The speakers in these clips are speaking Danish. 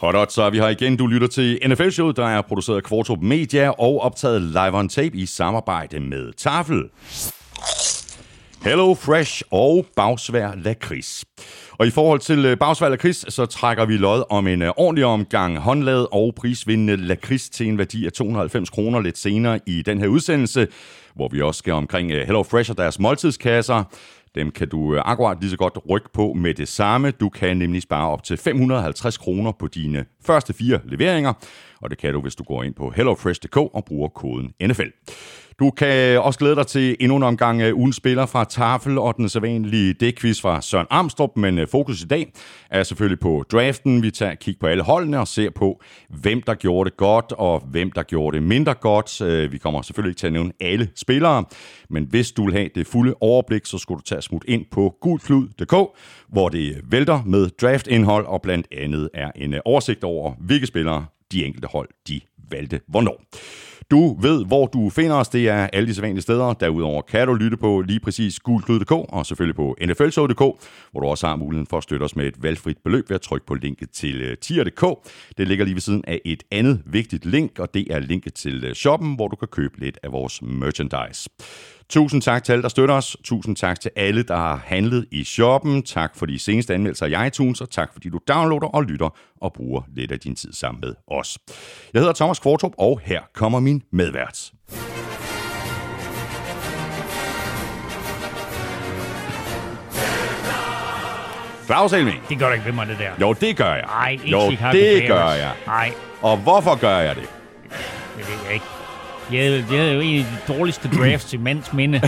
Hot så er vi her igen. Du lytter til NFL-showet, der er produceret af Kvartrup Media og optaget live on tape i samarbejde med Tafel. Hello Fresh og Bagsvær Lakrids. Og i forhold til øh, Bagsvær Lakrids, så trækker vi lod om en øh, ordentlig omgang håndlavet og prisvindende lakrids til en værdi af 290 kroner lidt senere i den her udsendelse, hvor vi også skal omkring øh, Hello Fresh og deres måltidskasser. Dem kan du øh, akkurat lige så godt rykke på med det samme. Du kan nemlig spare op til 550 kroner på dine første fire leveringer, og det kan du, hvis du går ind på hellofresh.dk og bruger koden NFL. Du kan også glæde dig til endnu en omgang af ugens spiller fra Tafel og den sædvanlige dækquiz fra Søren Armstrong, men øh, fokus i dag er selvfølgelig på draften. Vi tager kig på alle holdene og ser på, hvem der gjorde det godt og hvem der gjorde det mindre godt. Øh, vi kommer selvfølgelig ikke til at nævne alle spillere, men hvis du vil have det fulde overblik, så skal du tage smut ind på gulklud.dk, hvor det vælter med draftindhold og blandt andet er en oversigt over, hvilke spillere de enkelte hold de valgte hvornår. Du ved, hvor du finder os. Det er alle de sædvanlige steder. Derudover kan du lytte på lige præcis gulklud.dk og selvfølgelig på nflshow.dk, hvor du også har muligheden for at støtte os med et valgfrit beløb ved at trykke på linket til øh, tier.dk. Det ligger lige ved siden af et andet vigtigt link, og det er linket til øh, shoppen, hvor du kan købe lidt af vores merchandise. Tusind tak til alle, der støtter os. Tusind tak til alle, der har handlet i shoppen. Tak for de seneste anmeldelser i iTunes, og tak fordi du downloader og lytter og bruger lidt af din tid sammen med os. Jeg hedder Thomas Kvartrup, og her kommer min medvært. Claus Elming. Det gør du ikke ved mig, det der. Jo, det gør jeg. Nej, ikke Jo, det gør jeg. Nej, Og hvorfor gør jeg det? det ved jeg ikke. De havde, de havde jo en af de dårligste drafts i mands minde. I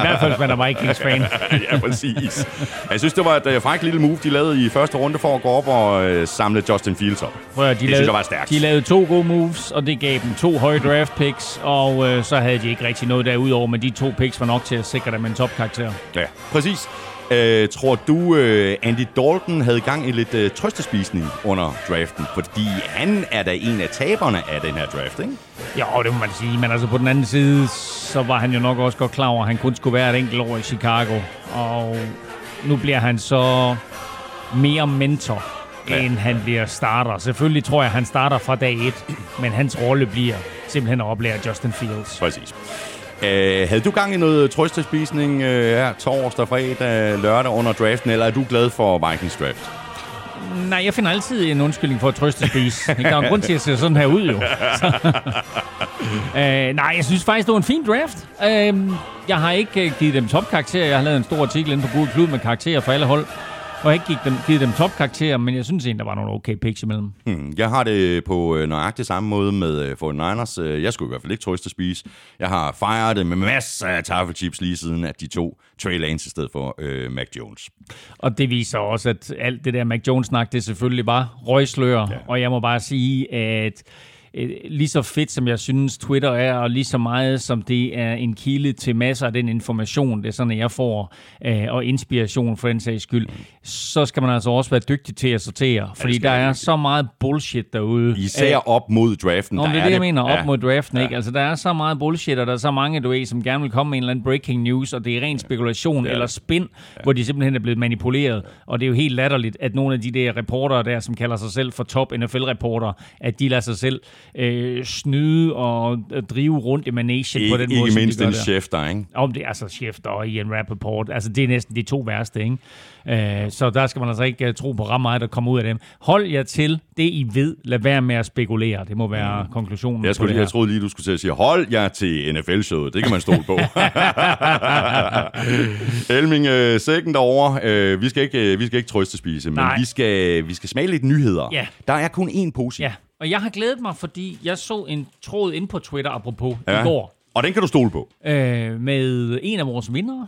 hvert fald, hvis man er Vikings-fan. ja, præcis. Jeg synes, det var et uh, frækt lille move, de lavede i første runde for at gå op og uh, samle Justin Fields op. Prøv de Det lavede, synes jeg var stærkt. De lavede to gode moves, og det gav dem to høje draft picks, og øh, så havde de ikke rigtig noget derudover, men de to picks var nok til at sikre dem en topkarakter. Ja, præcis. Uh, tror du, uh, Andy Dalton havde gang i lidt uh, trøstespisning under draften? Fordi han er da en af taberne af den her draft, ikke? Jo, det må man sige, men altså på den anden side, så var han jo nok også godt klar over, at han kun skulle være et enkelt år i Chicago, og nu bliver han så mere mentor, ja. end han bliver starter. Selvfølgelig tror jeg, at han starter fra dag et, men hans rolle bliver simpelthen at oplære Justin Fields. Præcis. Uh, havde du gang i noget trøstespisning uh, her torsdag, fredag, lørdag under draften, eller er du glad for Vikings draft? Nej, jeg finder altid en undskyldning for at trøste spise. Der er en grund til, at jeg ser sådan her ud, jo. Øh, nej, jeg synes faktisk, det var en fin draft. Øh, jeg har ikke øh, givet dem topkarakterer. Jeg har lavet en stor artikel inde på Google Klub med karakterer for alle hold. Og ikke givet dem, givet dem topkarakterer, men jeg synes egentlig, der var nogle okay picks imellem. Hmm, jeg har det på øh, nøjagtig samme måde med øh, 49ers. Øh, Jeg skulle i hvert fald ikke trøste spise. Jeg har fejret det med masser af taffelchips lige siden, at de to Trey Lance i stedet for øh, Mac Jones. Og det viser også, at alt det der Mac Jones-snak, det selvfølgelig var røgslør. Ja. Og jeg må bare sige, at øh, lige så fedt som jeg synes Twitter er, og lige så meget som det er en kilde til masser af den information, det er sådan, at jeg får, øh, og inspiration for den sags skyld, så skal man altså også være dygtig til at sortere. Fordi skal der er så meget bullshit derude. Især op mod draften. Nå, der det er det, jeg mener, op Ja. mod draften, Ja. ikke? Altså, der er så meget bullshit, og der er så mange, du ved, som gerne vil komme med en eller anden breaking news, og det er ren spekulation Det er eller spin, ja. hvor de simpelthen er blevet manipuleret. Og det er jo helt latterligt, at nogle af de der reportere der, som kalder sig selv for top NFL-reporter, at de lader sig selv øh, snyde og øh, drive rundt i managen Ikke, på den ikke måde, som mindst en der. chef der, ikke? Om det er altså Schäfer og Ian Rappaport. Altså, det er næsten de to værste, ikke? Øh, så der skal man altså ikke uh, tro på ret meget, der kommer ud af dem. Hold jer til det, I ved. Lad være med at spekulere. Det må være mm. konklusionen Jeg, skulle, lige- jeg troede lige, du skulle til at sige, hold jer til NFL-showet. Det kan man stole på. Elming, øh, sækken derovre. Øh, vi, skal ikke, øh, vi skal ikke trøste spise, men Nej. vi skal, vi skal smage lidt nyheder. Ja. Der er kun én pose. Ja, og jeg har glædet mig, fordi jeg så en tråd ind på Twitter, apropos, Ja. i går, Og den kan du stole på. øh, med en af vores vindere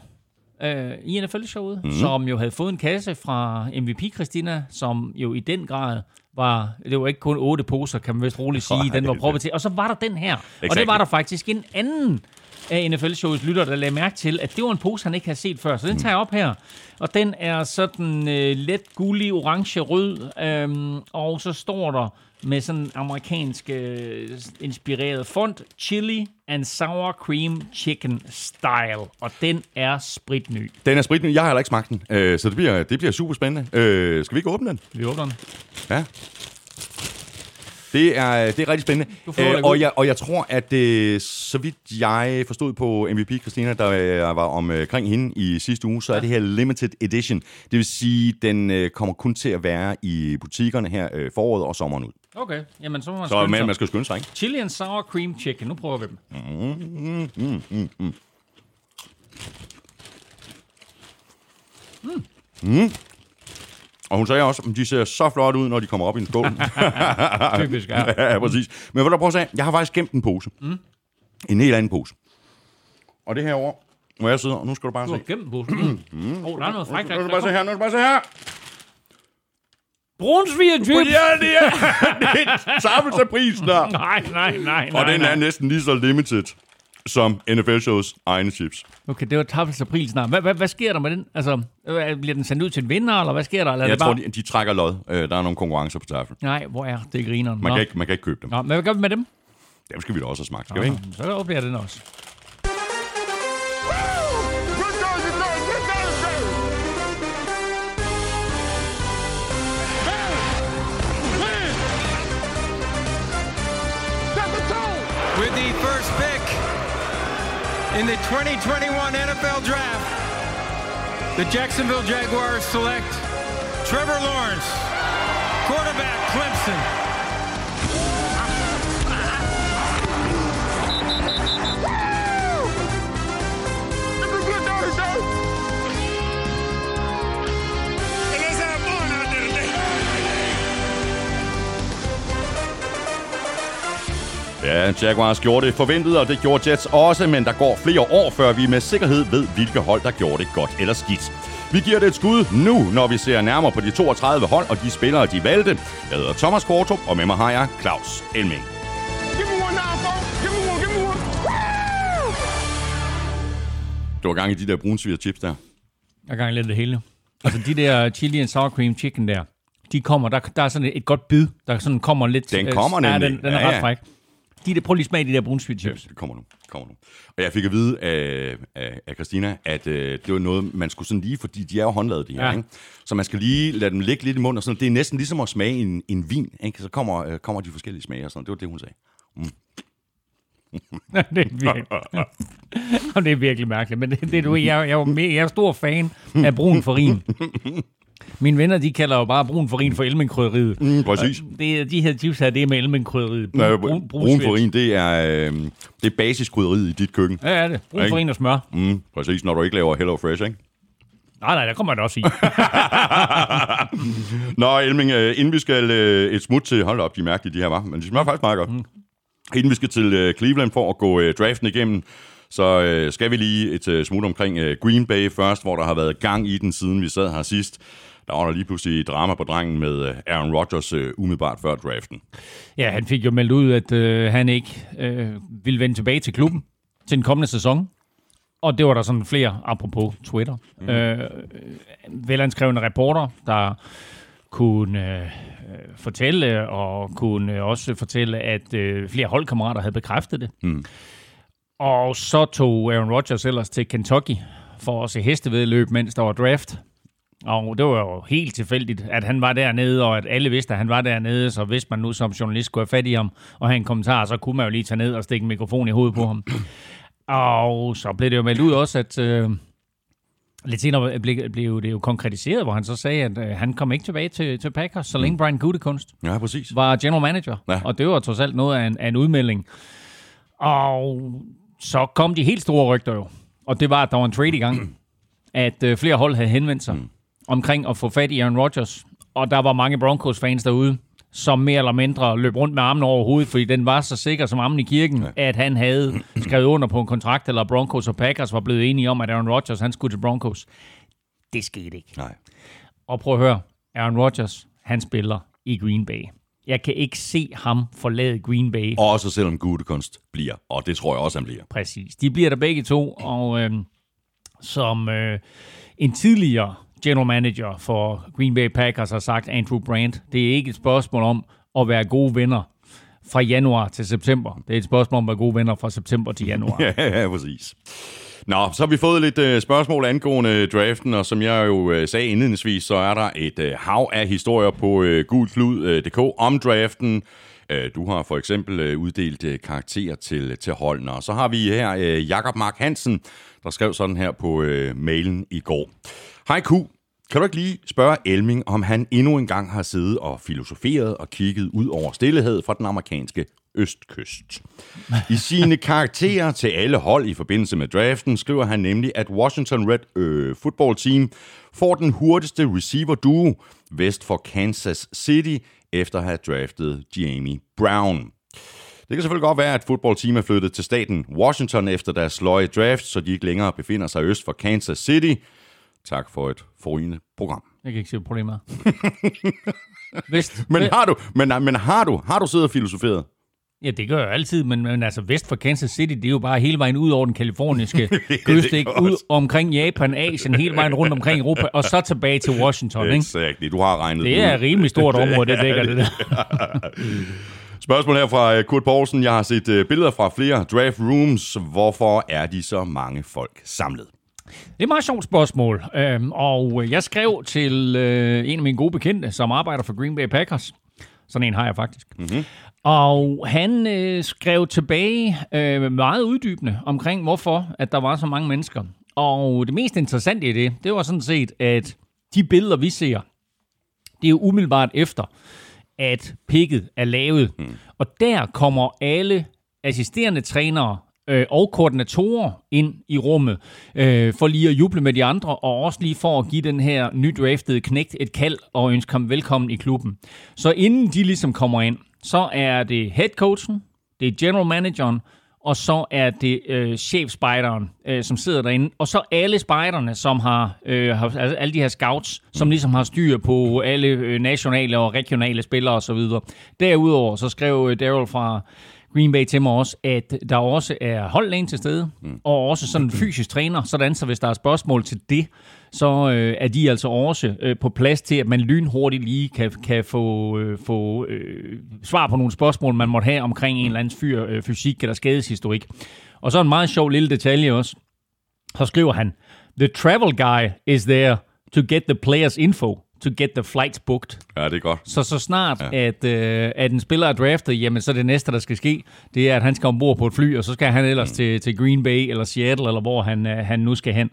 øh, i NFL-showet, Mhm. mm. som jo havde fået en kasse fra MVP Christina, som jo i den grad var, det var ikke kun otte poser, kan man vist roligt sige, den var proppet til. Og så var der den her, og Exactly. det var der faktisk en anden af NFL-shows lytter, der lagde mærke til, at det var en pose, han ikke havde set før. Så den tager jeg op her. Og den er sådan øh, let gullig, orange, rød. Øhm, og så står der med sådan amerikansk øh, inspireret font, Chili and Sour Cream Chicken Style. Og den er spritny. Den er spritny. Jeg har heller ikke smagt den, øh, så det bliver, det bliver super spændende. Øh, skal vi ikke åbne den? Vi åbner den. Ja. Det er, det er rigtig spændende. Det Øh, og, jeg, og jeg tror, at øh, så vidt jeg forstod på MVP Christina, der øh, var omkring hende i sidste uge, så er det her limited edition. Det vil sige, den kommer kun til at være i butikkerne her foråret og sommeren ud. Okay, jamen så må man Så skynde man, sig. man skal skynde sig, ikke? Chili and Sour Cream Chicken. Nu prøver vi dem. Og hun sagde også, at de ser så flot ud, når de kommer op i en skål. Typisk, ja. ja, præcis. Men hvad der prøve at sige, jeg har faktisk gemt en pose. Mm. En helt anden pose. Og det herovre, hvor jeg sidder, og nu skal du bare Du se. har gemt posen. Mm. Oh, der er noget frækt. Nu skal du bare se her, nu skal du bare se her. Brunsviger chips. Ja, det er, det er sammelseprisen der. Nej, nej, nej, nej. Og den nej. er næsten lige så limited som NFL-shows egne chips. Okay, det var tappelse april snart. Hvad, hvad, hvad sker der med den? Altså, bliver den sendt ud til en vinder, eller hvad sker der? Eller er Jeg det bare... tror, de, de trækker lod. Øh, Der er nogle konkurrencer på tafel. Nej, hvor er det grineren? Man Nå. kan, ikke, man kan ikke købe dem. Nå, men hvad gør vi med dem? Dem skal vi da også have smagt, skal vi ikke? Så oplever den også. With the first pick in the 2021 NFL Draft. The Jacksonville Jaguars select Trevor Lawrence, quarterback Clemson. Ja, Jaguars gjorde det forventet, og det gjorde Jets også, men der går flere år, før vi med sikkerhed ved, hvilke hold, der gjorde det godt eller skidt. Vi giver det et skud nu, når vi ser nærmere på de 32 hold og de spillere, de valgte. Jeg hedder Thomas Kortrup, og med mig har jeg Claus Elming. Du var gang i de der brunsviger chips der. Jeg er gang i lidt det hele. Altså, de der chili and sour cream chicken der, de kommer, der, der er sådan et, et godt bid, der sådan kommer lidt... Den øh, kommer ja, nemlig. den, den er Ja, ret ja. De der, prøv lige at smage de der brunsviger chips. Det kommer nu. kommer nu. Og jeg fik at vide af, af, af Christina, at øh, det var noget, man skulle sådan lige, fordi de er jo håndlavet, de her, Ja. ja. ikke? Så man skal lige lade dem ligge lidt i munden, og sådan. Det er næsten ligesom at smage en, en vin, ikke? Så kommer, øh, kommer de forskellige smage og sådan. Det var det, hun sagde. det, er virkelig, det er virkelig mærkeligt. Men det, det, du, jeg, jeg, er jeg er stor fan af brun farin. Mine venner, de kalder jo bare brun farin for elmenkrydderiet. Mm, præcis. Det, de her chips her, det er med elmenkrydderiet. Ja, brun, brun farin, det er, øh, det er basiskrydderiet i dit køkken. Ja, er det. Brun Ikke? farin og smør. Mm, præcis, når du ikke laver Hello Fresh, ikke? Nej, nej, der kommer det også i. Nå, Elming, øh, inden vi skal øh, et smut til... Hold op, de er mærkelige, de her var. Men de smager faktisk meget godt. Mm. Inden vi skal til øh, Cleveland for at gå øh, draften igennem, så øh, skal vi lige et øh, smut omkring øh, Green Bay først, hvor der har været gang i den, siden vi sad her sidst. Der var der lige pludselig drama på drengen med øh, Aaron Rodgers øh, umiddelbart før draften. Ja, han fik jo meldt ud, at øh, han ikke øh, ville vende tilbage til klubben til den kommende sæson. Og det var der sådan flere, apropos Twitter, mm. øh, velanskrevne reporter, der kunne øh, fortælle, og kunne også fortælle, at øh, flere holdkammerater havde bekræftet det. Mm. Og så tog Aaron Rodgers ellers til Kentucky for at se hestevedløb, mens der var draft. Og det var jo helt tilfældigt, at han var dernede, og at alle vidste, at han var dernede. Så hvis man nu som journalist skulle have fat i ham og have en kommentar, så kunne man jo lige tage ned og stikke en mikrofon i hovedet på ham. Og så blev det jo meldt ud også, at øh, lidt senere blev, blev det jo konkretiseret, hvor han så sagde, at øh, han kom ikke tilbage til, til Packers, så længe Brian Gutekunst Ja, præcis. var general manager. Ja. Og det var trods alt noget af en, af en udmelding. Og så kom de helt store rygter jo. Og det var, at der var en trade i gang. At øh, flere hold havde henvendt sig mm. Omkring at få fat i Aaron Rodgers. Og der var mange Broncos-fans derude, som mere eller mindre løb rundt med armen over hovedet, fordi den var så sikker som armen i kirken, ja. at han havde skrevet under på en kontrakt, eller Broncos og Packers var blevet enige om, at Aaron Rodgers han skulle til Broncos. Det skete ikke. Nej. Og prøv at høre, Aaron Rodgers, han spiller i Green Bay. Jeg kan ikke se ham forlade Green Bay. Også selvom Gutekunst bliver, og det tror jeg også, han bliver. Præcis. De bliver der begge to, og øh, som øh, en tidligere general manager for Green Bay Packers har sagt, Andrew Brandt, det er ikke et spørgsmål om at være gode venner fra januar til september. Det er et spørgsmål om at være gode venner fra september til januar. ja, ja, præcis. Nå, så har vi fået lidt øh, spørgsmål angående øh, draften, og som jeg jo øh, sagde indledningsvis, så er der et øh, hav af historier på øh, uh, gulklud.dk om draften. Øh, du har for eksempel øh, uddelt øh, karakterer til, til holdene, og så har vi her øh, Jakob Mark Hansen, der skrev sådan her på øh, mailen i går. Hej Q, kan du ikke lige spørge Elming, om han endnu engang har siddet og filosoferet og kigget ud over stillehed fra den amerikanske østkyst? I sine karakterer til alle hold i forbindelse med draften skriver han nemlig, at Washington Red øh, Football Team får den hurtigste receiver duo vest for Kansas City efter at have draftet Jamie Brown. Det kan selvfølgelig godt være, at fodboldteam er flyttet til staten Washington efter deres sløje draft, så de ikke længere befinder sig øst for Kansas City – Tak for et forrygende program. Jeg kan ikke se problemer. Vest, men har du, men, men har du, har du siddet og filosoferet? Ja, det gør jeg altid, men, men altså vest for Kansas City, det er jo bare hele vejen ud over den kaliforniske kyst, ikke? Ud omkring Japan, Asien, hele vejen rundt omkring Europa, og så tilbage til Washington, ikke? Exakt, du har regnet det. er et rimelig stort område, det dækker det der. Spørgsmål her fra øh, Kurt Poulsen. Jeg har set øh, billeder fra flere draft rooms. Hvorfor er de så mange folk samlet? Det er et meget sjovt spørgsmål, øhm, og jeg skrev til øh, en af mine gode bekendte, som arbejder for Green Bay Packers. Sådan en har jeg faktisk. Mm-hmm. Og han øh, skrev tilbage øh, meget uddybende omkring, hvorfor at der var så mange mennesker. Og det mest interessante i det, det var sådan set, at de billeder, vi ser, det er jo umiddelbart efter, at picket er lavet. Mm. Og der kommer alle assisterende trænere øh, og koordinatorer ind i rummet, øh, for lige at juble med de andre, og også lige for at give den her nydraftede knægt et kald og ønske ham velkommen i klubben. Så inden de ligesom kommer ind, så er det headcoachen, det er general manageren, og så er det øh, chefspejderen, øh, som sidder derinde. Og så alle spejderne, som har, øh, har altså alle de her scouts, som ligesom har styr på alle øh, nationale og regionale spillere osv. Derudover så skrev øh, Daryl fra Green Bay til mig også, at der også er holdlægen til stede, mm. og også sådan en fysisk træner, sådan så hvis der er spørgsmål til det, så øh, er de altså også øh, på plads til, at man lynhurtigt lige kan, kan få, øh, få øh, svar på nogle spørgsmål, man måtte have omkring en eller anden fyr, øh, fysik eller skadeshistorik. Og så en meget sjov lille detalje også. Så skriver han, The travel guy is there to get the players info to get the flights booked. Ja, det er godt. Så så snart, ja. at, øh, at en spiller er draftet, jamen så det næste, der skal ske, det er, at han skal ombord på et fly, og så skal han ellers mm. til, til Green Bay eller Seattle, eller hvor han, øh, han nu skal hen.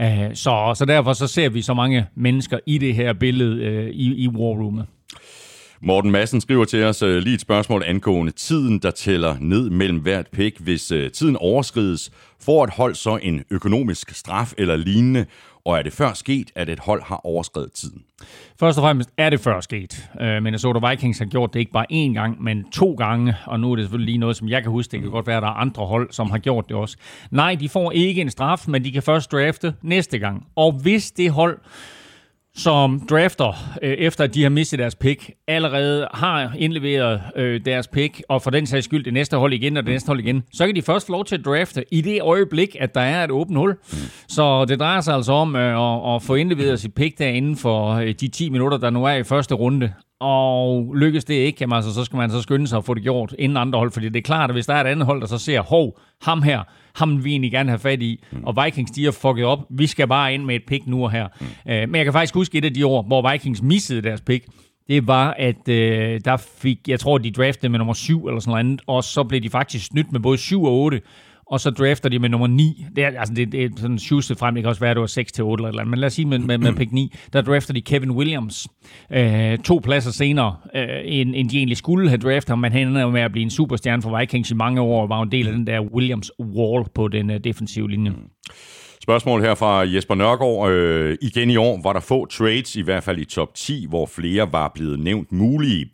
Uh, så, så derfor så ser vi så mange mennesker i det her billede øh, i, i War Roomet. Morten Madsen skriver til os uh, lige et spørgsmål angående tiden, der tæller ned mellem hvert pick. Hvis uh, tiden overskrides, får et hold så en økonomisk straf eller lignende, og er det før sket, at et hold har overskrevet tiden? Først og fremmest er det før sket. Uh, Minnesota Vikings har gjort det ikke bare én gang, men to gange, og nu er det selvfølgelig lige noget, som jeg kan huske. Det kan godt være, at der er andre hold, som har gjort det også. Nej, de får ikke en straf, men de kan først drafte næste gang. Og hvis det hold som drafter, øh, efter at de har mistet deres pick, allerede har indleveret øh, deres pick, og for den sags skyld det næste hold igen og det næste hold igen, så kan de først få lov til at drafte i det øjeblik, at der er et åbent hul. Så det drejer sig altså om øh, at, at få indleveret sit pick der inden for øh, de 10 minutter, der nu er i første runde. Og lykkes det ikke, jamen altså, så skal man så skynde sig at få det gjort inden andre hold, fordi det er klart, at hvis der er et andet hold, der så ser, hov, ham her, ham vi egentlig gerne have fat i, mm. og Vikings, de har fucket op, vi skal bare ind med et pick nu og her. Mm. Øh, men jeg kan faktisk huske et af de år, hvor Vikings missede deres pick, det var, at øh, der fik, jeg tror, de draftede med nummer 7 eller sådan noget andet, og så blev de faktisk snydt med både 7 og 8, og så drafter de med nummer 9. Det er, altså, det, det er sådan sjusset frem, det kan også være, at det var 6 til 8 eller, eller men lad os sige med, med, med pick 9, der drafter de Kevin Williams. Øh, to pladser senere, øh, end, end de egentlig skulle have draftet ham, men han ender med at blive en superstjerne for Vikings i mange år, og var en del af den der Williams wall på den øh, defensive linje. Mm. Spørgsmål her fra Jesper Nørgaard. Øh, igen i år var der få trades, i hvert fald i top 10, hvor flere var blevet nævnt mulige.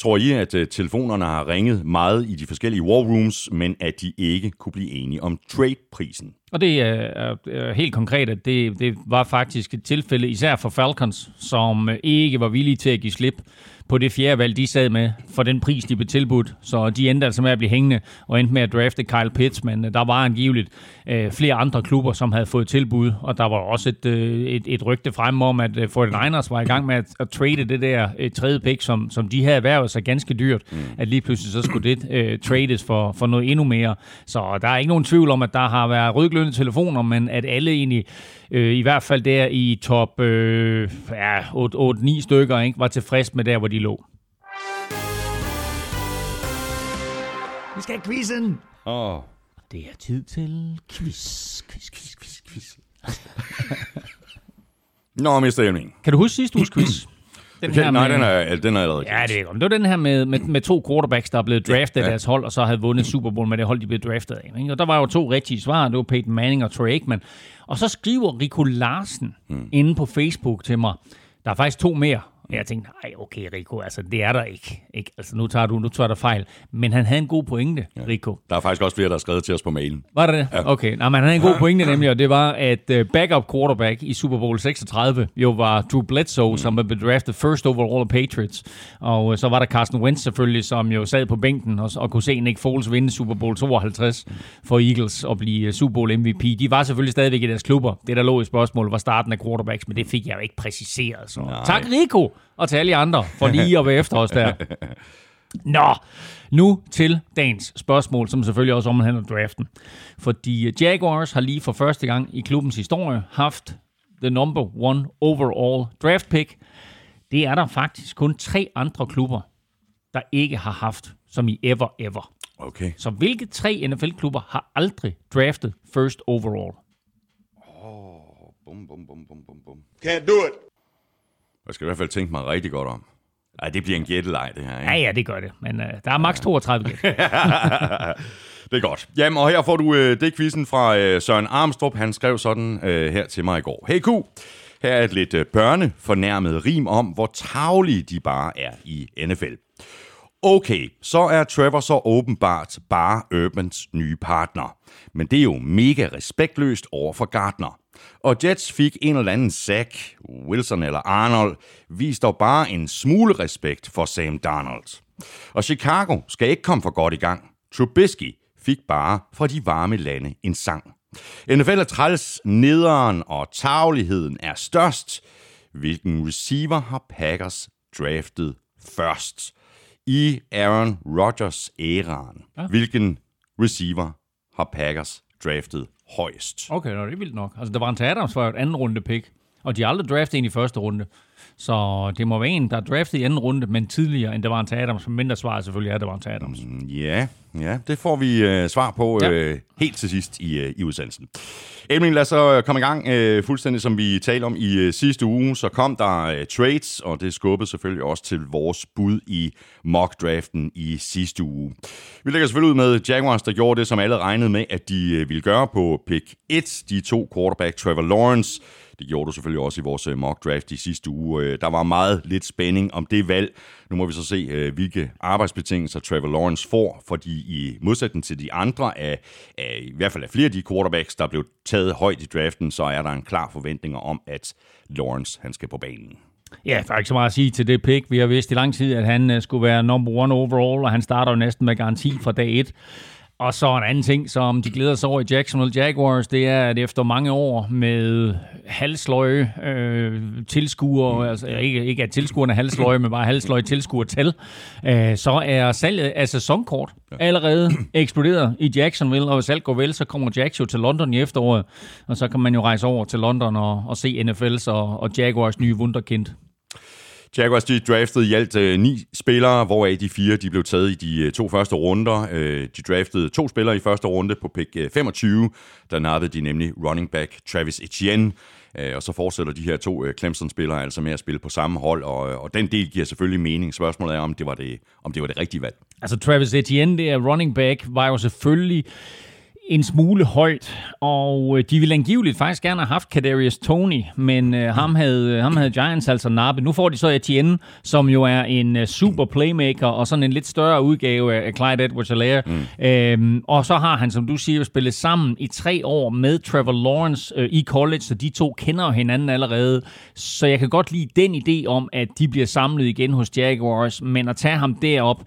Tror I, at øh, telefonerne har ringet meget i de forskellige war rooms, men at de ikke kunne blive enige om trade-prisen? Og det øh, er, helt konkret, at det, det var faktisk et tilfælde, især for Falcons, som øh, ikke var villige til at give slip på det fjerde valg, de sad med, for den pris, de blev tilbudt. Så de endte altså med at blive hængende, og endte med at drafte Kyle Pitts, men der var angiveligt øh, flere andre klubber, som havde fået tilbud, og der var også et, øh, et, et rygte frem om, at øh, 49ers var i gang med at, at trade det der øh, tredje pick, som, som de havde erhvervet sig ganske dyrt, mm. at lige pludselig så skulle det øh, trades for, for noget endnu mere. Så der er ikke nogen tvivl om, at der har været rødglødende telefoner, men at alle egentlig, øh, i hvert fald der i top øh, ja, 8-9 stykker, ikke, var tilfreds med der, hvor de lå. Vi skal have quizzen! Åh. Oh. Det er tid til quiz, quiz, quiz, quiz, quiz. Nå, Mr. Hemming. Kan du huske sidste uges quiz? Den her Nej, med, den er, den er allerede Ja, det er Det var den her med, med, med to quarterbacks, der er blevet draftet ja, ja. af deres hold, og så havde vundet Super Bowl med det hold, de blev draftet af. Ikke? Og der var jo to rigtige svar. Det var Peyton Manning og Troy Aikman. Og så skriver Rico Larsen hmm. inde på Facebook til mig, der er faktisk to mere. Og jeg tænkte, nej, okay, Rico, altså det er der ikke. ikke? Altså nu tager du nu tager du fejl. Men han havde en god pointe, ja. Rico. Der er faktisk også flere, der har skrevet til os på mailen. Var det det? Ja. Okay. Nej, men han havde en god pointe nemlig, og det var, at uh, backup quarterback i Super Bowl 36 jo var Drew Bledsoe, mm. som blev draftet first overall af Patriots. Og uh, så var der Carson Wentz selvfølgelig, som jo sad på bænken og, og kunne se Nick Foles vinde Super Bowl 52 for Eagles og blive uh, Super Bowl MVP. De var selvfølgelig stadigvæk i deres klubber. Det, der lå i spørgsmålet, var starten af quarterbacks, men det fik jeg jo ikke præciseret. Så. Tak, Rico! Og til alle andre, for lige at være efter os der. Nå, nu til dagens spørgsmål, som selvfølgelig også omhandler draften. Fordi Jaguars har lige for første gang i klubbens historie haft the number one overall draft pick. Det er der faktisk kun tre andre klubber, der ikke har haft, som i ever ever. Okay. Så hvilke tre NFL-klubber har aldrig draftet first overall? Oh, bum, bum, bum, bum, bum, bum. Can't do it. Jeg skal i hvert fald tænke mig rigtig godt om. Ej, det bliver en gættelej, det her. Ikke? Ja, ja, det gør det. Men uh, der er maks 32 gæt. det er godt. Jamen, og her får du uh, det quizzen fra uh, Søren Armstrong. Han skrev sådan uh, her til mig i går. Hey Q, her er et lidt uh, børnefornærmet rim om, hvor tavlige de bare er i NFL. Okay, så er Trevor så åbenbart bare Urbans nye partner. Men det er jo mega respektløst over for Gardner. Og Jets fik en eller anden sack, Wilson eller Arnold, viste dog bare en smule respekt for Sam Darnold. Og Chicago skal ikke komme for godt i gang. Trubisky fik bare fra de varme lande en sang. NFL er træls, nederen og tagligheden er størst. Hvilken receiver har Packers draftet først? I Aaron Rodgers æraen. Ja. Hvilken receiver har Packers draftet højst. Okay, det er vildt nok. Altså, der var en Adams for et anden runde pick, og de har aldrig draftet en i første runde. Så det må være en, der er draftet i anden runde, men tidligere end det var en Adams, men mindre svar selvfølgelig er, at det var en Adams. Mm, ja, ja, det får vi uh, svar på ja. uh, helt til sidst i, uh, i udsendelsen. Emil, lad os så komme i gang. Uh, fuldstændig som vi talte om i uh, sidste uge, så kom der uh, trades, og det skubbede selvfølgelig også til vores bud i mock-draften i sidste uge. Vi lægger selvfølgelig ud med Jaguars, der gjorde det, som alle regnede med, at de uh, ville gøre på pick 1. De to quarterback, Trevor Lawrence, det gjorde du selvfølgelig også i vores øh, mock draft i sidste uge. Øh, der var meget lidt spænding om det valg. Nu må vi så se, øh, hvilke arbejdsbetingelser Trevor Lawrence får, fordi i modsætning til de andre, af, af, i hvert fald af flere af de quarterbacks, der blev taget højt i draften, så er der en klar forventning om, at Lawrence han skal på banen. Ja, der er ikke så meget at sige til det pick. Vi har vidst i lang tid, at han øh, skulle være number one overall, og han starter jo næsten med garanti fra dag 1. Og så en anden ting, som de glæder sig over i Jacksonville Jaguars, det er, at efter mange år med halsløje øh, tilskuere, altså ikke, ikke at tilskuerne halsløje, men bare halsløje tilskuertal, øh, så er salget af sæsonkort allerede eksploderet i Jacksonville, og hvis alt går vel, så kommer Jacks jo til London i efteråret, og så kan man jo rejse over til London og, og se NFL's og, og Jaguars nye wunderkind. Jaguars de draftede i alt øh, ni spillere, hvoraf de fire de blev taget i de øh, to første runder. Øh, de draftede to spillere i første runde på pick øh, 25. Der nappede de nemlig running back Travis Etienne. Øh, og så fortsætter de her to øh, Clemson-spillere altså med at spille på samme hold, og, øh, og den del giver selvfølgelig mening. Spørgsmålet er, om det var det, om det, var det rigtige valg. Altså Travis Etienne, det er running back, var jo selvfølgelig en smule højt, og øh, de ville angiveligt faktisk gerne have haft Kadarius Tony, men øh, ham, havde, ham havde Giants altså nappet. Nu får de så Etienne, som jo er en uh, super playmaker, og sådan en lidt større udgave af Clyde Edwards-Helaire. Mm. Øhm, og så har han, som du siger, spillet sammen i tre år med Trevor Lawrence øh, i college, så de to kender hinanden allerede. Så jeg kan godt lide den idé om, at de bliver samlet igen hos Jaguars, men at tage ham derop,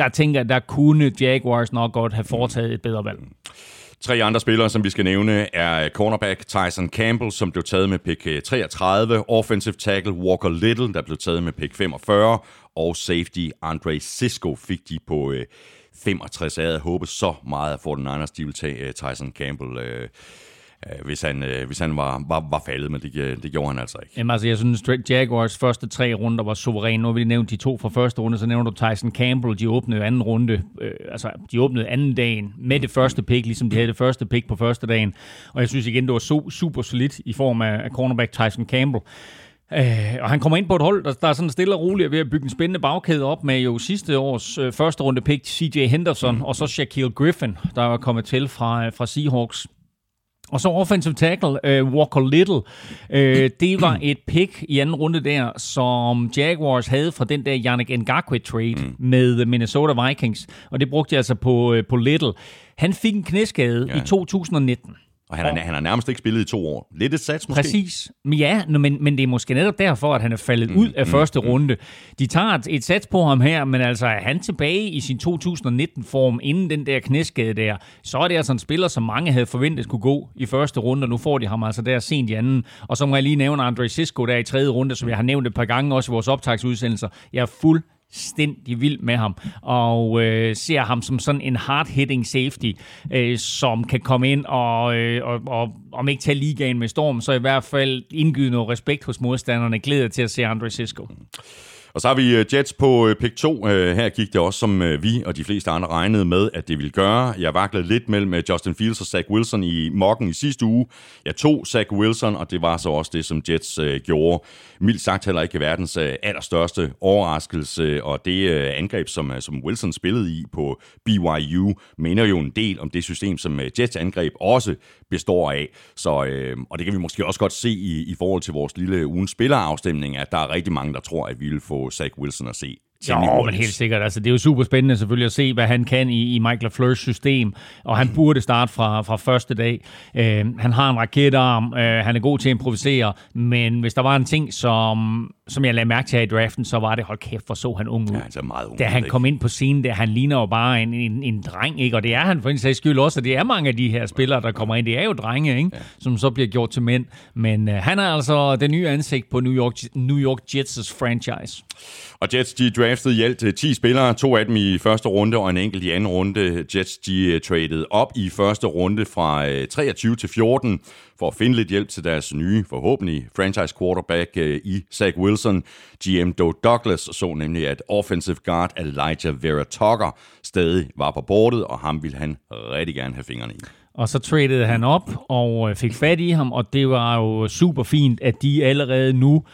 der tænker der kunne Jaguars nok godt have foretaget et bedre valg. Tre andre spillere, som vi skal nævne, er cornerback Tyson Campbell, som blev taget med pick eh, 33, offensive tackle Walker Little, der blev taget med pick 45, og safety Andre Cisco fik de på eh, 65. Jeg havde håbet så meget, at den andre, de ville tage øh, Tyson Campbell øh, hvis han, øh, hvis han var, var, var faldet, men det, det gjorde han altså ikke. Jamen altså, jeg synes, Jaguars første tre runder var suveræne. Nu har vi nævnt de to fra første runde, så nævner du Tyson Campbell, de åbnede anden runde, øh, altså de åbnede anden dagen med det første pick, ligesom de havde det første pick på første dagen. Og jeg synes igen, det var so, super solidt i form af, af cornerback Tyson Campbell. Øh, og han kommer ind på et hold, der, der er sådan stille og roligt ved at bygge en spændende bagkæde op med jo sidste års øh, første runde pick CJ Henderson, mm. og så Shaquille Griffin, der var kommet til fra, fra Seahawks. Og så offensive tackle, uh, Walker Little. Uh, det var et pick i anden runde der, som Jaguars havde fra den der Yannick Ngakwe-trade mm. med Minnesota Vikings. Og det brugte jeg altså på, uh, på Little. Han fik en knæskade ja. i 2019. Og han, er, han har nærmest ikke spillet i to år. Lidt et sats måske. Præcis. Ja, men, men det er måske netop derfor, at han er faldet mm, ud af mm, første mm. runde. De tager et, et sats på ham her, men altså er han tilbage i sin 2019-form inden den der knæskade der, så er det altså en spiller, som mange havde forventet skulle gå i første runde, og nu får de ham altså der sent i anden. Og så må jeg lige nævne Andre Sisko der i tredje runde, som jeg har nævnt et par gange også i vores optagsudsendelser. Jeg er fuld fuldstændig vild med ham, og øh, ser ham som sådan en hard-hitting safety, øh, som kan komme ind og, øh, og, og om ikke tage ligaen med storm, så i hvert fald indgyde noget respekt hos modstanderne. Glæder til at se Andre Cisco. Og så har vi øh, Jets på øh, pick 2. Øh, her gik det også, som vi og de fleste andre regnede med, at det ville gøre. Jeg vaklede lidt mellem Justin Fields og Zach Wilson i mokken i sidste uge. Jeg tog Zach Wilson, og det var så også det, som Jets gjorde. Mildt sagt heller ikke verdens øh, allerstørste overraskelse, og det øh, angreb, som, øh, som Wilson spillede i på BYU, mener jo en del om det system, som Jets angreb også består af. Så, og det kan vi måske også godt se i, i forhold til vores lille ugens spillerafstemning, at der er rigtig mange, der tror, at vi vil få Zach Wilson at se. Jo, men helt sikkert. Altså, det er jo super spændende selvfølgelig at se, hvad han kan i, i Michael LaFleurs system, og han burde starte fra, fra første dag. Øh, han har en raketarm, øh, han er god til at improvisere, men hvis der var en ting, som, som jeg lagde mærke til her i draften, så var det, hold kæft, for så han ung ud. Ja, han meget ung, da han kom ind på scenen, der han ligner jo bare en, en, en dreng, ikke? og det er han for en sags skyld også, og det er mange af de her spillere, der kommer ind, det er jo drenge, ikke? Ja. som så bliver gjort til mænd. Men øh, han er altså det nye ansigt på New York, New York Jets' franchise. Og Jets, de draftede i alt 10 spillere, to af dem i første runde og en enkelt i anden runde. Jets, de uh, traded op i første runde fra uh, 23 til 14 for at finde lidt hjælp til deres nye, forhåbentlig, franchise quarterback øh, i Zach Wilson. GM Doe Douglas så nemlig, at offensive guard Elijah Vera Tucker stadig var på bordet, og ham ville han rigtig gerne have fingrene i. Og så tradede han op og øh, fik fat i ham, og det var jo super fint, at de allerede nu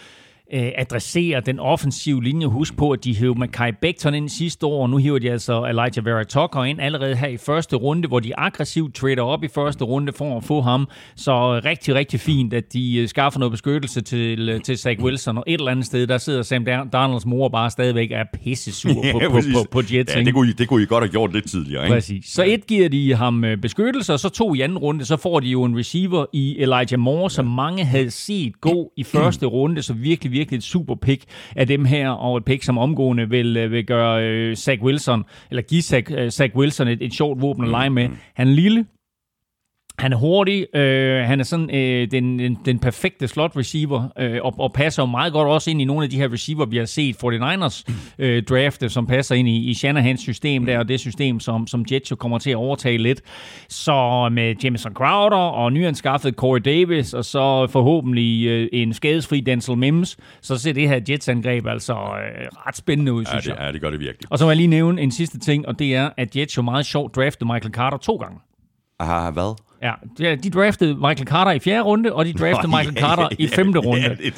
øh, adressere den offensive linje. Husk på, at de hævde Mackay Becton ind sidste år, og nu hiver de altså Elijah Vera Tucker ind allerede her i første runde, hvor de aggressivt trader op i første runde for at få ham. Så rigtig, rigtig fint, at de øh, skaffer noget beskyttelse til, øh, til Zach Wilson, og et eller andet sted, der sidder Sam Darnolds mor bare stadigvæk er pisse sur ja, på, på, på, på Jets. Ja, det kunne, I, det kunne I godt have gjort lidt tidligere. Ikke? Præcis. Så et giver de ham øh, beskyttelse, og så to i anden runde, så får de jo en receiver i Elijah Moore, som mange havde set gå i første runde, så virkelig, virkelig et super pick af dem her, og et pick, som omgående vil, øh, vil gøre øh, Zach Wilson, eller give Zach, øh, Zach Wilson et, et sjovt våben at lege med. Han er lille, han er hurtig, øh, han er sådan øh, den, den, den perfekte slot receiver, øh, og, og passer jo meget godt også ind i nogle af de her receiver, vi har set 49ers øh, drafte, som passer ind i, i Shanahans system der, og det system, som, som Jets jo kommer til at overtage lidt. Så med Jameson Crowder og nyanskaffet Corey Davis, og så forhåbentlig øh, en skadesfri Denzel Mims, så ser det her Jets-angreb altså øh, ret spændende ud, synes ja, det, jeg. Ja, det gør det virkelig. Og så vil jeg lige nævne en sidste ting, og det er, at Jets jo meget sjovt draftede Michael Carter to gange. Aha, hvad? Ja, de, de draftede Michael Carter i fjerde runde, og de draftede Michael ja, Carter ja, i femte runde. Ja, det,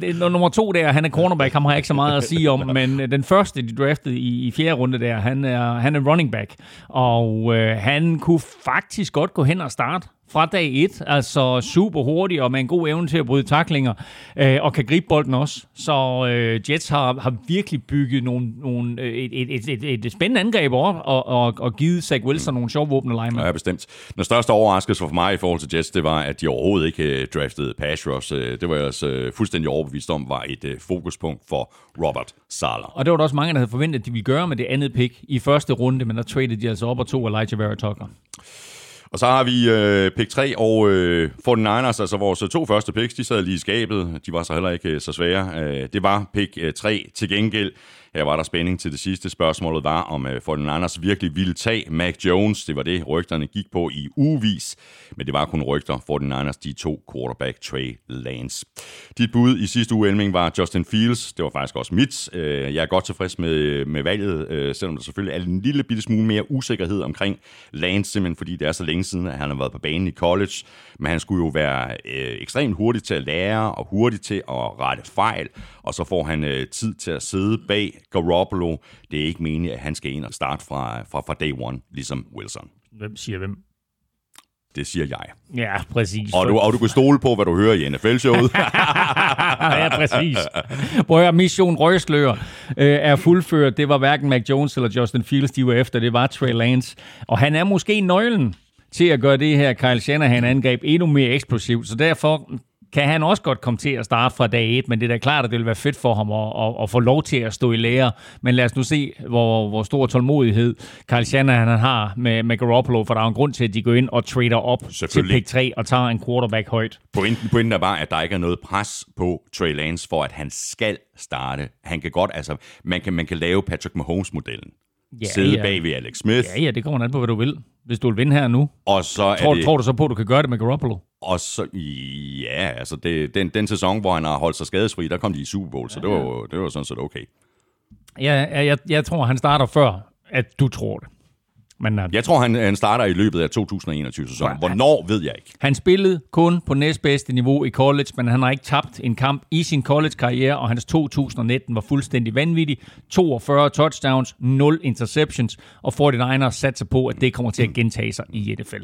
det. Øh, nummer to der, han er cornerback, ham har jeg ikke så meget at sige om, men øh, den første, de draftede i, i fjerde runde der, han er, han er running back, og øh, han kunne faktisk godt gå hen og starte fra dag et, altså super hurtig og med en god evne til at bryde taklinger, øh, og kan gribe bolden også. Så øh, Jets har, har virkelig bygget nogle, nogle, øh, et, et, et, et, spændende angreb op, og, og, og givet Zach Wilson nogle sjove våben og Ja, bestemt. Den største overraskelse for mig i forhold til Jets, det var, at de overhovedet ikke uh, draftede pass rush. Uh, det var jeg altså fuldstændig overbevist om, var et uh, fokuspunkt for Robert Sala. Og det var der også mange, der havde forventet, at de ville gøre med det andet pick i første runde, men der traded de altså op og to Elijah Vera Tucker. Og så har vi øh, pick 3 og øh, 49ers, altså vores øh, to første picks, de sad lige i skabet. De var så heller ikke øh, så svære. Øh, det var pick øh, 3 til gengæld. Her var der spænding til det sidste. Spørgsmålet var, om øh, Fortinanders virkelig ville tage Mac Jones. Det var det, rygterne gik på i uvis. Men det var kun rygter. Fortinanders, de to quarterback Trey Lance. Dit bud i sidste uge, Elming, var Justin Fields. Det var faktisk også mit. Øh, jeg er godt tilfreds med, med valget, øh, selvom der selvfølgelig er en lille bitte smule mere usikkerhed omkring Lance, simpelthen fordi det er så længe siden, at han har været på banen i college. Men han skulle jo være øh, ekstremt hurtig til at lære og hurtig til at rette fejl. Og så får han øh, tid til at sidde bag Garoppolo. Det er ikke meningen, at han skal ind og starte fra, fra, fra day one, ligesom Wilson. Hvem siger hvem? Det siger jeg. Ja, præcis. Og du, og du kan stole på, hvad du hører i NFL-showet. ja, præcis. Prøv at Mission Røgslør øh, er fuldført. Det var hverken Mac Jones eller Justin Fields, de var efter. Det var Trey Lance. Og han er måske nøglen til at gøre det her Kyle Shanahan-angreb endnu mere eksplosivt. Så derfor kan han også godt komme til at starte fra dag 1, men det er da klart, at det vil være fedt for ham at, at, at få lov til at stå i lære. Men lad os nu se, hvor, hvor stor tålmodighed Carl Shanahan han har med, med Garoppolo, for der er en grund til, at de går ind og trader op til pick 3 og tager en quarterback højt. Pointen, pointen er bare, at der ikke er noget pres på Trey Lance for, at han skal starte. Han kan godt, altså, man kan, man kan lave Patrick Mahomes-modellen. Ja, Sidde ja. bag ved Alex Smith. Ja, ja, det kommer an på, hvad du vil. Hvis du vil vinde her nu. Og så tror, det... tror du så på, at du kan gøre det med Garoppolo? Og så, ja, altså det, den, den sæson, hvor han har holdt sig skadesfri, der kom de i Super Bowl, så ja, det, var, det var sådan set okay. Ja, jeg, jeg tror, han starter før, at du tror det. Men, uh, jeg tror, han, han starter i løbet af 2021-sæsonen. Hvornår, ved jeg ikke. Han spillede kun på næstbedste niveau i college, men han har ikke tabt en kamp i sin college-karriere, og hans 2019 var fuldstændig vanvittig. 42 touchdowns, 0 interceptions, og 49ers satser på, at det kommer til at gentage sig i NFL.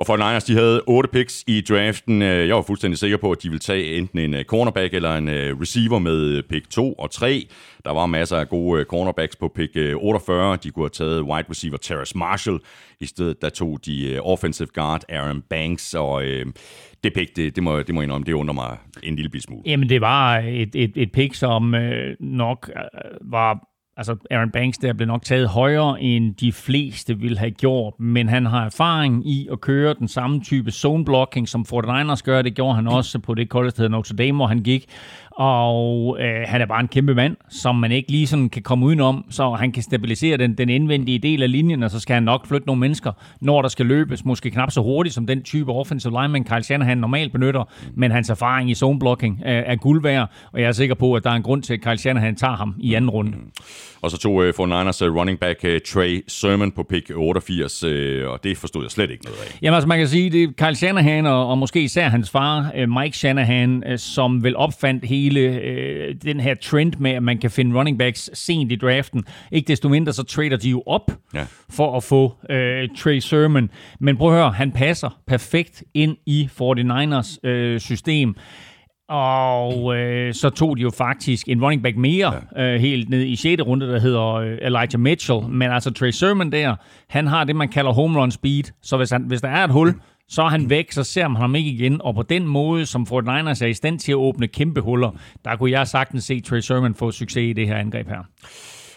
Og for Niners, de havde otte picks i draften. Øh, jeg var fuldstændig sikker på, at de ville tage enten en øh, cornerback eller en receiver med pick 2 og 3. Der var masser af gode øh, cornerbacks på pick øh, 48. De kunne have taget wide receiver Terrace Marshall. I stedet der tog de øh, offensive guard Aaron Banks, og det pick, det, det, må, det må indrømme, det under mig en lille smule. Jamen, det var et, et, et pick, som øh, nok øh, var altså Aaron Banks der blev nok taget højere, end de fleste ville have gjort, men han har erfaring i at køre den samme type zone blocking, som 49ers gør. Det gjorde han også på det college, der Notre Dame, hvor han gik. Og øh, han er bare en kæmpe mand, som man ikke lige sådan kan komme udenom, så han kan stabilisere den, den indvendige del af linjen, og så skal han nok flytte nogle mennesker, når der skal løbes, måske knap så hurtigt som den type offensive lineman, Kyle Shanahan normalt benytter, men hans erfaring i zone blocking er, er guld værd, og jeg er sikker på, at der er en grund til, at Kyle Shanahan tager ham i anden runde. Og så tog for Niners uh, running back uh, Trey Sermon på pick 88, uh, og det forstod jeg slet ikke noget af. Jamen altså, man kan sige, det er Kyle Shanahan, og, og måske især hans far, uh, Mike Shanahan, uh, som vel opfandt hele uh, den her trend med, at man kan finde running backs sent i draften. Ikke desto mindre, så trader de jo op ja. for at få uh, Trey Sermon. Men prøv at høre, han passer perfekt ind i 49ers uh, system. Og øh, så tog de jo faktisk en running back mere ja. øh, helt ned i 6. runde, der hedder øh, Elijah Mitchell. Men altså Trey Sermon der, han har det, man kalder home run speed. Så hvis, han, hvis der er et hul, så er han væk, så ser man ham ikke igen. Og på den måde, som Fort Niners er i stand til at åbne kæmpe huller, der kunne jeg sagtens se Trey Sermon få succes i det her angreb her.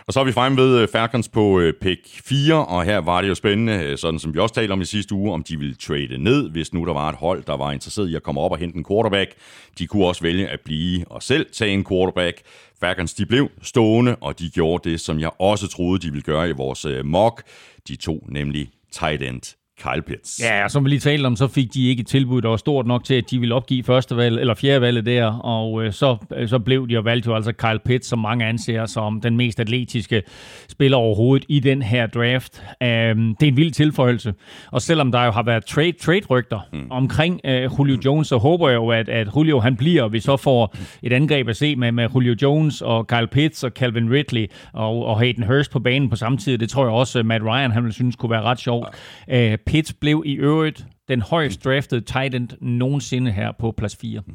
Og så er vi fremme ved Færkens Falcons på øh, pick 4, og her var det jo spændende, øh, sådan som vi også talte om i sidste uge, om de ville trade ned, hvis nu der var et hold, der var interesseret i at komme op og hente en quarterback. De kunne også vælge at blive og selv tage en quarterback. Falcons de blev stående, og de gjorde det, som jeg også troede, de ville gøre i vores mock. De to nemlig tight end Kyle Pitts. Ja, som vi lige talte om, så fik de ikke et tilbud, der var stort nok til, at de ville opgive første valg, eller fjerde valg der, og øh, så, øh, så blev de jo valgt jo altså Kyle Pitts, som mange anser som den mest atletiske spiller overhovedet i den her draft. Øh, det er en vild tilføjelse, og selvom der jo har været trade, trade-rygter mm. omkring øh, Julio Jones, så håber jeg jo, at, at Julio han bliver, og vi så får et angreb at se med, med Julio Jones og Kyle Pitts og Calvin Ridley og, og Hayden Hurst på banen på samme tid. Det tror jeg også, Matt Ryan han ville synes kunne være ret sjovt. Ja. Øh, Pitts blev i øvrigt den højst draftede tight end nogensinde her på plads 4. Mm.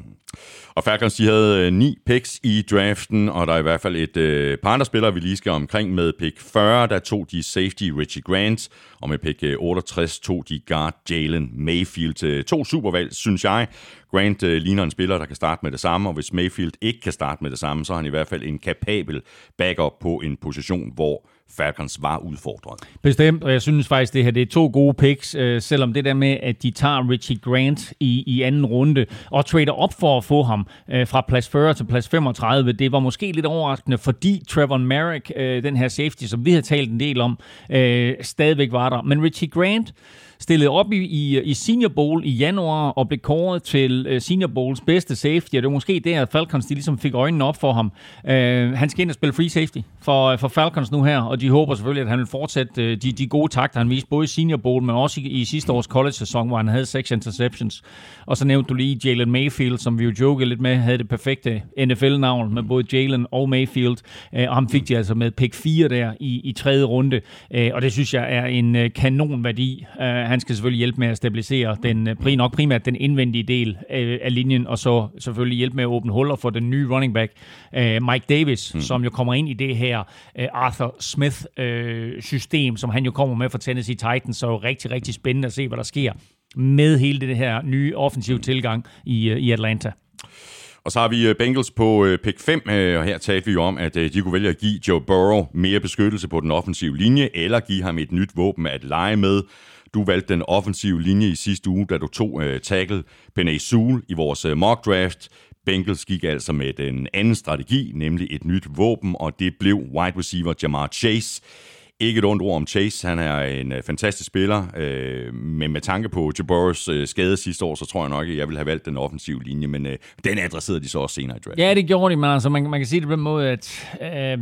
Og Falcons, de havde øh, ni picks i draften, og der er i hvert fald et øh, par andre spillere, vi lige skal omkring med pick 40, der tog de safety Richie Grant, og med pick øh, 68 tog de guard Jalen Mayfield til to supervalg, synes jeg. Grant øh, ligner en spiller, der kan starte med det samme, og hvis Mayfield ikke kan starte med det samme, så er han i hvert fald en kapabel backup på en position, hvor Falcons var udfordret. Bestemt, og jeg synes faktisk, det her det er to gode picks, øh, selvom det der med, at de tager Richie Grant i, i anden runde og trader op for at få ham øh, fra plads 40 til plads 35, det var måske lidt overraskende, fordi Trevor Merrick, øh, den her safety, som vi har talt en del om, øh, stadigvæk var der. Men Richie Grant, stillede op i, i, i Senior Bowl i januar og blev kåret til uh, Senior Bowls bedste safety, og det var måske der, at Falcons de ligesom fik øjnene op for ham. Uh, han skal ind og spille free safety for, øh, for Falcons nu her, og de håber selvfølgelig, at han vil fortsætte uh, de, de gode takter, han viste både i Senior Bowl, men også i, i sidste års college-sæson, hvor han havde seks interceptions. Og så nævnte du lige Jalen Mayfield, som vi jo jokede lidt med, havde det perfekte NFL-navn med både Jalen og Mayfield, uh, og ham fik de altså med pick 4 der i, i tredje runde, uh, og det synes jeg er en uh, kanonværdi. Uh, han skal selvfølgelig hjælpe med at stabilisere den, øh, nok primært den indvendige del øh, af linjen, og så selvfølgelig hjælpe med at åbne huller for den nye running back, øh, Mike Davis, mm. som jo kommer ind i det her Arthur Smith-system, som han jo kommer med fra Tennessee Titans, så er jo rigtig, rigtig spændende at se, hvad der sker med hele det her nye offensive tilgang i, i Atlanta. Og så har vi Bengals på pick 5, og her talte vi jo om, at de kunne vælge at give Joe Burrow mere beskyttelse på den offensive linje, eller give ham et nyt våben at lege med. Du valgte den offensive linje i sidste uge, da du tog øh, tackle Penay Sewell i vores øh, mock draft. Bengals gik altså med den anden strategi, nemlig et nyt våben, og det blev wide receiver Jamar Chase. Ikke et ondt ord om Chase, han er en øh, fantastisk spiller, øh, men med tanke på Jaboris øh, skade sidste år, så tror jeg nok, at jeg ville have valgt den offensive linje, men øh, den adresserede de så også senere i draft. Ja, det gjorde de, men altså, man, man kan sige det på den måde, at øh,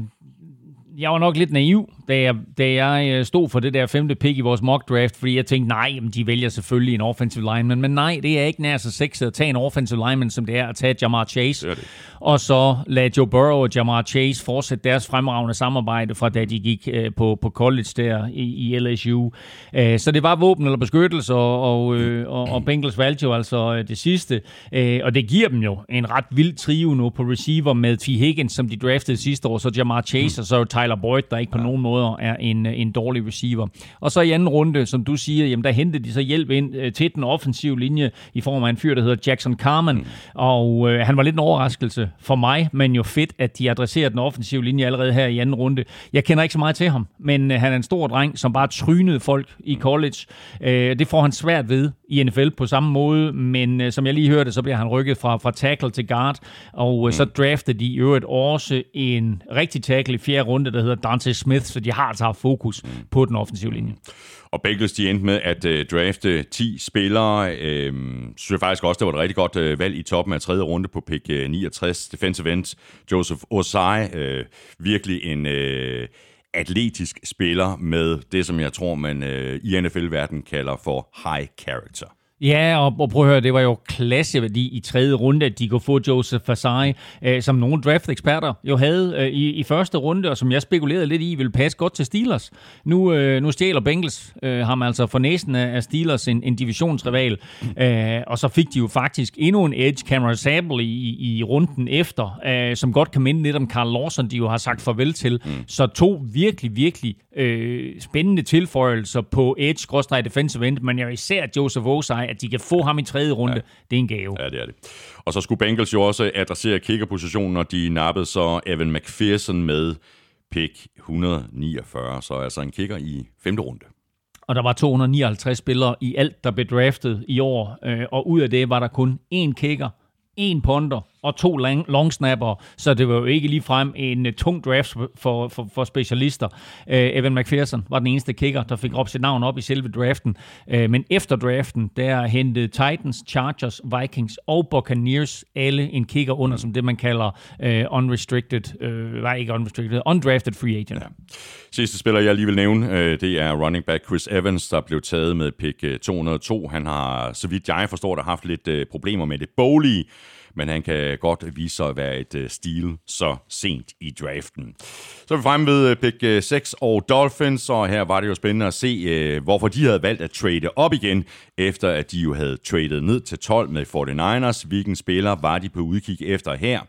jeg var nok lidt naiv, da jeg, da jeg øh, stod for det der femte pick i vores mock draft, fordi jeg tænkte, nej, de vælger selvfølgelig en offensive lineman, men nej, det er ikke nær så sexet at tage en offensive lineman, som det er at tage Jamar Chase, det det. og så lade Joe Burrow og Jamar Chase fortsætte deres fremragende samarbejde fra da de gik øh, på, på college der i, i LSU. Øh, så det var våben eller beskyttelse, og, og, øh, og, og Bengals valgte jo altså øh, det sidste, øh, og det giver dem jo en ret vild trio nu på receiver med T. Higgins, som de draftede sidste år, så Jamar Chase, mm. og så Tyler Boyd, der ikke på ja. nogen måder er en, en dårlig receiver. Og så i anden runde, som du siger, jamen der hentede de så hjælp ind øh, til den offensive linje i form af en fyr, der hedder Jackson Carmen. Mm. Og øh, han var lidt en overraskelse for mig, men jo fedt, at de adresserer den offensive linje allerede her i anden runde. Jeg kender ikke så meget til ham, men øh, han er en stor dreng, som bare trynede folk i college. Øh, det får han svært ved i NFL på samme måde, men øh, som jeg lige hørte, så bliver han rykket fra, fra tackle til guard, og øh, mm. så draftede de i øvrigt også en rigtig tackle i fjerde runde, der hedder Dante Smith, så de har altså haft fokus mm. på den offensive linje. Og Bengals de endte med at øh, drafte 10 spillere. Øh, synes jeg faktisk også, det var et rigtig godt øh, valg i toppen af tredje runde på pick øh, 69. Defensive end Joseph Osai. øh, virkelig en... Øh, atletisk spiller med det, som jeg tror, man øh, i NFL-verdenen kalder for high character. Ja, og, og prøv at høre, det var jo klasseværdi i tredje runde, at de kunne få Joseph Fasai, øh, som nogle draft-eksperter jo havde øh, i, i første runde, og som jeg spekulerede lidt i, ville passe godt til Steelers. Nu, øh, nu stjæler Bengals øh, ham altså for næsten af Steelers en, en divisionsrival, øh, og så fik de jo faktisk endnu en edge, Cameron Sable, i, i runden efter, øh, som godt kan minde lidt om Carl Lawson, de jo har sagt farvel til. Mm. Så to virkelig, virkelig øh, spændende tilføjelser på edge-defensive end, men jeg især Joseph Osai, at de kan få ham i tredje runde, ja. det er en gave. Ja, det er det. Og så skulle Bengals jo også adressere kickerpositionen, og de nappede så Evan McPherson med pick 149, så altså en kicker i femte runde. Og der var 259 spillere i alt, der blev draftet i år, øh, og ud af det var der kun én kicker, én ponder og to long, long snapper, så det var jo ikke ligefrem en uh, tung draft for, for, for specialister. Uh, Evan McPherson var den eneste kicker, der fik råbt sit navn op i selve draften. Uh, men efter draften, der hentede Titans, Chargers, Vikings og Buccaneers alle en kicker under, som det man kalder uh, unrestricted, uh, nej ikke unrestricted, undrafted free agent. Ja. Sidste spiller, jeg lige vil nævne, uh, det er running back Chris Evans, der blev taget med pick 202. Han har, så vidt jeg forstår det, haft lidt uh, problemer med det boglige men han kan godt vise sig at være et øh, stil så sent i draften. Så er vi fremme ved øh, pick øh, 6 og Dolphins, og her var det jo spændende at se, hvorfor de havde valgt at trade op igen, efter at de jo havde traded ned til 12 med 49ers. Hvilken spiller var de på udkig efter her?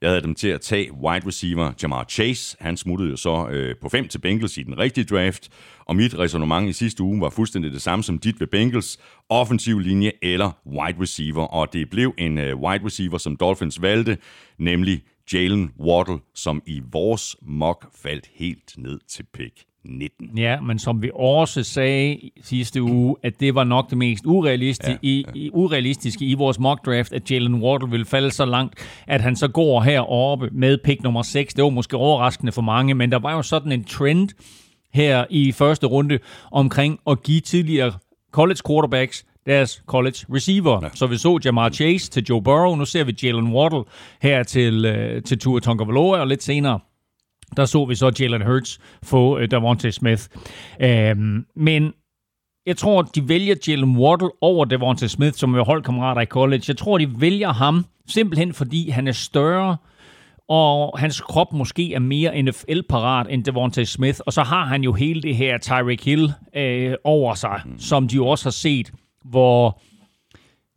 Jeg havde dem til at tage wide receiver Jamar Chase. Han smuttede jo så øh, på 5 til Bengals i den rigtige draft. Og mit resonemang i sidste uge var fuldstændig det samme som dit ved Bengals. Offensiv linje eller wide receiver. Og det blev en øh, wide receiver, som Dolphins valgte, nemlig Jalen Waddle, som i vores mock faldt helt ned til pick 19. Ja, men som vi også sagde sidste uge, at det var nok det mest urealistiske, ja, ja. I, urealistiske i vores mock draft, at Jalen Waddle ville falde så langt, at han så går heroppe med pick nummer 6. Det var måske overraskende for mange, men der var jo sådan en trend her i første runde omkring at give tidligere college quarterbacks deres college receiver. Ja. Så vi så Jamar Chase til Joe Burrow, nu ser vi Jalen Waddle her til, uh, til Tua Tagovailoa, og lidt senere der så vi så Jalen Hurts få uh, Davante Smith. Uh, men jeg tror, de vælger Jalen Waddle over Davante Smith, som er holdkammerater i college. Jeg tror, de vælger ham simpelthen, fordi han er større, og hans krop måske er mere NFL-parat end Devontae Smith. Og så har han jo hele det her Tyreek Hill øh, over sig, mm. som de jo også har set, hvor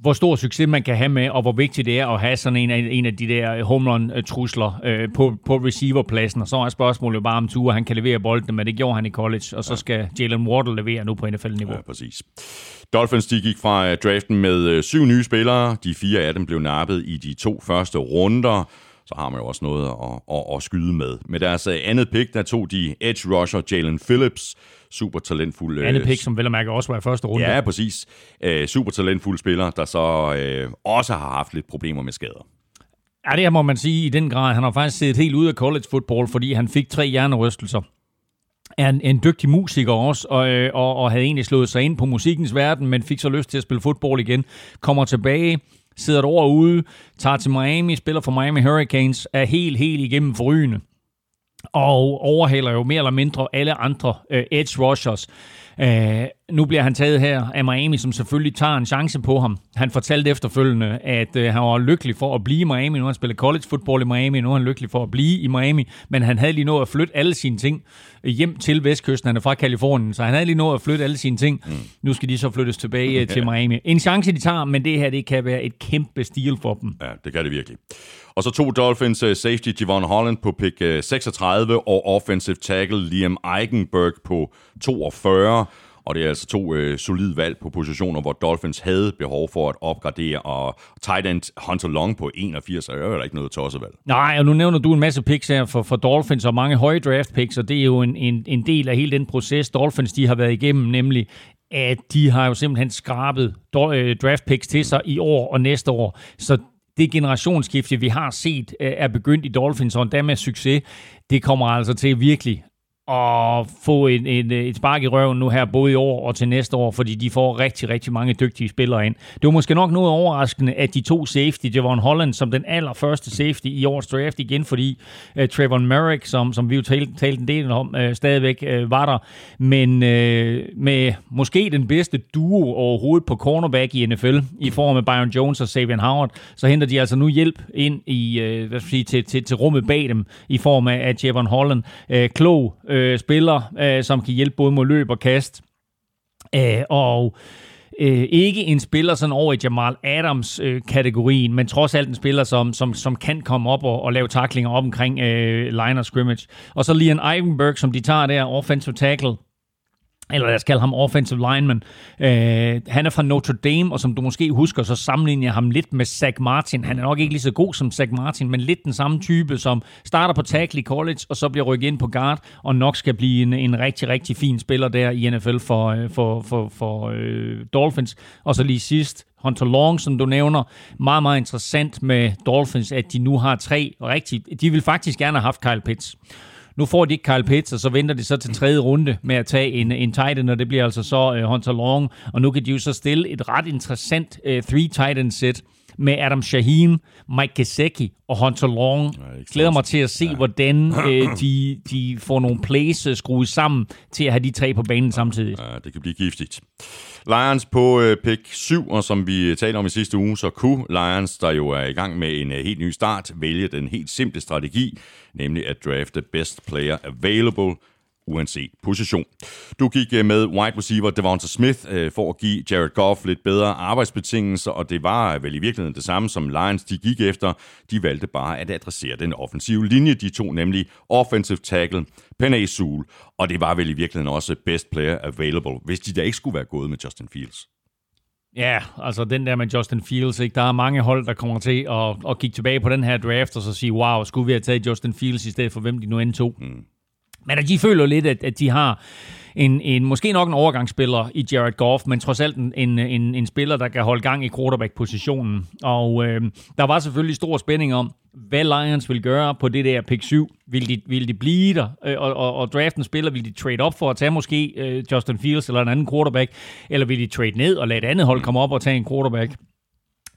hvor stor succes man kan have med, og hvor vigtigt det er at have sådan en af, en af de der home run-trusler øh, på, på receiverpladsen. Og så er spørgsmålet jo bare om Tua, han kan levere bolden, men det gjorde han i college, og så skal Jalen Waddle levere nu på NFL-niveau. Ja, præcis. Dolphins de gik fra øh, draften med øh, syv nye spillere. De fire af dem blev nappet i de to første runder så har man jo også noget at, at, at skyde med. Med deres øh, andet pick, der tog de edge rusher Jalen Phillips, super talentfuld... Andet pick, som vel og mærke også var i første runde. Ja, præcis. Uh, super talentfuld spiller, der så uh, også har haft lidt problemer med skader. Ja, det må man sige i den grad. Han har faktisk set helt ud af college football, fordi han fik tre hjernerystelser er en, en dygtig musiker også, og, og, og havde egentlig slået sig ind på musikkens verden, men fik så lyst til at spille fodbold igen. Kommer tilbage, sidder et år ude, tager til Miami, spiller for Miami Hurricanes, er helt, helt igennem forrygende og overhaler jo mere eller mindre alle andre øh, edge rushers. Øh, nu bliver han taget her af Miami, som selvfølgelig tager en chance på ham. Han fortalte efterfølgende, at uh, han var lykkelig for at blive i Miami. Nu har han spillet college football i Miami, nu er han lykkelig for at blive i Miami. Men han havde lige nået at flytte alle sine ting hjem til vestkysten. Han er fra Kalifornien, så han havde lige nået at flytte alle sine ting. Mm. Nu skal de så flyttes tilbage okay. til Miami. En chance, de tager, men det her det kan være et kæmpe stil for dem. Ja, det kan det virkelig. Og så to Dolphins uh, safety Javon Holland på pick uh, 36 og offensive tackle Liam Eichenberg på 42. Og det er altså to øh, solide valg på positioner, hvor Dolphins havde behov for at opgradere, og tight end Hunter Long på 81 er jo ikke noget tosset valg. Nej, og nu nævner du en masse picks her for, for Dolphins, og mange høje draft picks, og det er jo en, en, en del af hele den proces, Dolphins de har været igennem, nemlig at de har jo simpelthen skrabet øh, draft picks til sig i år og næste år. Så det generationsskifte, vi har set, øh, er begyndt i Dolphins, og endda med succes, det kommer altså til virkelig at få en, en, et spark i røven nu her, både i år og til næste år, fordi de får rigtig, rigtig mange dygtige spillere ind. Det var måske nok noget overraskende, at de to safety, Javon Holland som den allerførste safety i årets draft igen, fordi øh, uh, Trevor Merrick, som, som vi jo talte, talte en del om, uh, stadigvæk uh, var der, men uh, med måske den bedste duo overhovedet på cornerback i NFL, i form af Byron Jones og Savian Howard, så henter de altså nu hjælp ind i, uh, hvad skal sige, til, til, til rummet bag dem, i form af, af Javon Holland. Uh, klog øh, spiller, øh, som kan hjælpe både mod løb og kast. Øh, og øh, ikke en spiller sådan over i Jamal Adams-kategorien, øh, men trods alt en spiller, som, som, som kan komme op og, og lave taklinger op omkring øh, line of scrimmage. Og så Liam Ivenberg, som de tager der, offensive tackle eller lad os kalde ham offensive lineman. Øh, han er fra Notre Dame, og som du måske husker, så sammenligner jeg ham lidt med Zach Martin. Han er nok ikke lige så god som Zach Martin, men lidt den samme type, som starter på tackle i college, og så bliver rykket ind på guard, og nok skal blive en, en rigtig, rigtig fin spiller der i NFL for, øh, for, for, for øh, Dolphins. Og så lige sidst, Hunter Long, som du nævner, meget, meget interessant med Dolphins, at de nu har tre rigtig... De vil faktisk gerne have haft Kyle Pitts. Nu får de ikke Kyle Pitts, og så venter de så til tredje runde med at tage en, en tight end, og det bliver altså så uh, Hunter Long. Og nu kan de jo så stille et ret interessant uh, three tight end set med Adam Shaheen, Mike Gesicki og Hunter Long. Jeg glæder mig til at se, ja. hvordan uh, de, de får nogle plays skruet sammen til at have de tre på banen samtidig. Ja, det kan blive giftigt. Lions på øh, pick 7, og som vi talte om i sidste uge, så kunne Lions, der jo er i gang med en øh, helt ny start, vælge den helt simple strategi, nemlig at drafte best player available – uanset position. Du gik øh, med wide receiver Devonta Smith øh, for at give Jared Goff lidt bedre arbejdsbetingelser, og det var vel i virkeligheden det samme, som Lions de gik efter. De valgte bare at adressere den offensive linje. De to nemlig offensive tackle Penny Sewell, og det var vel i virkeligheden også best player available, hvis de da ikke skulle være gået med Justin Fields. Ja, altså den der med Justin Fields, ikke? der er mange hold, der kommer til at, at kigge tilbage på den her draft og så sige, wow, skulle vi have taget Justin Fields i stedet for hvem de nu end tog? Mm. Men at de føler lidt, at, at de har en, en, måske nok en overgangsspiller i Jared Goff, men trods alt en, en, en, en spiller, der kan holde gang i quarterback-positionen. Og øh, der var selvfølgelig stor spænding om, hvad Lions vil gøre på det der pick 7. Vil de, vil de blive der øh, og, og, og drafte en spiller? Vil de trade op for at tage måske øh, Justin Fields eller en anden quarterback? Eller vil de trade ned og lade et andet hold komme op og tage en quarterback?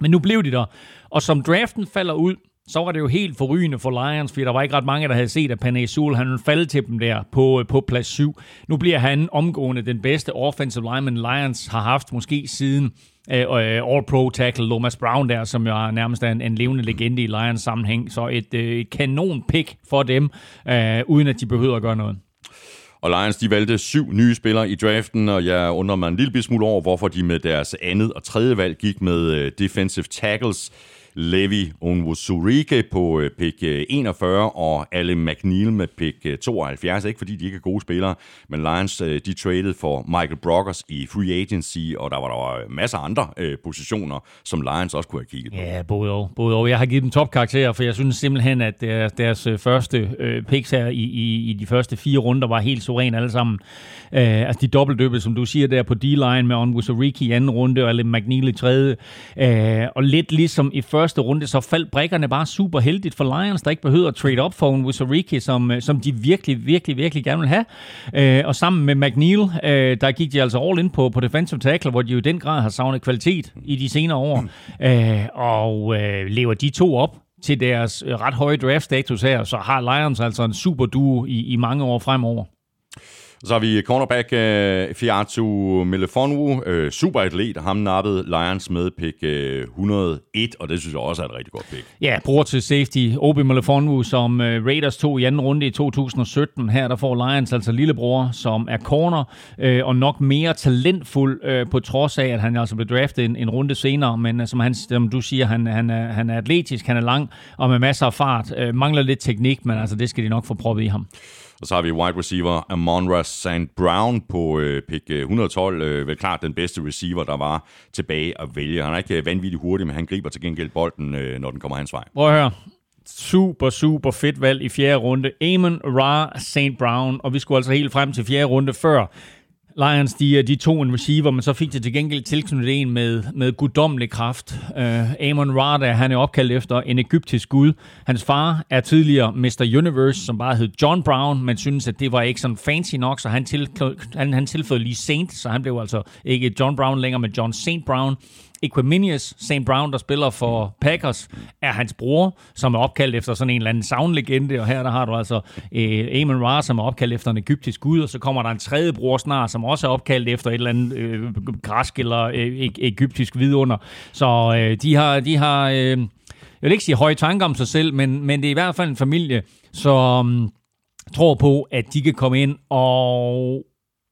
Men nu blev de der. Og som draften falder ud, så var det jo helt forrygende for Lions, fordi der var ikke ret mange, der havde set, at Panay Sewell, han faldt til dem der på, øh, på plads 7. Nu bliver han omgående den bedste offensive lineman Lions har haft, måske siden øh, uh, øh, All-Pro tackle Lomas Brown der, som jo er nærmest en, en levende legende i Lions sammenhæng. Så et, uh, et kanon pick for dem, uh, uden at de behøver at gøre noget. Og Lions de valgte syv nye spillere i draften, og jeg undrer mig en lille smule over, hvorfor de med deres andet og tredje valg gik med defensive tackles. Levi Onwuzurike på øh, pick øh, 41 og Ale McNeil med pick øh, 72. Ikke fordi de ikke er gode spillere, men Lions øh, de traded for Michael Brockers i free agency, og der var der masser af andre positioner, som Lions også kunne have kigget på. Ja, både og. Både og. Jeg har givet dem topkarakterer, for jeg synes simpelthen, at deres, deres første picks her i, i, i de første fire runder var helt suveræn alle sammen. Uh, altså de dobbeltdøbel, som du siger der på D-line med Onwuzurike i anden runde og Ale McNeil i tredje. Uh, og lidt ligesom i første første runde, så faldt brækkerne bare super heldigt for Lions, der ikke behøver at trade op for en Wissariki, som, øh, som de virkelig, virkelig, virkelig gerne vil have. Øh, og sammen med McNeil, øh, der gik de altså all in på, på defensive tackle, hvor de jo i den grad har savnet kvalitet i de senere år. Øh, og øh, lever de to op til deres øh, ret høje draft status her, så har Lions altså en super duo i, i mange år fremover. Så har vi cornerback uh, Fiatu Melefonwu, uh, øh, superatlet. ham nappede Lions med pick uh, øh, 101, og det synes jeg også er et rigtig godt pick. Ja, bruger til safety Obi Melefonwu, som uh, Raiders tog i anden runde i 2017. Her der får Lions altså lillebror, som er corner, uh, og nok mere talentfuld, uh, på trods af, at han altså blev draftet en, en runde senere, men uh, som, han, som du siger, han, han, er, han er atletisk, han er lang, og med masser af fart, uh, mangler lidt teknik, men altså det skal de nok få proppet i ham. Og så har vi wide receiver Amonra St. Brown på øh, pick øh, 112. Øh, vel klart den bedste receiver, der var tilbage at vælge. Han er ikke øh, vanvittigt hurtig, men han griber til gengæld bolden, øh, når den kommer hans vej. Prøv at høre super, super fedt valg i fjerde runde. Amon Ra St. Brown, og vi skulle altså helt frem til fjerde runde før Lions, de, øh, de tog en receiver, men så fik de til gengæld tilknyttet en med, med guddommelig kraft. Uh, Amon Rada, han er opkaldt efter en egyptisk gud. Hans far er tidligere Mr. Universe, som bare hed John Brown, men synes, at det var ikke sådan fancy nok, så han, til, han, han tilføjede lige Saint, så han blev altså ikke John Brown længere, men John Saint Brown. Equiminius St. Brown, der spiller for Packers, er hans bror, som er opkaldt efter sådan en eller anden savnlegende, og her der har du altså øh, Amon Ra, som er opkaldt efter en egyptisk gud, og så kommer der en tredje bror snart, som også er opkaldt efter et eller andet øh, græsk eller øh, egyptisk vidunder. Så øh, de har, de har øh, jeg vil ikke sige høje tanker om sig selv, men, men det er i hvert fald en familie, som øh, tror på, at de kan komme ind og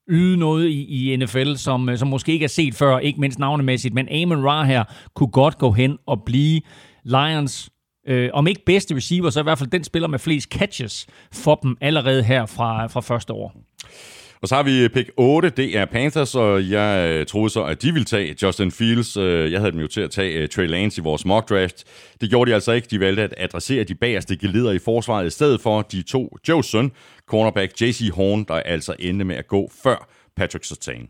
yde noget i, i NFL, som, øh, som måske ikke er set før, ikke mindst navnemæssigt, men Amon Ra her kunne godt gå hen og blive Lions øh, om ikke bedste receiver, så i hvert fald den spiller med flest catches for dem allerede her fra, fra første år. Og så har vi pick 8, det er Panthers, og jeg øh, troede så, at de ville tage Justin Fields. Øh, jeg havde dem jo til at tage øh, Trey Lance i vores mock draft. Det gjorde de altså ikke. De valgte at adressere de bagerste gelider i forsvaret i stedet for de to Joe søn, cornerback JC Horn, der altså endte med at gå før Patrick Surtain.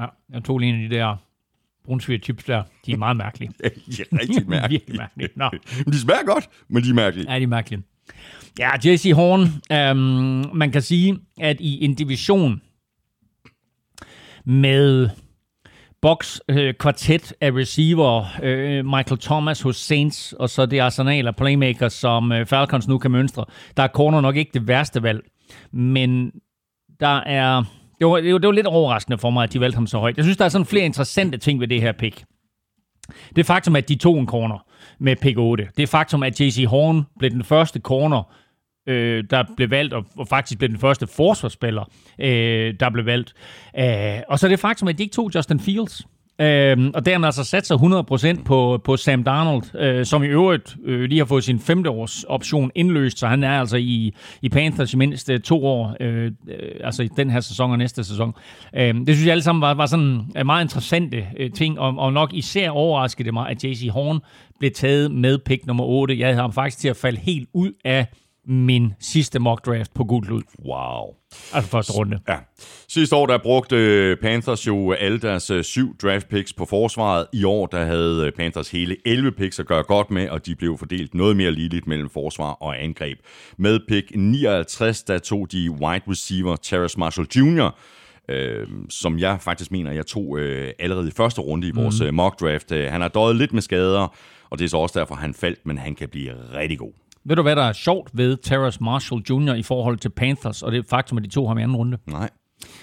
Ja, jeg tog lige en af de der brunsviger chips der. De er meget mærkelige. Ja, de er rigtig mærkelige. Virkelig mærkelige. Nå. Men de smager godt, men de er mærkelige. Ja, de er mærkelige. Ja, JC Horn, øhm, man kan sige, at i en division med box øh, kvartet af receiver, øh, Michael Thomas hos Saints, og så det arsenal af playmakers, som øh, Falcons nu kan mønstre. Der er corner nok ikke det værste valg, men der er... Det var, det, var, det var lidt overraskende for mig, at de valgte ham så højt. Jeg synes, der er sådan flere interessante ting ved det her pick. Det faktum, at de tog en corner med pick 8. Det faktum, at JC Horn blev den første corner, øh, der blev valgt, og, og faktisk blev den første forsvarsspiller, øh, der blev valgt. Øh, og så det faktum, at de ikke tog Justin Fields. Øh, og dermed altså sat sig 100% på, på Sam Darnold, øh, som i øvrigt øh, lige har fået sin femte års option indløst, så han er altså i, i Panthers i mindst øh, to år, øh, øh, altså i den her sæson og næste sæson. Øh, det synes jeg alle sammen var, var sådan en meget interessante øh, ting, og, og nok især overraskede det mig, at JC Horn blev taget med pick nummer 8. Jeg havde ham faktisk til at falde helt ud af min sidste mock draft på gul lud. Wow. Altså første runde. Ja. Sidste år, der brugte Panthers jo alle deres øh, syv draft picks på forsvaret. I år, der havde øh, Panthers hele 11 picks at gøre godt med, og de blev fordelt noget mere ligeligt mellem forsvar og angreb. Med pick 59, der tog de wide receiver Terrace Marshall Jr., øh, som jeg faktisk mener, jeg tog øh, allerede i første runde i vores mm. mock draft. Han har døjet lidt med skader, og det er så også derfor, han faldt, men han kan blive rigtig god. Ved du, hvad der er sjovt ved Terrace Marshall Jr. i forhold til Panthers, og det faktum, at de tog ham i anden runde? Nej.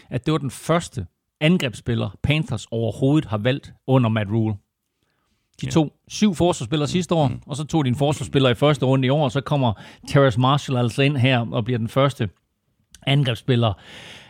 At det var den første angrebsspiller, Panthers overhovedet har valgt under Matt Rule. De tog syv forsvarsspillere sidste år, mm. og så tog de en forsvarsspiller i første runde i år, og så kommer Terrace Marshall altså ind her og bliver den første angrebsspiller.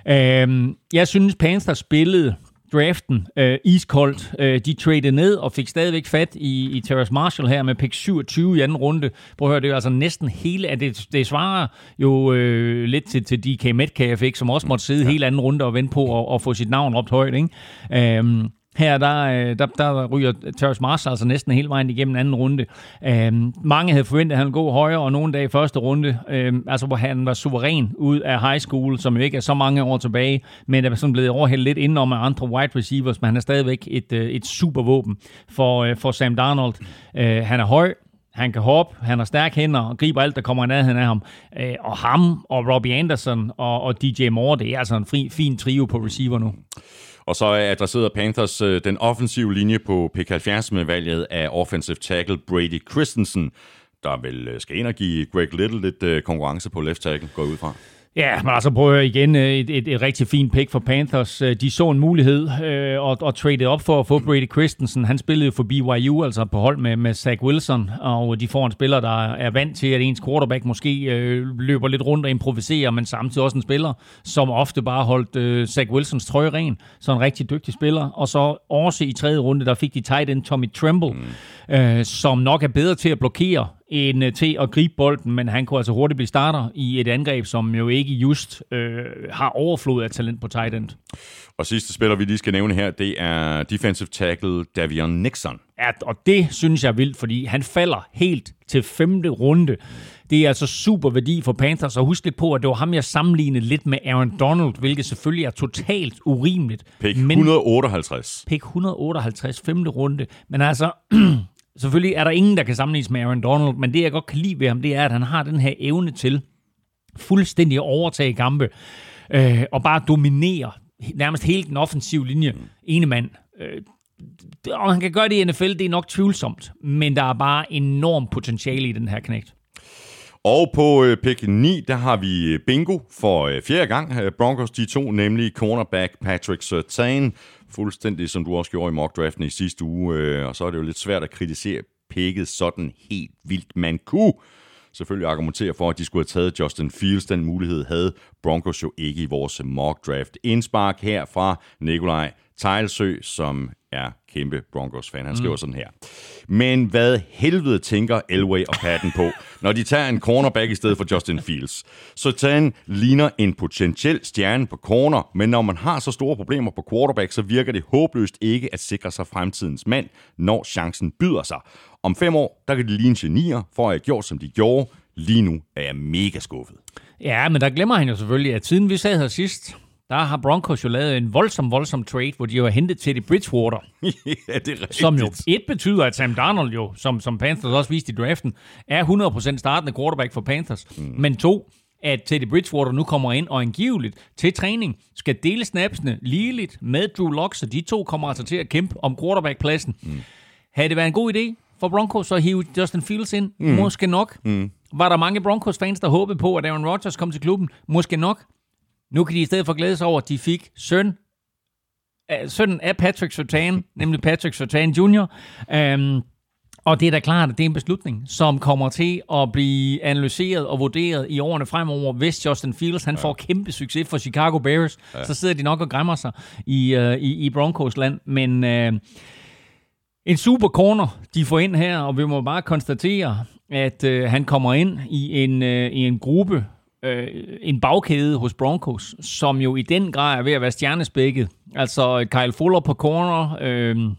Øhm, jeg synes, Panthers spillede draften øh, iskoldt. Øh, de traded ned og fik stadigvæk fat i, i Terrace Marshall her med pick 27 i anden runde. Prøv at høre, det er altså næsten hele, at det, det svarer jo øh, lidt til, til DK Metcalf, ikke, som også måtte sidde ja. hele anden runde og vente på at, at få sit navn råbt højt. Ikke? Øhm, her der, øh, der, der ryger Terrence Marshall altså næsten hele vejen igennem anden runde. Øhm, mange havde forventet, at han ville gå højere, og nogle dage i første runde, øhm, altså hvor han var suveræn ud af high school, som jo ikke er så mange år tilbage, men er sådan blevet overhældt lidt indenom af andre wide receivers, men han er stadigvæk et, øh, et supervåben for, øh, for Sam Darnold. Øh, han er høj, han kan hoppe, han har stærke hænder og griber alt, der kommer i nærheden af ham. Øh, og ham og Robbie Anderson og, og DJ Moore, det er altså en fri, fin trio på receiver nu. Og så adresserede Panthers øh, den offensive linje på pick 70 med valget af offensive tackle Brady Christensen, der vel øh, skal ind og give Greg Little lidt øh, konkurrence på left tackle, går ud fra. Ja, men altså prøv at høre igen, et, et, et rigtig fint pick for Panthers. De så en mulighed øh, og, og traded op for at få Brady Christensen. Han spillede for BYU, altså på hold med, med Zach Wilson, og de får en spiller, der er vant til, at ens quarterback måske øh, løber lidt rundt og improviserer, men samtidig også en spiller, som ofte bare holdt øh, Zach Wilsons trøje ren. Så en rigtig dygtig spiller. Og så også i tredje runde, der fik de tight end Tommy Tremble, mm. øh, som nok er bedre til at blokere end øh, til at gribe bolden, men han kunne altså hurtigt blive starter i et angreb, som jo ikke just øh, har overflod af talent på tight end. Og sidste spiller, vi lige skal nævne her, det er defensive tackle Davion Nixon. Ja, og det synes jeg er vildt, fordi han falder helt til femte runde. Det er altså super værdi for Panthers, og husk lidt på, at det var ham, jeg sammenlignede lidt med Aaron Donald, hvilket selvfølgelig er totalt urimeligt. Pick 158. Pick 158, femte runde. Men altså, Selvfølgelig er der ingen, der kan sammenlignes med Aaron Donald, men det, jeg godt kan lide ved ham, det er, at han har den her evne til fuldstændig at overtage kampe øh, og bare dominere nærmest hele den offensive linje. Ene mand. Øh, og han kan gøre det i NFL, det er nok tvivlsomt, men der er bare enormt potentiale i den her knægt. Og på øh, pick 9, der har vi bingo for øh, fjerde gang. Broncos, de to, nemlig cornerback Patrick Surtain fuldstændig som du også gjorde i mockdraften i sidste uge, øh, og så er det jo lidt svært at kritisere picket sådan helt vildt. Man kunne selvfølgelig argumentere for, at de skulle have taget Justin Fields. Den mulighed havde Broncos jo ikke i vores mock draft. Indspark her fra Nikolaj Tejlsø, som er kæmpe Broncos-fan. Han skriver mm. sådan her. Men hvad helvede tænker Elway og Patton på, når de tager en cornerback i stedet for Justin Fields? Så Tan ligner en potentiel stjerne på corner, men når man har så store problemer på quarterback, så virker det håbløst ikke at sikre sig fremtidens mand, når chancen byder sig. Om fem år, der kan de ligne genier, for at have gjort, som de gjorde. Lige nu er jeg mega skuffet. Ja, men der glemmer han jo selvfølgelig, at siden vi sad her sidst, der har Broncos jo lavet en voldsom, voldsom trade, hvor de jo har hentet Teddy Bridgewater. ja, det er rigtigt. Som jo et betyder, at Sam Darnold jo, som, som Panthers også viste i draften, er 100% startende quarterback for Panthers. Mm. Men to, at Teddy Bridgewater nu kommer ind og angiveligt til træning skal dele snapsene ligeligt med Drew Lock, så de to kommer altså til at kæmpe om quarterbackpladsen. Mm. Havde det været en god idé for Broncos at hive Justin Fields ind? Mm. Måske nok. Mm. Var der mange Broncos-fans, der håbede på, at Aaron Rodgers kom til klubben? Måske nok. Nu kan de i stedet for glæde sig over, at de fik søn, sønnen af Patrick Sertan, nemlig Patrick Sertan Jr., um, og det er da klart, at det er en beslutning, som kommer til at blive analyseret og vurderet i årene fremover. Hvis Justin Fields han ja. får kæmpe succes for Chicago Bears, ja. så sidder de nok og græmmer sig i, uh, i, i Broncos land. Men uh, en super corner, de får ind her, og vi må bare konstatere, at uh, han kommer ind i en, uh, i en gruppe, uh, en bagkæde hos Broncos, som jo i den grad er ved at være stjernespækket. Altså Kyle Fuller på corner, uh,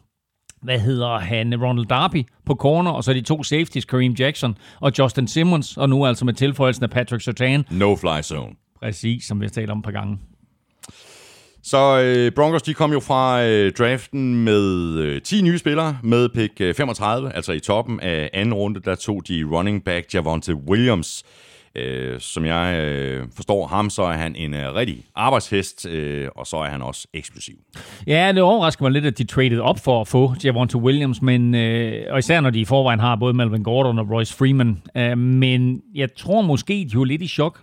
hvad hedder han, Ronald Darby på corner, og så de to safeties, Kareem Jackson og Justin Simmons, og nu altså med tilføjelsen af Patrick Sertan. No fly zone. Præcis, som vi har talt om et par gange. Så øh, Broncos de kom jo fra øh, draften med øh, 10 nye spillere med pick øh, 35, altså i toppen af anden runde, der tog de running back Javonte Williams. Øh, Øh, som jeg øh, forstår ham, så er han en øh, rigtig arbejdshest, øh, og så er han også eksplosiv. Ja, det overrasker mig lidt, at de traded op for at få Javonte Williams, men, øh, og især når de i forvejen har både Melvin Gordon og Royce Freeman. Øh, men jeg tror måske, de er lidt i chok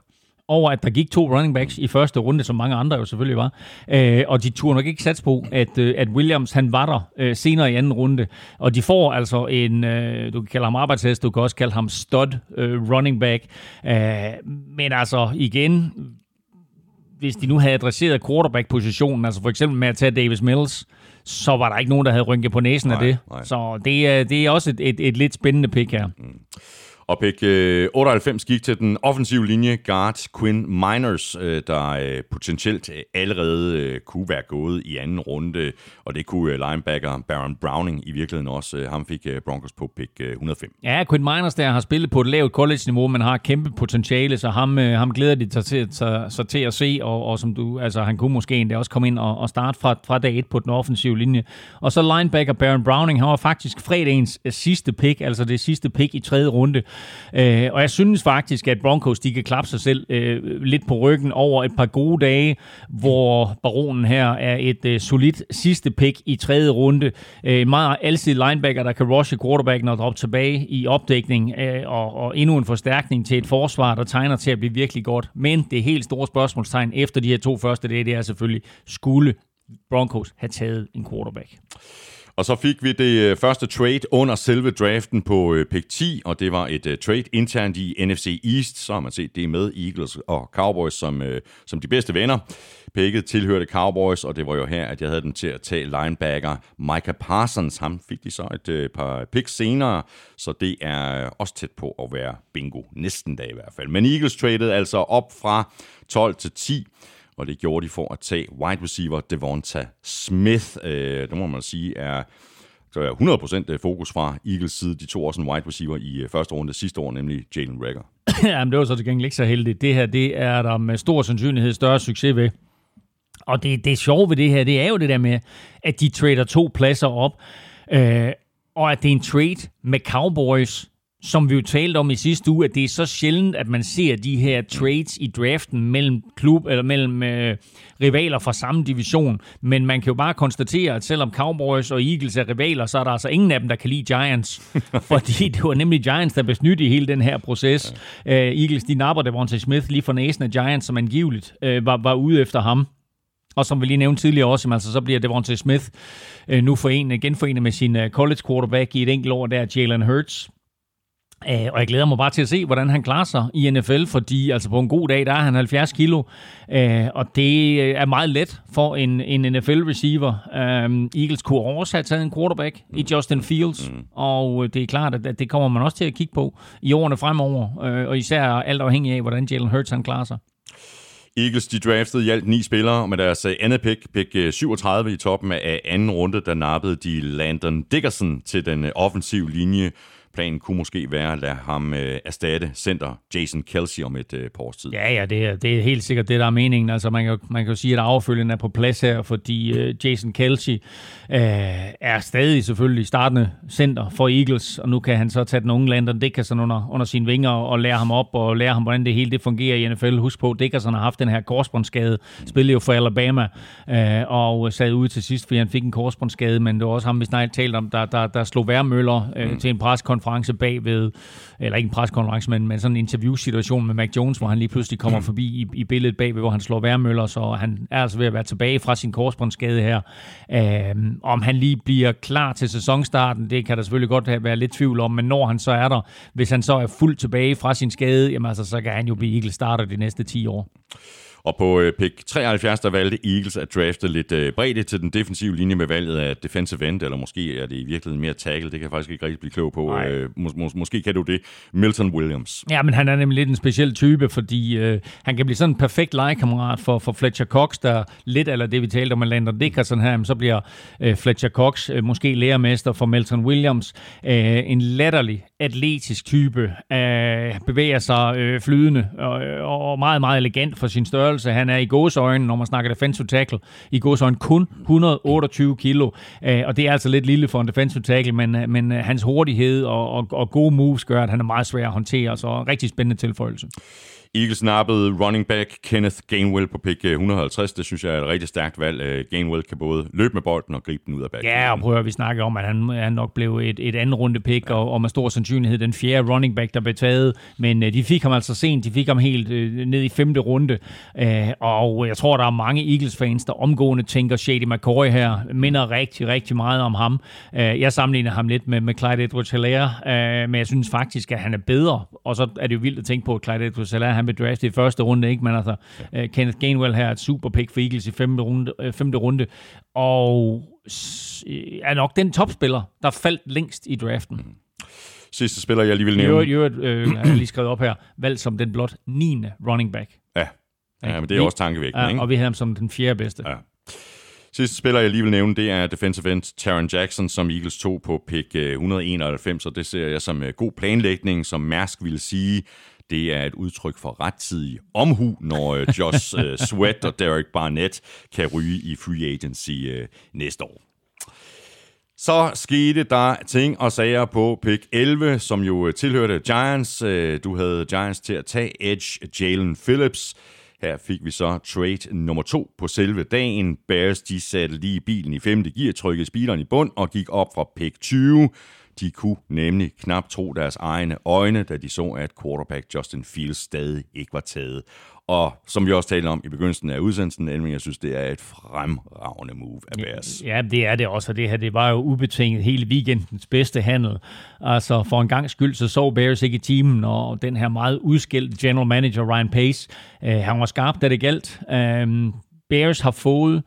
over, at der gik to running backs i første runde, som mange andre jo selvfølgelig var. Øh, og de turde nok ikke sats på, at, øh, at Williams han var der øh, senere i anden runde. Og de får altså en, øh, du kan kalde ham arbejdshest, du kan også kalde ham stud øh, running back. Øh, men altså igen, hvis de nu havde adresseret quarterback-positionen, altså for eksempel med at tage Davis Mills, så var der ikke nogen, der havde rynket på næsen nej, af det. Nej. Så det er, det er også et, et, et lidt spændende pick her. Mm. Og pick 98 øh, gik til den offensive linje guard Quinn Miners, øh, der øh, potentielt øh, allerede øh, kunne være gået i anden runde, og det kunne øh, linebacker Baron Browning i virkeligheden også. Ham fik Broncos på pick 105. Ja, Quinn Miners der har spillet på et lavt college-niveau, men har kæmpe potentiale, så ham, ham glæder de sig til, sig til at se, og, og som du, altså han kunne måske endda også komme ind og, og starte fra, fra dag 1 på den offensive linje. Og så linebacker Baron Browning, han var faktisk fredagens sidste pick, altså det sidste pick i tredje runde. Øh, og jeg synes faktisk, at Broncos de kan klappe sig selv øh, lidt på ryggen over et par gode dage, hvor baronen her er et øh, solidt sidste pick i tredje runde. Øh, en meget alsidig linebacker, der kan rushe quarterbacken og droppe tilbage i opdækning, øh, og, og endnu en forstærkning til et forsvar, der tegner til at blive virkelig godt. Men det helt store spørgsmålstegn efter de her to første dage, det er selvfølgelig, skulle Broncos have taget en quarterback? Og så fik vi det øh, første trade under selve draften på øh, pick 10, og det var et øh, trade internt i NFC East. Så har man set det med Eagles og Cowboys som, som de bedste venner. Picket tilhørte Cowboys, og det var jo her, at jeg havde den til at tage linebacker Micah Parsons. Ham fik de så et par picks senere, så det er også tæt på at være bingo. Næsten da i hvert fald. Men Eagles traded altså op fra 12 til 10 og det gjorde de for at tage wide receiver Devonta Smith. Øh, det må man sige er så er 100% øh, fokus fra Eagles side. De tog også en wide receiver i øh, første runde sidste år, nemlig Jalen Rager. Jamen, det var så til gengæld ikke så heldigt. Det her, det er der med stor sandsynlighed større succes ved. Og det, det sjove ved det her, det er jo det der med, at de trader to pladser op, øh, og at det er en trade med Cowboys, som vi jo talte om i sidste uge, at det er så sjældent, at man ser de her trades i draften mellem klub eller mellem øh, rivaler fra samme division. Men man kan jo bare konstatere, at selvom Cowboys og Eagles er rivaler, så er der altså ingen af dem, der kan lide Giants. fordi det var nemlig Giants, der blev snydt i hele den her proces. Uh, Eagles, de napper Devontae Smith lige for næsen af Giants, som angiveligt uh, var, var ude efter ham. Og som vi lige nævnte tidligere også, altså, så bliver Devontae Smith uh, nu forenet, genforenet med sin uh, college quarterback i et enkelt år, der Jalen Hurts Øh, og jeg glæder mig bare til at se, hvordan han klarer sig i NFL, fordi altså på en god dag, der er han 70 kilo, øh, og det er meget let for en, en NFL-receiver. Øh, Eagles kunne også have taget en quarterback mm. i Justin Fields, mm. og det er klart, at det kommer man også til at kigge på i årene fremover, og især alt afhængig af, hvordan Jalen Hurts han klarer sig. Eagles de draftede i alt ni spillere, med deres andet pick, pick 37 i toppen af anden runde, der nappede de Landon Dickerson til den offensive linje Planen kunne måske være at lade ham øh, erstatte center Jason Kelsey om et øh, par års tid. Ja, ja, det er, det er helt sikkert det, der er meningen. Altså, man kan, man kan jo sige, at affølgen er på plads her, fordi øh, Jason Kelsey øh, er stadig selvfølgelig startende center for Eagles, og nu kan han så tage den unge Landon Dickerson under, under sine vinger og lære ham op og lære ham, hvordan det hele det fungerer i NFL. Husk på, Dickerson har haft den her korsbåndsskade, spillede jo for Alabama øh, og sad ude til sidst, fordi han fik en korsbåndsskade, men det var også ham, vi snart talte om, der, der, der slog værmøller øh, mm. til en preskonference preskonference bagved, eller ikke en preskonference, men, men sådan en interviewsituation med Mac Jones, hvor han lige pludselig kommer mm. forbi i, i billedet bagved, hvor han slår værmøller, så han er altså ved at være tilbage fra sin korsbåndsskade her. Um, om han lige bliver klar til sæsonstarten, det kan der selvfølgelig godt være lidt tvivl om, men når han så er der, hvis han så er fuldt tilbage fra sin skade, jamen altså, så kan han jo blive Eagles starter de næste 10 år. Og på øh, pick 73, der valgte Eagles at drafte lidt øh, bredde til den defensive linje med valget af defensive end, eller måske er det i virkeligheden mere tackle, det kan jeg faktisk ikke rigtig blive klog på. Øh, mås- mås- måske kan du det. Milton Williams. Ja, men han er nemlig lidt en speciel type, fordi øh, han kan blive sådan en perfekt legekammerat for, for Fletcher Cox, der lidt eller det, vi talte om Landon Dickerson her, så bliver øh, Fletcher Cox øh, måske lærermester for Milton Williams. Øh, en latterlig atletisk type, øh, bevæger sig øh, flydende og, og meget, meget elegant for sin størrelse størrelse. Han er i gåsøjne, når man snakker defensive tackle, i gåsøjne kun 128 kilo. Øh, og det er altså lidt lille for en defensive tackle, men, øh, men øh, hans hurtighed og, og, og gode moves gør, at han er meget svær at håndtere. Så rigtig spændende tilføjelse. Eagles nappede running back Kenneth Gainwell på pick øh, 150. Det synes jeg er et rigtig stærkt valg. Øh, Gainwell kan både løbe med bolden og gribe den ud af backen. Ja, og prøv at vi snakker om, at han, han nok blev et, et andet runde pick, ja. og, og med stor sandsynlighed den fjerde running back, der blev taget. Men øh, de fik ham altså sent. De fik ham helt øh, ned i femte runde. Øh, og jeg tror, der er mange Eagles-fans, der omgående tænker, Shady McCoy her minder rigtig, rigtig meget om ham. Øh, jeg sammenligner ham lidt med, med Clyde Edwards-Hilaire, øh, men jeg synes faktisk, at han er bedre. Og så er det jo vildt at tænke på, at Clyde Edwards-Hilaire han blev draftet i første runde, ikke? men altså uh, Kenneth Gainwell her er et super pick for Eagles i femte runde, uh, femte runde og er nok den topspiller, der faldt længst i draften. Mm. Sidste spiller, jeg lige vil nævne. Jo, jo, øh, jeg har lige skrevet op her. Valgt som den blot 9. running back. Ja, ja men det er også tankevækkende. Ja, ikke? og vi havde ham som den fjerde bedste. Ja. Sidste spiller, jeg lige vil nævne, det er defensive end Taron Jackson, som Eagles tog på pick 191, og det ser jeg som god planlægning, som Mærsk ville sige det er et udtryk for rettidig omhu, når øh, Josh uh, Sweat og Derek Barnett kan ryge i free agency uh, næste år. Så skete der ting og sager på pick 11, som jo tilhørte Giants. Du havde Giants til at tage Edge Jalen Phillips. Her fik vi så trade nummer to på selve dagen. Bears de satte lige bilen i femte gear, trykkede speederen i bund og gik op fra pick 20. De kunne nemlig knap tro deres egne øjne, da de så, at quarterback Justin Fields stadig ikke var taget. Og som vi også talte om i begyndelsen af udsendelsen, Elming, jeg synes, det er et fremragende move af Bears. Ja, det er det også, og det her det var jo ubetinget hele weekendens bedste handel. Altså for en gang skyld, så så Bears ikke i timen, og den her meget udskilt general manager Ryan Pace, øh, han var skarp, da det galt. Øh, Bears har fået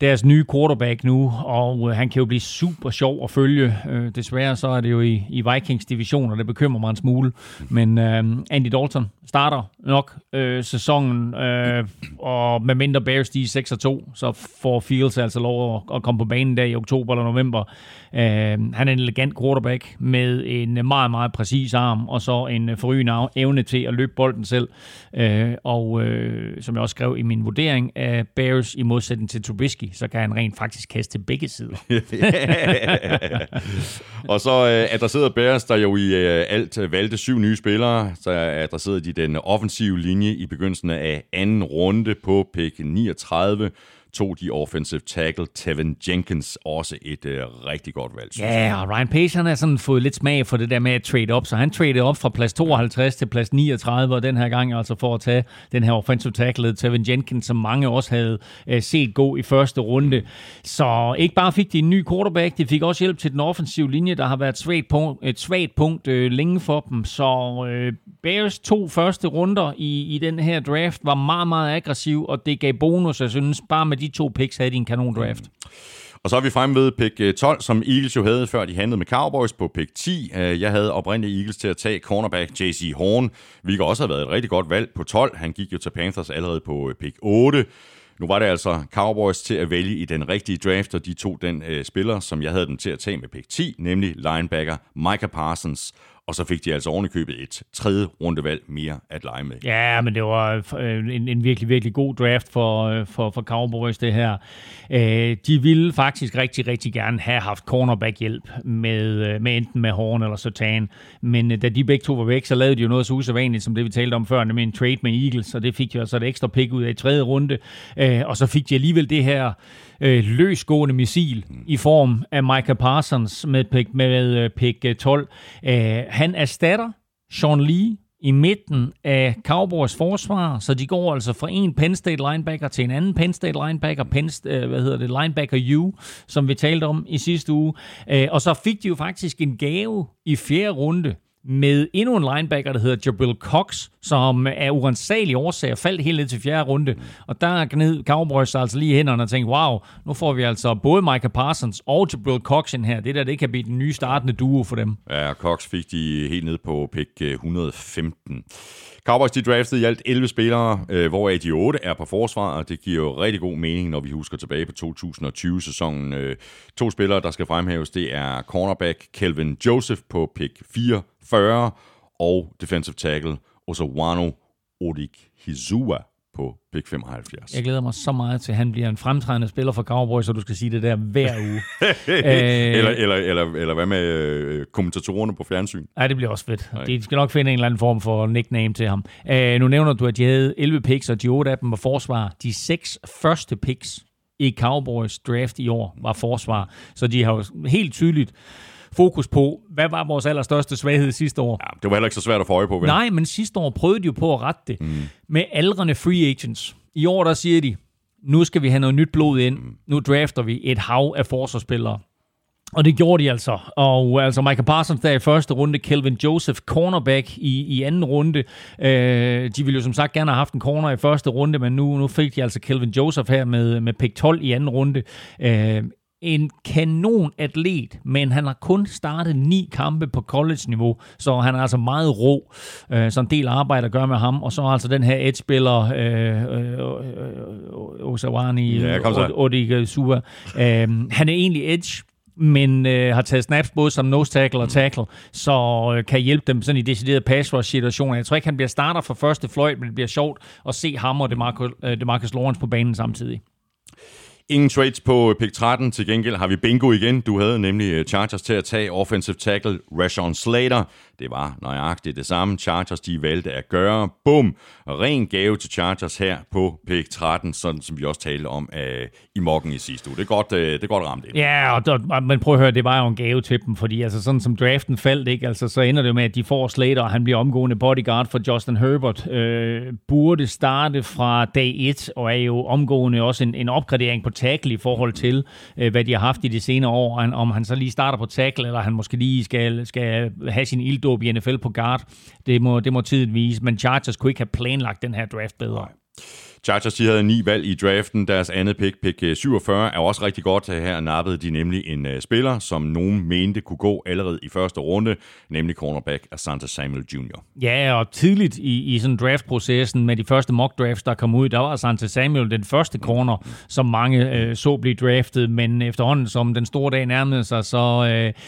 deres nye quarterback nu, og øh, han kan jo blive super sjov at følge. Øh, desværre så er det jo i, i Vikings division, og det bekymrer mig en smule. Men øh, Andy Dalton starter nok øh, sæsonen, øh, og med mindre Bears de 6 2, så får Fields altså lov at, at komme på banen der i oktober eller november. Øh, han er en elegant quarterback med en meget, meget præcis arm, og så en forrygende evne til at løbe bolden selv. Øh, og øh, som jeg også skrev i min vurdering af Bears i modsætning til Trubisky, så kan han rent faktisk kaste til begge sider. og så øh, adresserede Bears, der jo i øh, alt øh, valgte syv nye spillere, så adresserede de den offensive linje i begyndelsen af anden runde på pick 39 tog de offensive tackle Tevin Jenkins, også et øh, rigtig godt valg. Ja, og Ryan Pace han har sådan fået lidt smag for det der med at trade op, så han traded op fra plads 52 til plads 39, og den her gang altså for at tage den her offensive tackle Tevin Jenkins, som mange også havde øh, set gå i første runde. Så ikke bare fik de en ny quarterback, de fik også hjælp til den offensive linje, der har været et svagt punkt, et svagt punkt øh, længe for dem. Så øh, Bears to første runder i, i den her draft var meget, meget aggressiv, og det gav bonus. Jeg synes, bare med de to picks havde de en kanon draft. Mm. Og så er vi fremme ved pick øh, 12, som Eagles jo havde, før de handlede med Cowboys på pick 10. Øh, jeg havde oprindeligt Eagles til at tage cornerback JC Horn, hvilket også har været et rigtig godt valg på 12. Han gik jo til Panthers allerede på øh, pick 8. Nu var det altså Cowboys til at vælge i den rigtige draft, og de tog den øh, spiller, som jeg havde dem til at tage med pick 10, nemlig linebacker Micah Parsons og så fik de altså ovenikøbet et tredje rundevalg mere at lege med. Ja, men det var øh, en, en virkelig, virkelig god draft for, øh, for, for Cowboys, det her. Øh, de ville faktisk rigtig, rigtig gerne have haft cornerback-hjælp med, med enten med Horn eller Sertan, men da de begge to var væk, så lavede de jo noget så usædvanligt, som det vi talte om før, nemlig en trade med Eagles, og det fik de altså et ekstra pick ud af i tredje runde, og så fik de alligevel det her øh, løsgående missil i form af Micah Parsons med pick, med øh, pick 12. Øh, øh, han erstatter Sean Lee i midten af Cowboys forsvar, så de går altså fra en Penn State linebacker til en anden Penn State linebacker, Penn, øh, hvad hedder det, linebacker U, som vi talte om i sidste uge. Øh, og så fik de jo faktisk en gave i fjerde runde med endnu en linebacker, der hedder Jabril Cox, som er urensagelige årsager faldt helt ned til fjerde runde. Og der gned Cowboys altså lige hænderne og tænkte, wow, nu får vi altså både Micah Parsons og Jabril Cox ind her. Det der, det kan blive den nye startende duo for dem. Ja, Cox fik de helt ned på pick øh, 115. Cowboys de draftede i alt 11 spillere, øh, hvoraf de 8 er på forsvar, og det giver jo rigtig god mening, når vi husker tilbage på 2020-sæsonen. Øh, to spillere, der skal fremhæves, det er cornerback Kelvin Joseph på pick 4, 44 og defensive tackle Osawano Hizua på pick 75. Jeg glæder mig så meget til, at han bliver en fremtrædende spiller for Cowboys, så du skal sige det der hver uge. eller, eller, eller, eller hvad med øh, kommentatorerne på fjernsyn? Ja, det bliver også fedt. Nej. De skal nok finde en eller anden form for nickname til ham. Uh, nu nævner du, at de havde 11 picks, og de 8 af dem var forsvar. De seks første picks i Cowboys draft i år var forsvar. Så de har jo helt tydeligt fokus på, hvad var vores allerstørste svaghed sidste år. Ja, det var heller ikke så svært at få øje på, vel? Nej, men sidste år prøvede de jo på at rette det mm. med aldrende free agents. I år, der siger de, nu skal vi have noget nyt blod ind. Mm. Nu drafter vi et hav af forsvarsspillere. Og det gjorde de altså. Og altså Michael Parsons der i første runde, Kelvin Joseph cornerback i, i anden runde. Øh, de ville jo som sagt gerne have haft en corner i første runde, men nu, nu fik de altså Kelvin Joseph her med, med pick 12 i anden runde. Øh, en kanon atlet, men han har kun startet ni kampe på college-niveau, så han er altså meget rå, øh, så en del arbejde at gøre med ham, og så altså den her edge-spiller, øh, øh, Osawani, ja, Odige Suva, øh, han er egentlig edge, men øh, har taget snaps både som nose tackle og tackle, så øh, kan hjælpe dem sådan i deciderede pass rush situationer. Jeg tror ikke, han bliver starter for første fløjt, men det bliver sjovt at se ham og DeMarcus, øh, DeMarcus Lawrence på banen samtidig. Ingen trades på øh, pick 13. Til gengæld har vi bingo igen. Du havde nemlig øh, Chargers til at tage offensive tackle Rashawn Slater. Det var nøjagtigt det samme, Chargers de valgte at gøre. Bum! Ren gave til Chargers her på pick 13, sådan som vi også talte om uh, i morgen i sidste uge. Det er godt, uh, det er godt ramt ind. Ja, og der, men prøv at høre, det var jo en gave til dem, fordi altså sådan som draften faldt, ikke, altså, så ender det med, at de får Slater, og han bliver omgående bodyguard for Justin Herbert. Uh, burde starte fra dag 1, og er jo omgående også en, en opgradering på tackle i forhold til, uh, hvad de har haft i de senere år. Om han så lige starter på tackle, eller han måske lige skal, skal have sin ilddåb opråb i NFL på guard. Det må, det må tiden vise, men Chargers kunne ikke have planlagt den her draft bedre. Nej. Chargers de havde ni valg i draften. Deres andet pick, pick 47, øh, er også rigtig godt. Her nappede de nemlig en uh, spiller, som nogen mente kunne gå allerede i første runde, nemlig cornerback Asante Samuel Jr. Ja, og tidligt i, i sådan draftprocessen med de første mock drafts, der kom ud, der var Asante Samuel den første corner, som mange uh, så blive draftet, men efterhånden som den store dag nærmede sig, så... Uh,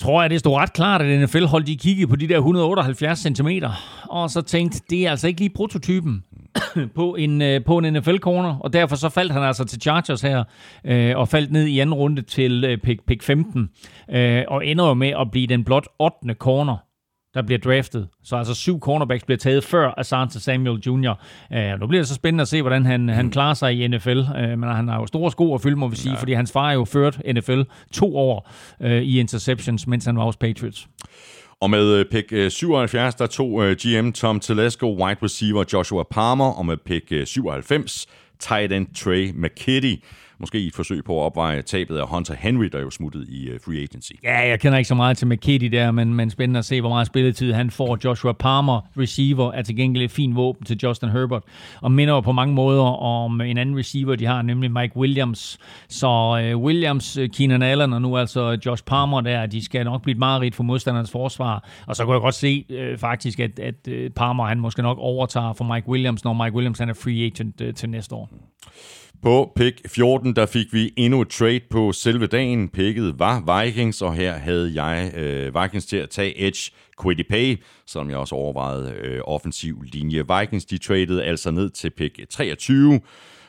tror jeg, det stod ret klart, at NFL holdt de kiggede på de der 178 cm, og så tænkte, det er altså ikke lige prototypen på en, øh, på en NFL-corner, og derfor så faldt han altså til Chargers her, øh, og faldt ned i anden runde til øh, pick, pick 15, øh, og ender jo med at blive den blot 8. corner, der bliver draftet. Så altså syv cornerbacks bliver taget før Asante Samuel Jr. Uh, nu bliver det så spændende at se, hvordan han, mm. han klarer sig i NFL. Uh, men han har jo store sko at fylde, må vi sige, ja. fordi hans far jo ført NFL to år uh, i interceptions, mens han var hos Patriots. Og med pick 77, der tog GM Tom Telesco wide receiver Joshua Palmer, og med pick 97 tight end Trey McKitty. Måske i et forsøg på at opveje tabet af Hunter Henry, der jo smuttede i uh, free agency. Ja, jeg kender ikke så meget til McKitty der, men, men spændende at se, hvor meget spilletid han får. Joshua Palmer, receiver, er til gengæld et fint våben til Justin Herbert, og minder jo på mange måder om en anden receiver, de har, nemlig Mike Williams. Så uh, Williams, Keenan Allen og nu altså Josh Palmer der, de skal nok blive et meget rigt for modstandernes forsvar. Og så kan jeg godt se uh, faktisk, at, at uh, Palmer han måske nok overtager for Mike Williams, når Mike Williams han er free agent uh, til næste år. På pick 14, der fik vi endnu et trade på selve dagen. Picket var Vikings, og her havde jeg øh, Vikings til at tage Edge Quiddy Pay, som jeg også overvejede øh, offensiv linje. Vikings, de traded altså ned til pick 23,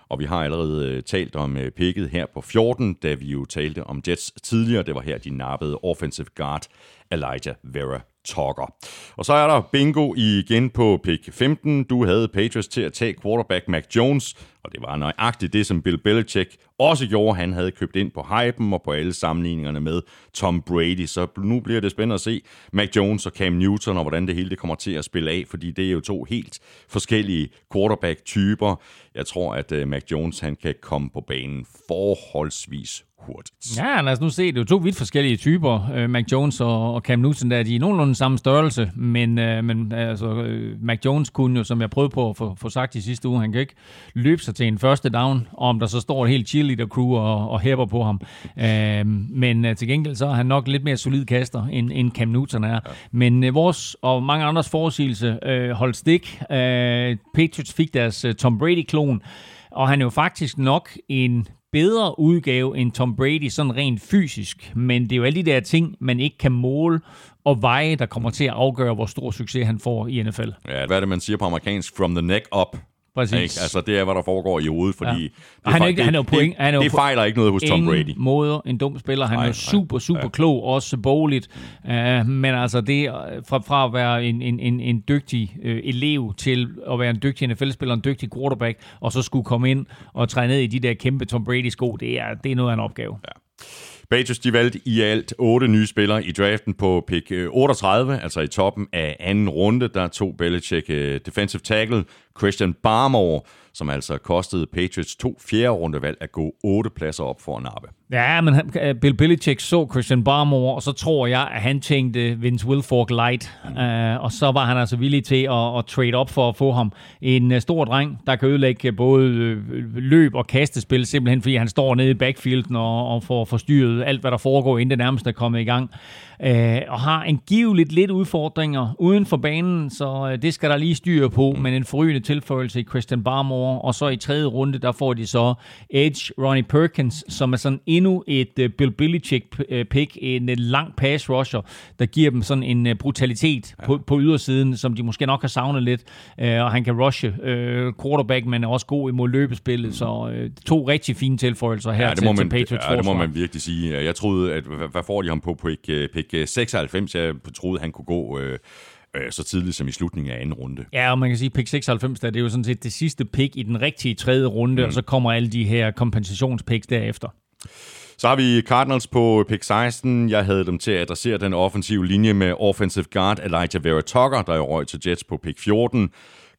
og vi har allerede øh, talt om øh, picket her på 14, da vi jo talte om Jets tidligere. Det var her, de nappede offensive guard Elijah Vera Tucker. Og så er der bingo igen på pick 15. Du havde Patriots til at tage quarterback Mac Jones, og det var nøjagtigt det, som Bill Belichick også gjorde. Han havde købt ind på hypen og på alle sammenligningerne med Tom Brady. Så nu bliver det spændende at se Mac Jones og Cam Newton, og hvordan det hele det kommer til at spille af, fordi det er jo to helt forskellige quarterback-typer. Jeg tror, at øh, Mac Jones han kan komme på banen forholdsvis hurtigt. Ja, lad os nu se. Det er jo to vidt forskellige typer. Uh, Mac Jones og, og Cam Newton, der de er nogenlunde samme størrelse, men, uh, men altså, uh, Mac Jones kunne jo, som jeg prøvede på at få, få sagt i sidste uge, han kan ikke løbe sig til en første down, om der så står et helt cheerleader-crew og, og hæpper på ham. Uh, men uh, til gengæld så er han nok lidt mere solid kaster, end, end Cam Newton er. Ja. Men uh, vores og mange andres forudsigelse uh, holdt stik. Uh, Patriots fik deres uh, Tom Brady-klon, og han er jo faktisk nok en bedre udgave end Tom Brady, sådan rent fysisk. Men det er jo alle de der ting, man ikke kan måle og veje, der kommer til at afgøre, hvor stor succes han får i NFL. Ja, hvad er det, man siger på amerikansk? From the neck up. Præcis. Ikke? Altså, det er, hvad der foregår i hovedet, fordi... Ja. Det, han er ikke, han er point, det, han er det fejler ikke noget hos Tom Brady. måde en dum spiller. Han nej, er super, super ja. klog, også bogligt. Uh, men altså, det fra, fra at være en, en, en, en dygtig uh, elev til at være en dygtig NFL-spiller, en dygtig quarterback, og så skulle komme ind og træde ned i de der kæmpe Tom Brady-sko, det er, det er noget af en opgave. Ja. Patriots de valgte i alt otte nye spillere i draften på pick øh, 38, altså i toppen af anden runde. Der tog Belichick øh, defensive tackle Christian Barmore, som altså kostede Patriots to fjerde rundevalg at gå otte pladser op for at nappe. Ja, men han, øh, Bill Belichick så Christian Barmore, og så tror jeg, at han tænkte Vince Wilfork light. Mm. Uh, og så var han altså villig til at, at trade op for at få ham. En uh, stor dreng, der kan ødelægge både uh, løb og kastespil, simpelthen fordi han står nede i backfielden og, og får forstyrret alt, hvad der foregår, inden det nærmest er kommet i gang. Uh, og har angiveligt lidt udfordringer uden for banen, så uh, det skal der lige styre på, mm. men en forrygende tilføjelse i Christian Barmore, og så i tredje runde, der får de så Edge Ronnie Perkins, som er sådan endnu et uh, Bill Belichick-pick, en uh, lang pass rusher, der giver dem sådan en brutalitet ja. på, på ydersiden, som de måske nok har savnet lidt, og han kan rushe quarterback, men er også god imod løbespillet, så to rigtig fine tilføjelser her ja, det må til, man, til Patriots Ja, det må man virkelig sige. Jeg troede, at hvad får de ham på pick, pick 96? Jeg troede, han kunne gå... Øh, så tidligt som i slutningen af anden runde. Ja, og man kan sige, at pick 96, der, det er jo sådan set det sidste pick i den rigtige tredje runde, mm. og så kommer alle de her kompensationspicks derefter. Så har vi Cardinals på pick 16. Jeg havde dem til at adressere den offensive linje med offensive guard Elijah Vera Tucker, der jo røg til Jets på pick 14.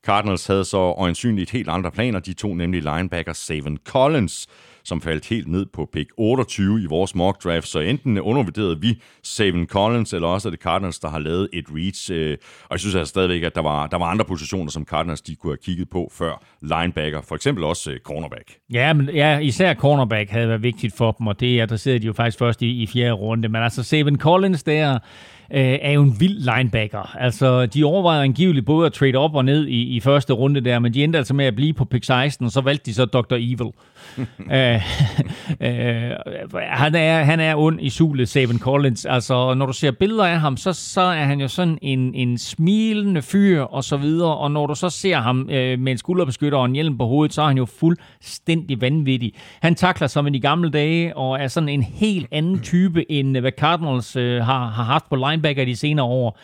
Cardinals havde så øjensynligt helt andre planer. De to nemlig linebacker Savin Collins, som faldt helt ned på pick 28 i vores mock draft. Så enten undervurderede vi Saven Collins, eller også er det Cardinals, der har lavet et reach. Øh, og jeg synes altså stadigvæk, at der var, der var andre positioner, som Cardinals de kunne have kigget på før linebacker. For eksempel også øh, cornerback. Ja, men ja, især cornerback havde været vigtigt for dem, og det adresserede de jo faktisk først i, i fjerde runde. Men altså Saven Collins der øh, er jo en vild linebacker. Altså, de overvejede angiveligt både at trade op og ned i, i første runde der, men de endte altså med at blive på pick 16, og så valgte de så Dr. Evil. øh, øh, han, er, han er ond i sulet, Saban Collins. Altså, når du ser billeder af ham, så, så er han jo sådan en, en smilende fyr og så videre, og når du så ser ham øh, med en skulderbeskytter og en hjelm på hovedet, så er han jo fuldstændig vanvittig. Han takler som i gamle dage, og er sådan en helt anden type, end hvad Cardinals øh, har, har haft på linebacker de senere år.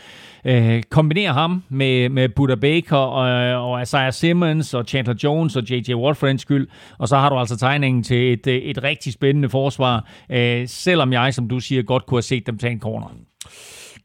Øh, kombinere ham med, med Buda Baker og, og Isaiah Simmons og Chandler Jones og J.J. Watt for den skyld, og så har du altså tegningen til et, øh, et rigtig spændende forsvar, øh, selvom jeg, som du siger, godt kunne have set dem tage en corner.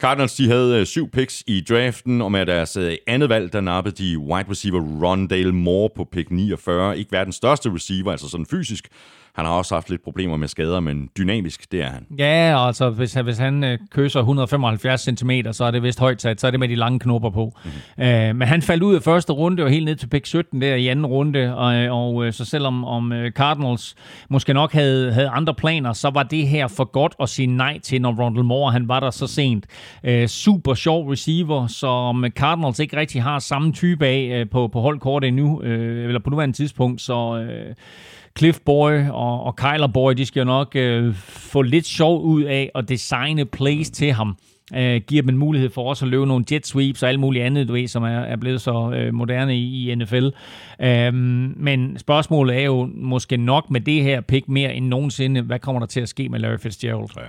Cardinals de havde øh, syv picks i draften, og med deres øh, andet valg, der nappede de wide receiver Rondale Moore på pick 49. Ikke verdens største receiver, altså sådan fysisk, han har også haft lidt problemer med skader, men dynamisk, det er han. Ja, altså hvis, hvis han øh, køser 175 cm, så er det vist højt sat, så er det med de lange knopper på. Mm-hmm. Øh, men han faldt ud af første runde og helt ned til pick 17 der i anden runde, og, og øh, så selvom om øh, Cardinals måske nok havde, havde andre planer, så var det her for godt at sige nej til, når Rondell Moore han var der så sent. Øh, super sjov receiver, som Cardinals ikke rigtig har samme type af øh, på, på holdkortet endnu, øh, eller på nuværende tidspunkt, så... Øh, Cliff Boy og, og Kyler Boy, de skal jo nok øh, få lidt sjov ud af at designe plays til ham. Øh, giver dem en mulighed for også at løbe nogle jet sweeps og alt muligt andet, du ved, som er, er blevet så øh, moderne i, i NFL. Øh, men spørgsmålet er jo måske nok med det her pick mere end nogensinde, hvad kommer der til at ske med Larry Fitzgerald? Ja.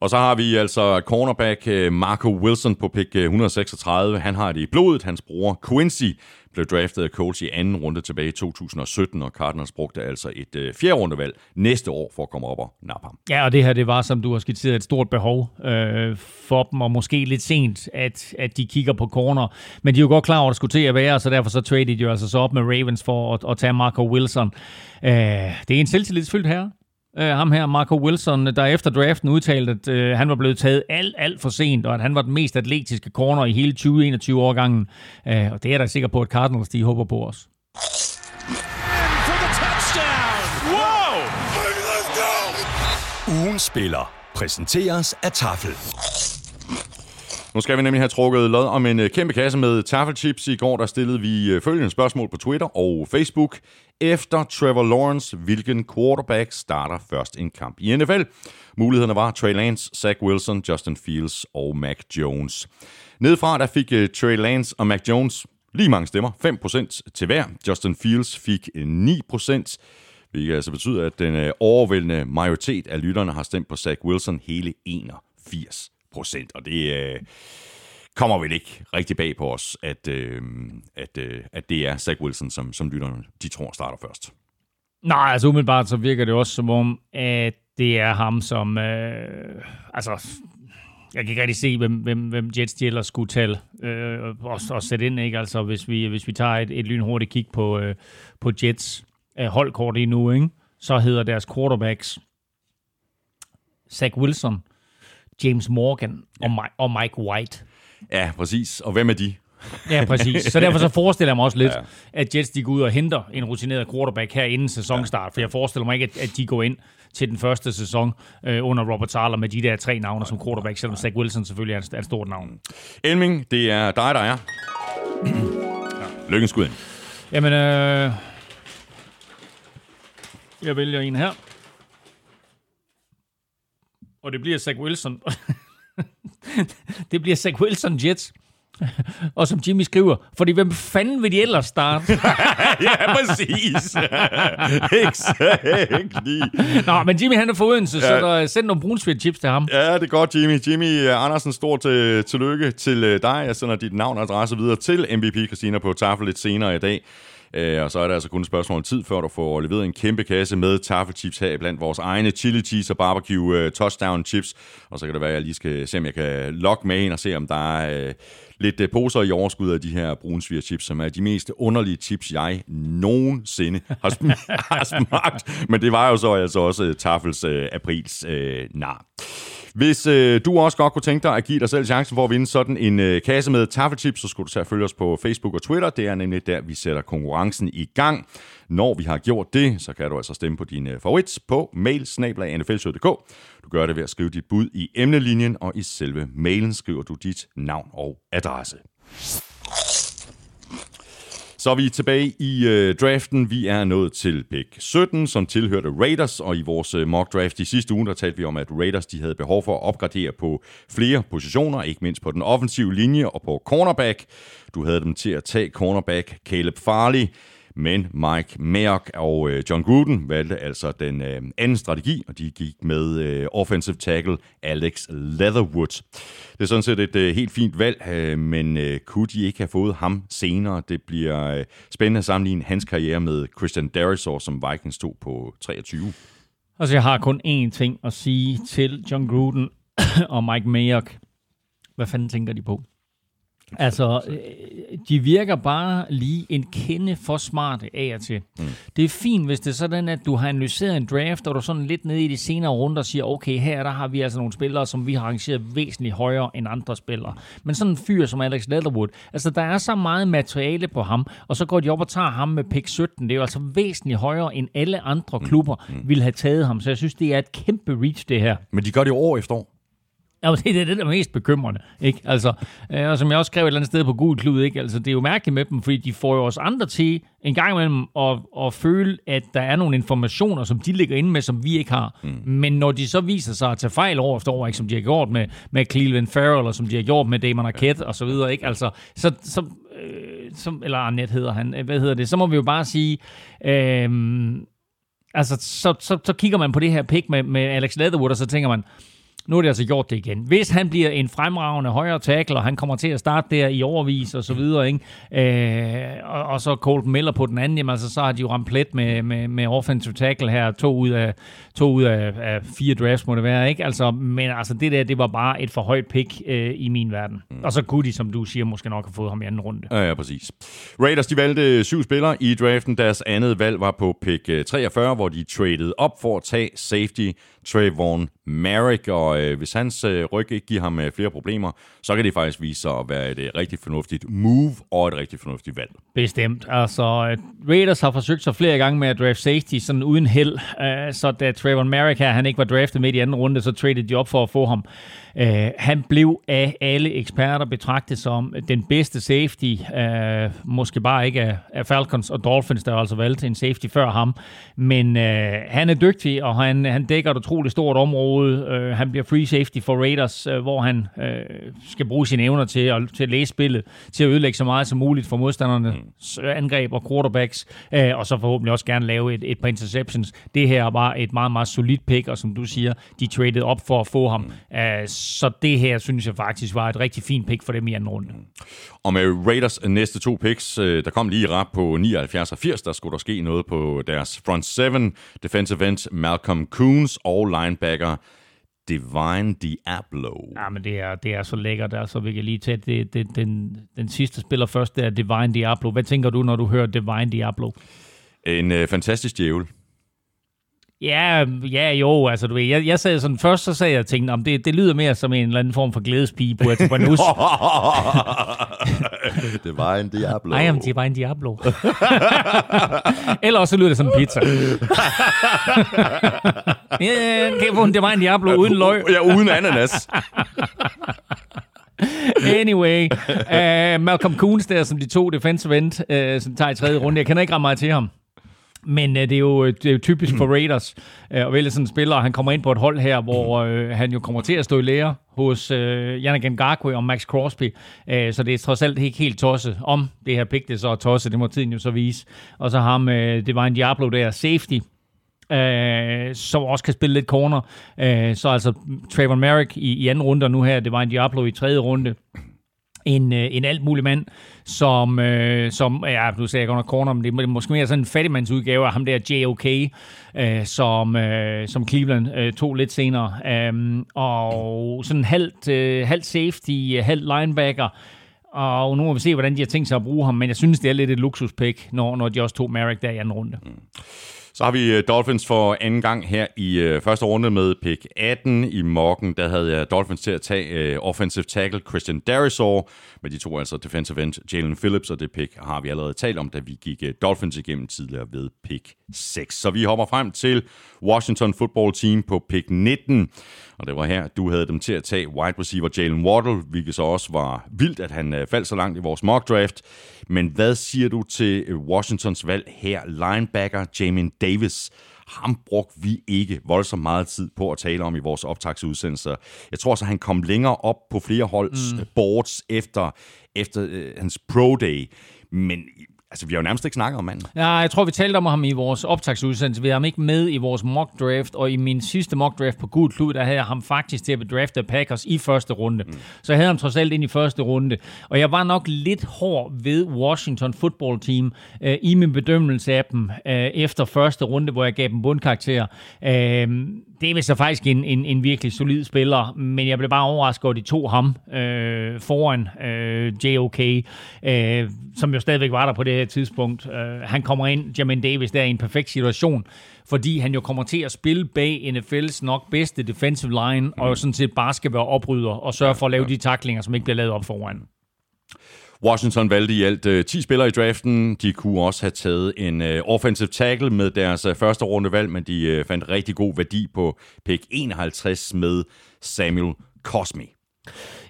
Og så har vi altså cornerback øh, Marco Wilson på pick øh, 136. Han har det i blodet. Hans bror Quincy blev draftet af Colts i anden runde tilbage i 2017, og Cardinals brugte altså et øh, fjerde rundevalg næste år for at komme op og nappe ham. Ja, og det her, det var, som du har skitseret, et stort behov øh, for dem, og måske lidt sent, at, at de kigger på corner. Men de er jo godt klar over, at det skulle til at være, så derfor så traded de jo altså så op med Ravens for at, at tage Marco Wilson. Øh, det er en selvtillidsfyldt herre. Uh, ham her, Marco Wilson, der efter draften udtalte, at uh, han var blevet taget alt, alt for sent, og at han var den mest atletiske corner i hele 2021 årgangen. Uh, og det er der sikker på, at Cardinals de håber på os. Ugen spiller præsenteres af Tafel. Nu skal vi nemlig have trukket lod om en øh, kæmpe kasse med taffelchips. I går der stillede vi øh, følgende spørgsmål på Twitter og Facebook efter Trevor Lawrence, hvilken quarterback starter først en kamp i NFL. Mulighederne var Trey Lance, Zach Wilson, Justin Fields og Mac Jones. Nedfra der fik øh, Trey Lance og Mac Jones lige mange stemmer, 5% til hver. Justin Fields fik 9%, hvilket altså betyder, at den overvældende majoritet af lytterne har stemt på Zach Wilson hele 81% procent, Og det øh, kommer vel ikke rigtig bag på os, at, øh, at, øh, at det er Zach Wilson, som, som lytterne de tror starter først. Nej, altså umiddelbart så virker det også som om, at det er ham, som... Øh, altså, jeg kan ikke rigtig se, hvem, hvem, hvem Jets de ellers skulle tale øh, og, og sætte ind. Ikke? Altså, hvis vi, hvis vi tager et, et lynhurtigt kig på, øh, på Jets øh, holdkort lige nu, ikke? så hedder deres quarterbacks Zach Wilson, James Morgan ja. og, Mi- og Mike White. Ja, præcis. Og hvem er de? ja, præcis. Så derfor så forestiller jeg mig også lidt, ja. at Jets de går ud og henter en rutineret quarterback her inden sæsonstart. For jeg forestiller mig ikke, at, at de går ind til den første sæson øh, under Robert Sala med de der tre navne som quarterback, selvom Zach Wilson selvfølgelig er et, stort navn. Elming, det er dig, der er. Lykkens skud Jamen, øh, jeg vælger en her. Og det bliver Zach Wilson. det bliver Zach Wilson Jets. Og som Jimmy skriver, fordi hvem fanden vil de ellers starte? ja, præcis. Exakt. Nå, men Jimmy han er for Odense, ja. så der, send nogle brunsvidt chips til ham. Ja, det er godt, Jimmy. Jimmy Andersen, stort til, tillykke til øh, dig. Jeg sender dit navn og adresse videre til MVP Christina på tafel lidt senere i dag. Øh, og så er der altså kun et spørgsmål om tid, før du får leveret en kæmpe kasse med taffelchips her blandt vores egne chili cheese og barbecue øh, touchdown chips. Og så kan det være, at jeg lige skal se, om jeg kan logge med ind og se, om der er øh, lidt øh, poser i overskud af de her brunsviger chips, som er de mest underlige chips, jeg nogensinde har, sm- har smagt. Men det var jo så altså også Tafels aprils uh, nar. Hvis øh, du også godt kunne tænke dig at give dig selv chancen for at vinde sådan en øh, kasse med taffelchips, så skulle du tage følge os på Facebook og Twitter. Det er nemlig der, vi sætter konkurrencen i gang. Når vi har gjort det, så kan du altså stemme på din øh, favorit på mail Du gør det ved at skrive dit bud i emnelinjen, og i selve mailen skriver du dit navn og adresse. Så er vi tilbage i øh, draften. Vi er nået til pick 17, som tilhørte Raiders, og i vores øh, mock draft i sidste uge, der talte vi om, at Raiders de havde behov for at opgradere på flere positioner, ikke mindst på den offensive linje og på cornerback. Du havde dem til at tage cornerback Caleb Farley, men Mike Mayock og øh, John Gruden valgte altså den øh, anden strategi, og de gik med øh, offensive tackle Alex Leatherwood. Det er sådan set et øh, helt fint valg, øh, men øh, kunne de ikke have fået ham senere? Det bliver øh, spændende at sammenligne hans karriere med Christian Darisaw, som Vikings tog på 23. Altså, jeg har kun én ting at sige til John Gruden og Mike Mayock. Hvad fanden tænker de på? Altså, øh, de virker bare lige en kende for smarte af og til. Mm. Det er fint, hvis det er sådan, at du har analyseret en draft, og du sådan lidt nede i de senere runder siger, okay, her der har vi altså nogle spillere, som vi har arrangeret væsentligt højere end andre spillere. Men sådan en fyr som Alex Leatherwood, altså der er så meget materiale på ham, og så går de op og tager ham med pick 17. Det er jo altså væsentligt højere, end alle andre klubber mm. ville have taget ham. Så jeg synes, det er et kæmpe reach, det her. Men de gør det jo år efter år. Ja, det er det, der er mest bekymrende. Ikke? Altså, øh, og som jeg også skrev et eller andet sted på Google Klud, ikke? Altså, det er jo mærkeligt med dem, fordi de får jo os andre til en gang imellem at, at føle, at der er nogle informationer, som de ligger inde med, som vi ikke har. Mm. Men når de så viser sig at tage fejl år efter år, ikke? som de har gjort med, med Cleveland Farrell, og som de har gjort med Damon Arquette og så videre, ikke? Altså, så, så, øh, som, eller Annette hedder han, hvad hedder det, så må vi jo bare sige, øh, altså, så, så, så kigger man på det her pick med, med Alex Leatherwood, og så tænker man, nu har de altså gjort det igen. Hvis han bliver en fremragende højre tackle, og han kommer til at starte der i overvis og så videre, ikke? Øh, og, og, så Colton Miller på den anden, jamen altså, så har de jo ramt plet med, med, med offensive tackle her, to ud af, to ud af, af fire drafts må det være, ikke? Altså, men altså det der, det var bare et for højt pick øh, i min verden. Mm. Og så kunne de, som du siger, måske nok have fået ham i anden runde. Ja, ja, præcis. Raiders, de valgte syv spillere i draften. Deres andet valg var på pick 43, øh, hvor de traded op for at tage safety Trayvon Merrick, og øh, hvis hans øh, ryg ikke giver ham øh, flere problemer, så kan det faktisk vise sig at være et øh, rigtig fornuftigt move og et rigtig fornuftigt valg. Bestemt. Altså, øh, Raiders har forsøgt sig flere gange med at draft safety sådan uden held, øh, så da Trayvon Merrick her, han ikke var draftet med i anden runde, så traded de op for at få ham. Øh, han blev af alle eksperter betragtet som den bedste safety, øh, måske bare ikke af, af Falcons og Dolphins, der altså valgte en safety før ham, men øh, han er dygtig, og han, han dækker du utroligt stort område. Øh, han bliver free safety for Raiders, øh, hvor han øh, skal bruge sine evner til at, til at læse spillet, til at ødelægge så meget som muligt for modstandernes angreb og quarterbacks, øh, og så forhåbentlig også gerne lave et, et par interceptions. Det her var et meget, meget solidt pick, og som du siger, de traded op for at få ham. Øh, så det her, synes jeg faktisk var et rigtig fint pick for dem i anden runde. Og med Raiders næste to picks, øh, der kom lige rap på 79 og 80, der skulle der ske noget på deres front seven. Defensive end Malcolm Coons og linebacker Divine Diablo. Ja, men det er, det er så lækkert, altså vi kan lige tage det, det, den, den sidste spiller først, det er Divine Diablo. Hvad tænker du, når du hører Divine Diablo? En øh, fantastisk djævel. Ja, ja jo, altså du ved, jeg, jeg sagde sådan, først så sagde jeg, tænkte, om det, det lyder mere som en eller anden form for glædespige på Banus. det var en Diablo. I am en Diablo. Eller så lyder det som pizza. ja, kan jeg få en Diablo uden løg? Ja, uden ananas. anyway, uh, Malcolm Coons der, som de to defensive end, uh, som tager i tredje runde. Jeg kender ikke ret meget til ham. Men øh, det, er jo, det er jo typisk for Raiders øh, at vælge sådan en spiller. Han kommer ind på et hold her, hvor øh, han jo kommer til at stå i lære hos øh, Yannick Ngakwe og Max Crosby. Øh, så det er trods alt ikke helt tosset. Om det her pick det så er tosset, det må tiden jo så vise. Og så ham, øh, det var en Diablo der, safety, øh, som også kan spille lidt corner. Øh, så altså Trayvon Merrick i, i anden runde, og nu her, det var en Diablo i tredje runde en, øh, en alt mulig mand, som, øh, som ja, nu sagde jeg godt nok corner, men det er måske mere sådan en fattigmandsudgave af ham der JOK, øh, som, øh, som Cleveland øh, tog lidt senere. Øh, og sådan halvt, øh, halvt safety, halvt linebacker, og nu må vi se, hvordan de har tænkt sig at bruge ham, men jeg synes, det er lidt et luksuspick, når, når de også tog Merrick der i anden runde. Mm. Så har vi øh, Dolphins for anden gang her i øh, første runde med pick 18 i Morgen. Der havde jeg Dolphins til at tage øh, offensive tackle Christian Darisaw, men de to altså defensive end Jalen Phillips, og det pick har vi allerede talt om, da vi gik Dolphins igennem tidligere ved pick 6. Så vi hopper frem til Washington Football Team på pick 19, og det var her, du havde dem til at tage wide receiver Jalen Waddle, hvilket så også var vildt, at han øh, faldt så langt i vores mock draft. Men hvad siger du til øh, Washingtons valg her? Linebacker Jamin Davis. Ham brugte vi ikke voldsomt meget tid på at tale om i vores optagsudsendelser. Jeg tror så, han kom længere op på flere holds mm. boards efter, efter øh, hans pro day. Men Altså, vi har jo nærmest ikke snakket om manden. Ja, jeg tror, vi talte om ham i vores optagsudsendelse. Vi har ham ikke med i vores mock draft, og i min sidste mock draft på Gud Klud, der havde jeg ham faktisk til at bedrafte Packers i første runde. Mm. Så jeg havde ham trods alt ind i første runde. Og jeg var nok lidt hård ved Washington Football Team øh, i min bedømmelse af dem øh, efter første runde, hvor jeg gav dem bundkarakter. Øh, det er vist så faktisk en, en, en virkelig solid spiller, men jeg blev bare overrasket over, at de tog ham øh, foran øh, JOK, øh, som jo stadigvæk var der på det her tidspunkt. Øh, han kommer ind, Jamin Davis, der i en perfekt situation, fordi han jo kommer til at spille bag NFL's nok bedste defensive line, mm. og sådan set bare skal være oprydder og sørge for at lave de taklinger, som ikke bliver lavet op foran. Washington valgte i alt øh, 10 spillere i draften. De kunne også have taget en øh, offensive tackle med deres øh, første rundevalg, men de øh, fandt rigtig god værdi på pick 51 med Samuel Cosme.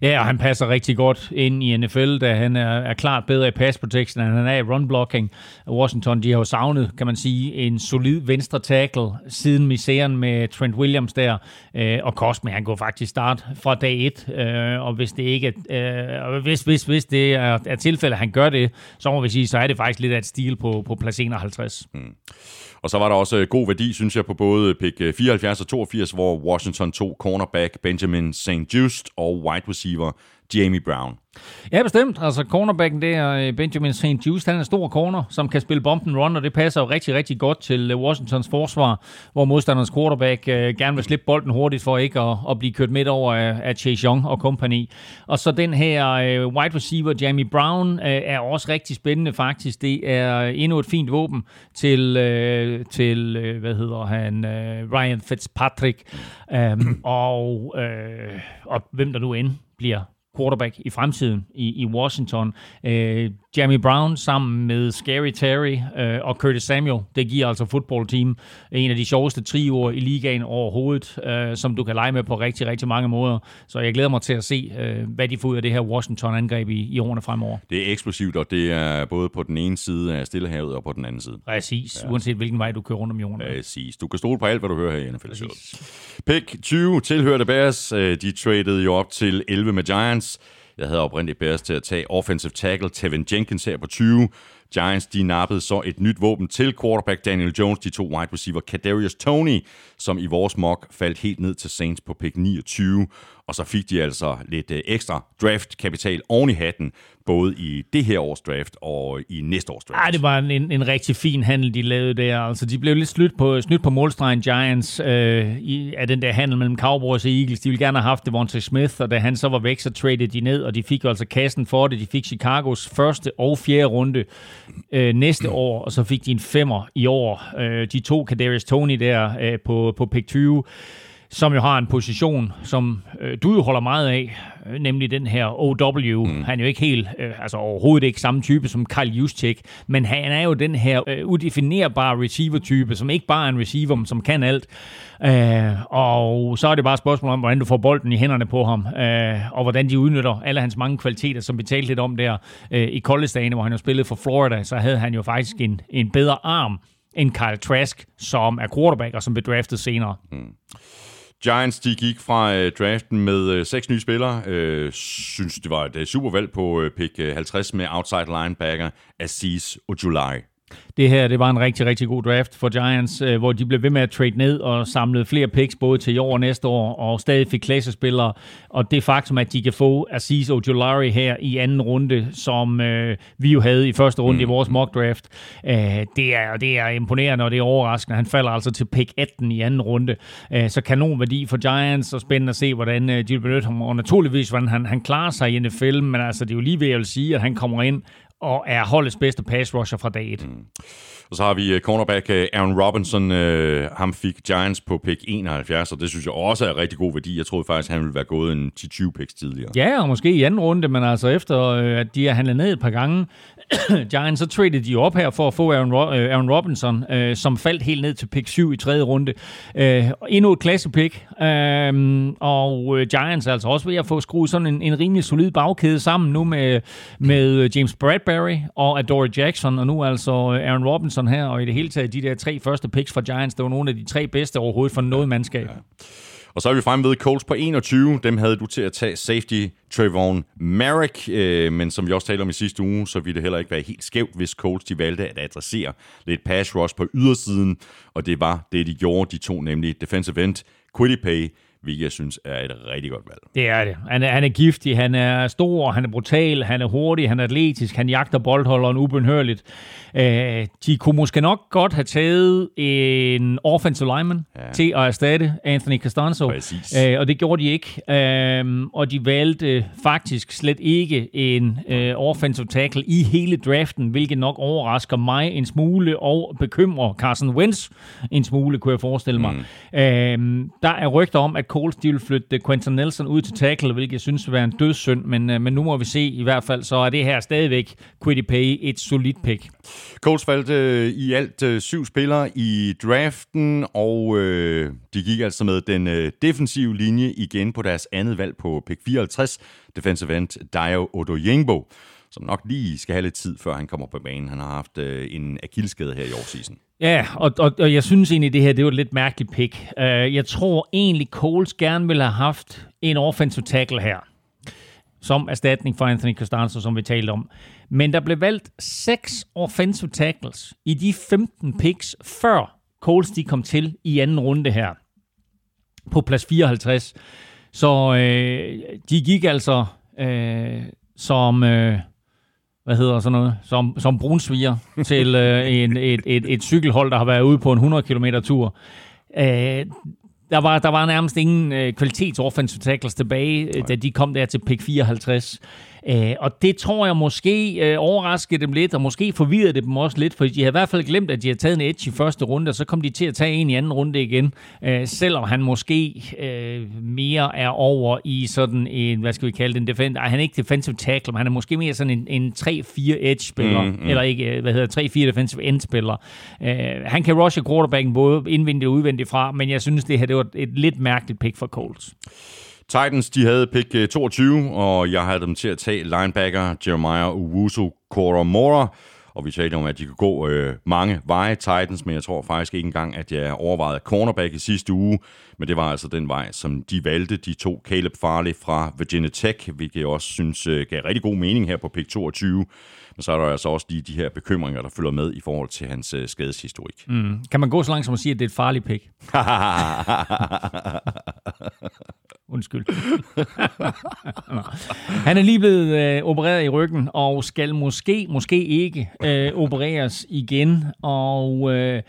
Ja, og han passer rigtig godt ind i NFL, da han er, er klart bedre i pass protection, end han er i run blocking. Washington, de har jo savnet, kan man sige, en solid venstre tackle siden misæren med Trent Williams der, øh, og Cosme, han går faktisk start fra dag 1, øh, og hvis det ikke er, øh, hvis, hvis, hvis det er, er tilfældet, at han gør det, så må vi sige, så er det faktisk lidt af et stil på, på plads 51. Mm. Og så var der også øh, god værdi, synes jeg, på både pick øh, 74 og 82, hvor Washington tog cornerback Benjamin St. Just og wide receiver Jamie Brown. Ja, bestemt. Altså, cornerbacken der, øh, Benjamin St. Just, han er en stor corner, som kan spille bump and run, og det passer jo rigtig, rigtig godt til øh, Washingtons forsvar, hvor modstanderens quarterback øh, gerne vil slippe bolden hurtigt for ikke at, at blive kørt midt over af, af Chase Young og company. Og så den her øh, wide receiver, Jamie Brown, øh, er også rigtig spændende faktisk. Det er øh, endnu et fint våben til, øh, til øh, hvad hedder han, øh, Ryan Fitzpatrick, øh, og, øh, og hvem der nu end bliver quarterback i fremtiden i, i Washington. Øh, Jamie Brown sammen med Scary Terry øh, og Curtis Samuel, det giver altså football team en af de sjoveste trioer i ligaen overhovedet, øh, som du kan lege med på rigtig, rigtig mange måder. Så jeg glæder mig til at se, øh, hvad de får ud af det her Washington-angreb i, i årene fremover. Det er eksplosivt, og det er både på den ene side af Stillehavet og på den anden side. Præcis, ja. uanset hvilken vej du kører rundt om jorden. Præcis. Du kan stole på alt, hvad du hører her i NFL Pick 20 tilhørte Bears. Øh, de traded jo op til 11 med Giants. Jeg havde oprindeligt Bears til at tage offensive tackle Tevin Jenkins her på 20. Giants de nappede så et nyt våben til quarterback Daniel Jones, de to wide receiver Kadarius Tony, som i vores mock faldt helt ned til Saints på pick 29. Og så fik de altså lidt øh, ekstra draft-kapital oven i hatten, både i det her års draft og i næste års draft. Ja, det var en, en rigtig fin handel, de lavede der. Altså, de blev lidt snydt på, snydt på målstregen Giants øh, i, af den der handel mellem Cowboys og Eagles. De ville gerne have haft Devontae Smith, og da han så var væk, så traded de ned, og de fik altså kassen for det. De fik Chicagos første og fjerde runde øh, næste år, og så fik de en femmer i år. Øh, de to Kadarius Tony der øh, på, på pick 20 som jo har en position, som øh, du jo holder meget af, øh, nemlig den her OW. Mm. Han er jo ikke helt, øh, altså overhovedet ikke samme type som Karl Juszczyk, men han er jo den her øh, udefinerbare receiver-type, som ikke bare er en receiver, men som kan alt. Øh, og så er det bare et spørgsmål om, hvordan du får bolden i hænderne på ham, øh, og hvordan de udnytter alle hans mange kvaliteter, som vi talte lidt om der øh, i college hvor han jo spillede for Florida, så havde han jo faktisk en, en bedre arm end Kyle Trask, som er quarterback og som blev draftet senere. Mm. Giants de gik fra øh, draften med øh, seks nye spillere. Øh, synes, det var et øh, super valg på øh, pick øh, 50 med outside linebacker Aziz Ojulari. Det her det var en rigtig, rigtig god draft for Giants, øh, hvor de blev ved med at trade ned og samlede flere picks både til i år og næste år, og stadig fik klassespillere. Og det faktum, at de kan få Aziz Ojulari her i anden runde, som øh, vi jo havde i første runde mm. i vores mock draft, øh, det, er, det er imponerende, og det er overraskende. Han falder altså til pick 18 i anden runde. Øh, så kanon værdi for Giants, og spændende at se, hvordan øh, de vil benytte ham, og naturligvis, hvordan han, han klarer sig i NFL, men altså, det er jo lige ved at sige, at han kommer ind og er holdets bedste pass rusher fra dag 1. Mm. Og så har vi uh, cornerback uh, Aaron Robinson. Uh, ham fik Giants på pick 71, og det synes jeg også er rigtig god værdi. Jeg troede faktisk, han ville være gået en 10-20 picks tidligere. Ja, og måske i anden runde, men altså efter at de har handlet ned et par gange, Giants, så traded de op her for at få Aaron, Ro- Aaron Robinson, uh, som faldt helt ned til pick 7 i tredje runde. Uh, endnu et klassepick, uh, og uh, Giants er altså også ved at få skruet sådan en, en rimelig solid bagkæde sammen nu med, med James Bradbury og Adore Jackson, og nu altså Aaron Robinson Robinson her, og i det hele taget de der tre første picks fra Giants, det var nogle af de tre bedste overhovedet for noget mandskab. Ja. Og så er vi fremme ved Colts på 21. Dem havde du til at tage safety Trayvon Merrick, øh, men som vi også talte om i sidste uge, så ville det heller ikke være helt skævt, hvis Colts de valgte at adressere lidt pass rush på ydersiden, og det var det, de gjorde. De to nemlig defensive end, Quiddipay hvilket jeg synes er et rigtig godt valg. Det er det. Han er, han er giftig, han er stor, han er brutal, han er hurtig, han er atletisk, han jagter boldholderen ubenhørligt. Øh, de kunne måske nok godt have taget en offensive lineman ja. til at erstatte Anthony Costanzo. Øh, og det gjorde de ikke. Øh, og de valgte faktisk slet ikke en øh, offensive tackle i hele draften, hvilket nok overrasker mig en smule og bekymrer Carson Wentz en smule, kunne jeg forestille mig. Mm. Øh, der er rygter om, at Coles de vil flytte Quentin Nelson ud til tackle, hvilket jeg synes vil være en dødssynd, men, øh, men nu må vi se i hvert fald, så er det her stadigvæk Quiddy Pay et solidt pick. Coles valgte øh, i alt øh, syv spillere i draften, og øh, de gik altså med den øh, defensive linje igen på deres andet valg på pick 54, defensive end Dio Odoyengbo som nok lige skal have lidt tid, før han kommer på banen. Han har haft øh, en akilskade her i årsisen. Ja, og, og, og jeg synes egentlig, det her det var et lidt mærkeligt pick. Uh, jeg tror egentlig, Coles gerne ville have haft en offensive tackle her, som erstatning for Anthony Costanzo, som vi talte om. Men der blev valgt seks offensive tackles i de 15 picks, før Coles de kom til i anden runde her, på plads 54. Så øh, de gik altså øh, som... Øh, hvad hedder sådan noget, som, som brunsviger til øh, en, et, et, et cykelhold, der har været ude på en 100 km tur. Øh, der var, der var nærmest ingen øh, kvalitets offensive tackles tilbage, øh, da de kom der til pick 54. Øh, og det tror jeg måske øh, overraskede dem lidt, og måske forvirrede det dem også lidt, for de har i hvert fald glemt, at de har taget en edge i første runde, og så kom de til at tage en i anden runde igen, øh, selvom han måske øh, mere er over i sådan en, hvad skal vi kalde det, en defend, Ej, han er ikke defensive tackle, men han er måske mere sådan en, en 3-4 edge-spiller, mm, mm. eller ikke, øh, hvad hedder 3-4 defensive end-spiller. Øh, han kan rushe quarterbacken både indvendigt og udvendigt fra, men jeg synes, det her det var et lidt mærkeligt pick for Colts. Titans, de havde pick 22, øh, og jeg havde dem til at tage linebacker Jeremiah Owusu Koromora. Og vi talte om, at de kunne gå øh, mange veje Titans, men jeg tror faktisk ikke engang, at jeg overvejede cornerback i sidste uge. Men det var altså den vej, som de valgte. De to Caleb Farley fra Virginia Tech, hvilket jeg også synes øh, gav rigtig god mening her på pick 22. Men så er der altså også lige de her bekymringer, der følger med i forhold til hans øh, skadeshistorik. Mm. Kan man gå så langt som at sige, at det er et farligt pick? Undskyld. Han er lige blevet øh, opereret i ryggen, og skal måske, måske ikke øh, opereres igen. Og øh,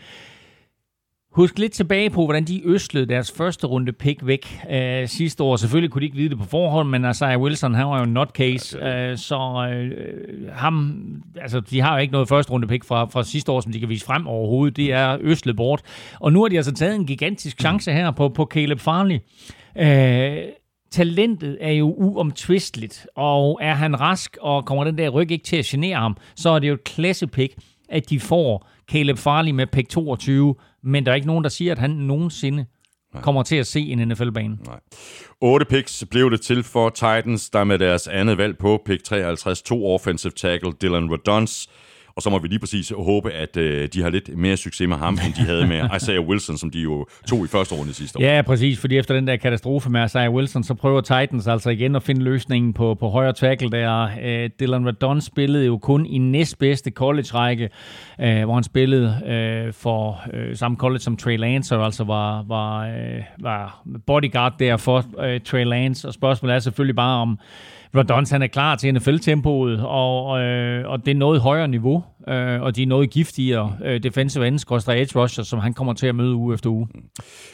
Husk lidt tilbage på, hvordan de østlede deres første runde pick væk øh, sidste år. Selvfølgelig kunne de ikke vide det på forhånd, men Isaiah Wilson, han var jo en nutcase, øh, så øh, ham, altså, de har jo ikke noget første runde pick fra, fra sidste år, som de kan vise frem overhovedet. Det er østlet bort. Og nu har de altså taget en gigantisk chance her på, på Caleb Farley. Øh, talentet er jo uomtvisteligt, og er han rask, og kommer den der ryg ikke til at genere ham, så er det jo et klasse pick, at de får Caleb Farley med pick 22, men der er ikke nogen, der siger, at han nogensinde Nej. kommer til at se en NFL-bane. Nej. 8 picks blev det til for Titans, der med deres andet valg på pick 53, to offensive tackle, Dylan Redons, og så må vi lige præcis håbe, at øh, de har lidt mere succes med ham, end de havde med Isaiah Wilson, som de jo tog i første runde sidste år. Ja, præcis, fordi efter den der katastrofe med Isaiah Wilson, så prøver Titans altså igen at finde løsningen på, på højre tackle der. Øh, Dylan Radon spillede jo kun i næstbedste college-række, øh, hvor han spillede øh, for øh, samme college som Trey Lance, og altså var, var, øh, var bodyguard der for øh, Trey Lance, og spørgsmålet er selvfølgelig bare om, Rodons han er klar til NFL-tempoet, og, øh, og det er noget højere niveau, øh, og de er noget giftigere øh, defensive ends, edge rusher, som han kommer til at møde uge efter uge.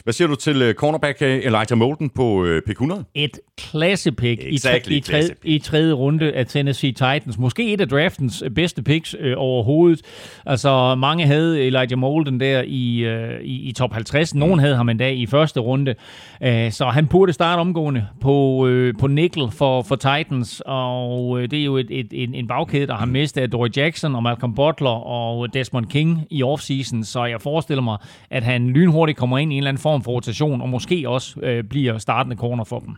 Hvad siger du til uh, cornerback øh, Elijah Molden på uh, pick 100? Et klasse pick exactly, i, tre, i, tredje, i tredje runde af Tennessee Titans. Måske et af draftens bedste picks øh, overhovedet. Altså, mange havde Elijah Molden der i, øh, i, i top 50. Nogen mm. havde ham endda i første runde. Uh, så han burde starte omgående på, øh, på nickel for, for Titans, og øh, det er jo et, et, en, en bagkæde, der har mistet Dory Jackson og Malcolm Butler og Desmond King i offseason, så jeg forestiller mig, at han lynhurtigt kommer ind i en eller anden form for rotation, og måske også øh, bliver startende corner for dem.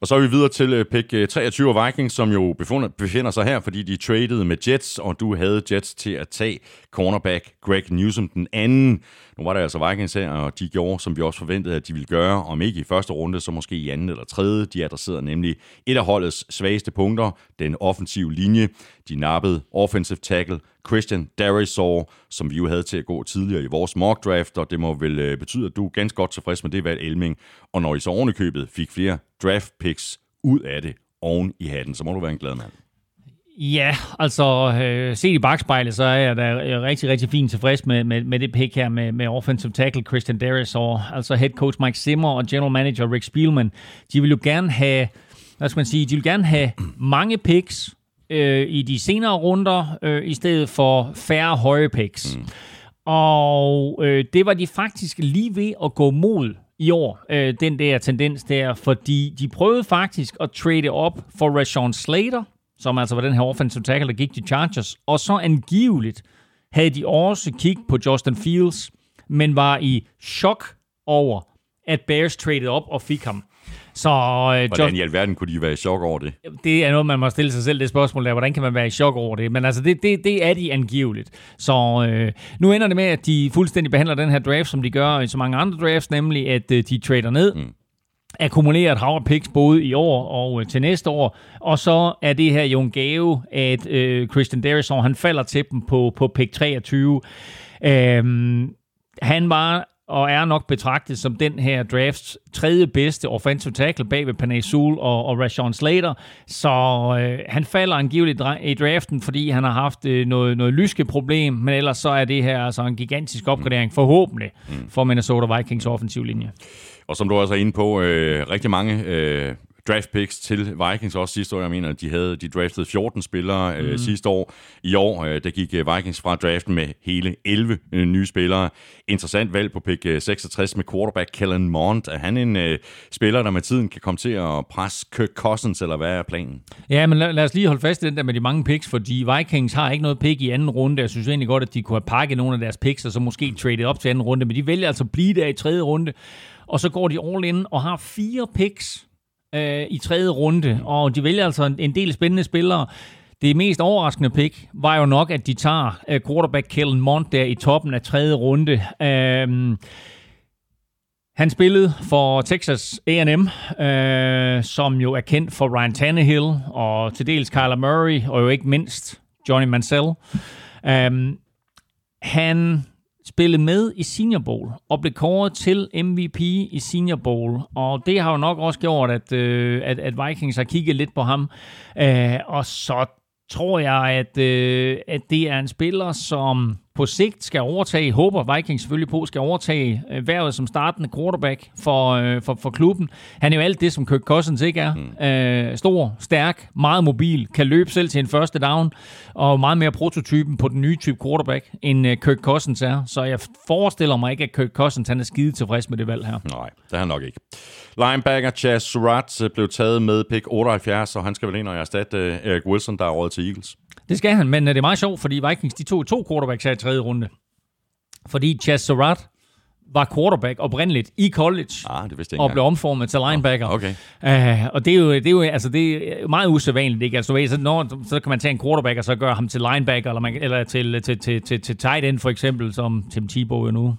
Og så er vi videre til øh, pick øh, 23 af Vikings, som jo befinder sig her, fordi de traded med Jets, og du havde Jets til at tage cornerback Greg Newsom den anden. Nu var der altså Vikings her, og de gjorde, som vi også forventede, at de ville gøre, om ikke i første runde, så måske i anden eller tredje. De adresserede nemlig et af holdets svageste punkter, den offensive linje. De nappede offensive tackle Christian Darisaw, som vi jo havde til at gå tidligere i vores mock draft, og det må vel øh, betyde, at du er ganske godt tilfreds med det valg, Elming. Og når I så ovenikøbet fik flere draft picks ud af det oven i hatten, så må du være en glad mand. Ja, altså øh, set i bagspejlet, så er jeg da rigtig, rigtig fint tilfreds med, med, med det pick her med, med offensive tackle Christian Darius og altså head coach Mike Zimmer og general manager Rick Spielman. De vil jo gerne have, hvad skal man sige, de vil gerne have mange picks øh, i de senere runder, øh, i stedet for færre høje picks. Mm. Og øh, det var de faktisk lige ved at gå mod i år, øh, den der tendens der, fordi de prøvede faktisk at trade op for Rashawn Slater, som altså var den her offensive tackle, der gik til Chargers, og så angiveligt havde de også kig på Justin Fields, men var i chok over, at Bears traded op og fik ham. Så, øh, hvordan Just, i alverden kunne de være i chok over det? Det er noget, man må stille sig selv det spørgsmål der. Hvordan kan man være i chok over det? Men altså, det, det, det er de angiveligt. Så øh, nu ender det med, at de fuldstændig behandler den her draft, som de gør i så mange andre drafts, nemlig at øh, de trader ned. Mm akkumuleret hav picks både i år og øh, til næste år. Og så er det her jo en gave, at øh, Christian Darrison, han falder til dem på, på pick 23. Øhm, han var og er nok betragtet som den her drafts tredje bedste offensive tackle bag ved Panay Sewell og, og Rashawn Slater. Så øh, han falder angiveligt i draften, fordi han har haft øh, noget, noget lyske problem, men ellers så er det her altså en gigantisk opgradering, forhåbentlig, mm. for Minnesota Vikings offensiv linje. Og som du også er inde på, øh, rigtig mange øh, draft picks til Vikings også sidste år. Jeg mener, de havde de draftede 14 spillere øh, mm. sidste år. I år, øh, der gik øh, Vikings fra draften med hele 11 øh, nye spillere. Interessant valg på pick øh, 66 med quarterback Kellen Mond. Er han en øh, spiller, der med tiden kan komme til at presse Kirk Cousins, eller hvad er planen? Ja, men lad, lad os lige holde fast i den der med de mange picks, fordi Vikings har ikke noget pick i anden runde. Jeg synes egentlig godt, at de kunne have pakket nogle af deres picks, og så måske traded op til anden runde, men de vælger altså at blive der i tredje runde og så går de all in og har fire picks øh, i tredje runde, og de vælger altså en, en del spændende spillere. Det mest overraskende pick var jo nok, at de tager øh, quarterback Kellen Mond der i toppen af tredje runde. Uh, han spillede for Texas A&M, øh, som jo er kendt for Ryan Tannehill, og til dels Kyler Murray, og jo ikke mindst Johnny Mansell. Uh, øhm, han spillede med i Senior Bowl og blev kåret til MVP i Senior Bowl. Og det har jo nok også gjort, at, øh, at, at Vikings har kigget lidt på ham. Øh, og så tror jeg, at, øh, at det er en spiller, som på sigt skal overtage, håber Vikings selvfølgelig på, skal overtage øh, værvet som startende quarterback for, øh, for, for klubben. Han er jo alt det, som Kirk Cousins ikke er. Mm. Øh, stor, stærk, meget mobil, kan løbe selv til en første down, og meget mere prototypen på den nye type quarterback, end øh, Kirk Cousins er. Så jeg forestiller mig ikke, at Kirk Cousins han er skide tilfreds med det valg her. Nej, det er han nok ikke. Linebacker Chaz Surratt øh, blev taget med pick 78, og han skal vel ind og erstatte Eric Wilson, der er råd til Eagles. Det skal han, men øh, det er meget sjovt, fordi Vikings de tog to quarterbacks her i tredje runde. Fordi Chaz Surratt var quarterback oprindeligt i college, ah, det vidste og blev omformet til linebacker. Okay. Uh, og det er, jo, det, er jo, altså, det er meget usædvanligt. Ikke? Altså, så, når, så kan man tage en quarterback og så gøre ham til linebacker, eller, man, eller til, til, til, til, til tight end for eksempel, som Tim Tebow jo nu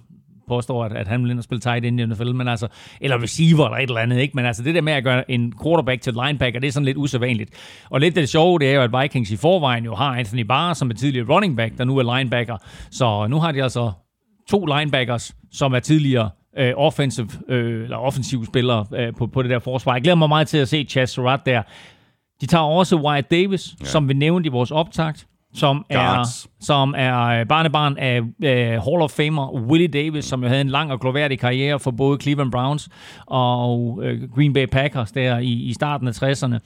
påstår, at, at han vil ind og spille tight end i NFL, men altså, eller receiver eller et eller andet, ikke? Men altså, det der med at gøre en quarterback til linebacker, det er sådan lidt usædvanligt. Og lidt det sjove, det er jo, at Vikings i forvejen jo har Anthony Barr, som er tidligere running back, der nu er linebacker. Så nu har de altså to linebackers, som er tidligere øh, offensive, øh, eller offensive spillere øh, på, på det der forsvar. Jeg glæder mig meget til at se Chaz Surratt der. De tager også Wyatt Davis, ja. som vi nævnte i vores optakt som er, som er øh, barnebarn af uh, Hall of Famer Willie Davis, som jo havde en lang og gloværdig karriere for både Cleveland Browns og uh, Green Bay Packers der i, i starten af 60'erne.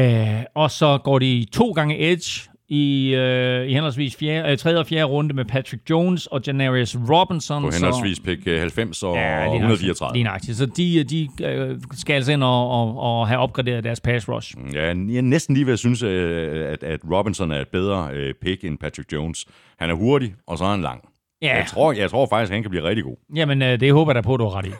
Uh, og så går de to gange edge i, øh, i henholdsvis fjerde, øh, tredje og fjerde runde med Patrick Jones og Janarius Robinson. På henholdsvis pick 90 og ja, 134. Lige nøjagtigt. Så de, de øh, skal altså ind og, og, og have opgraderet deres pass rush. Ja, jeg er næsten lige ved at synes, øh, at, at Robinson er et bedre øh, pick end Patrick Jones. Han er hurtig, og så er han lang. Ja. Jeg, tror, jeg tror faktisk, han kan blive rigtig god. Jamen, øh, det håber jeg da på, du har ret i.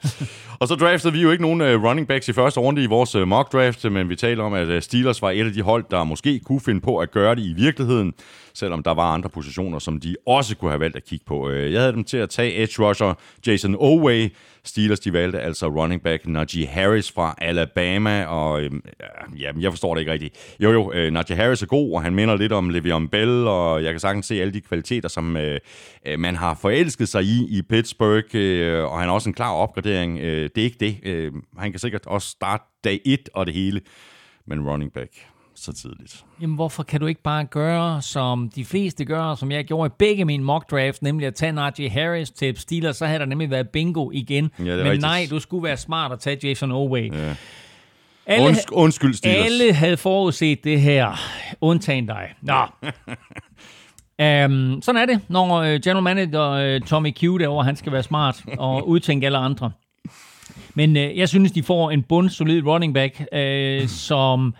Og så draftede vi jo ikke nogen uh, running backs i første runde i vores uh, mock draft, men vi taler om, at uh, Steelers var et af de hold, der måske kunne finde på at gøre det i virkeligheden, selvom der var andre positioner, som de også kunne have valgt at kigge på. Øh, jeg havde dem til at tage edge rusher Jason Oway. Steelers de valgte altså running back Najee Harris fra Alabama, og uh, ja, jeg forstår det ikke rigtigt. Jo jo, øh, Najee Harris er god, og han minder lidt om Le'Veon Bell, og jeg kan sagtens se alle de kvaliteter, som øh, øh man har forelsket sig i i Pittsburgh, øh, og han er også en klar opgradering. Øh, det er ikke det. Øh, han kan sikkert også starte dag 1 og det hele, men running back så tidligt. Jamen, hvorfor kan du ikke bare gøre, som de fleste gør, som jeg gjorde i begge mine mock drafts, nemlig at tage Najee Harris til Steelers, så havde der nemlig været bingo igen. Ja, Men rigtigt. nej, du skulle være smart at tage Jason Oway. Ja. Alle, Unds- undskyld, Steelers. alle havde forudset det her, undtagen dig. Nå. Um, sådan er det, når uh, general manager uh, Tommy Q derovre, han skal være smart og udtænke alle andre. Men uh, jeg synes, de får en bundsolid running back, uh, som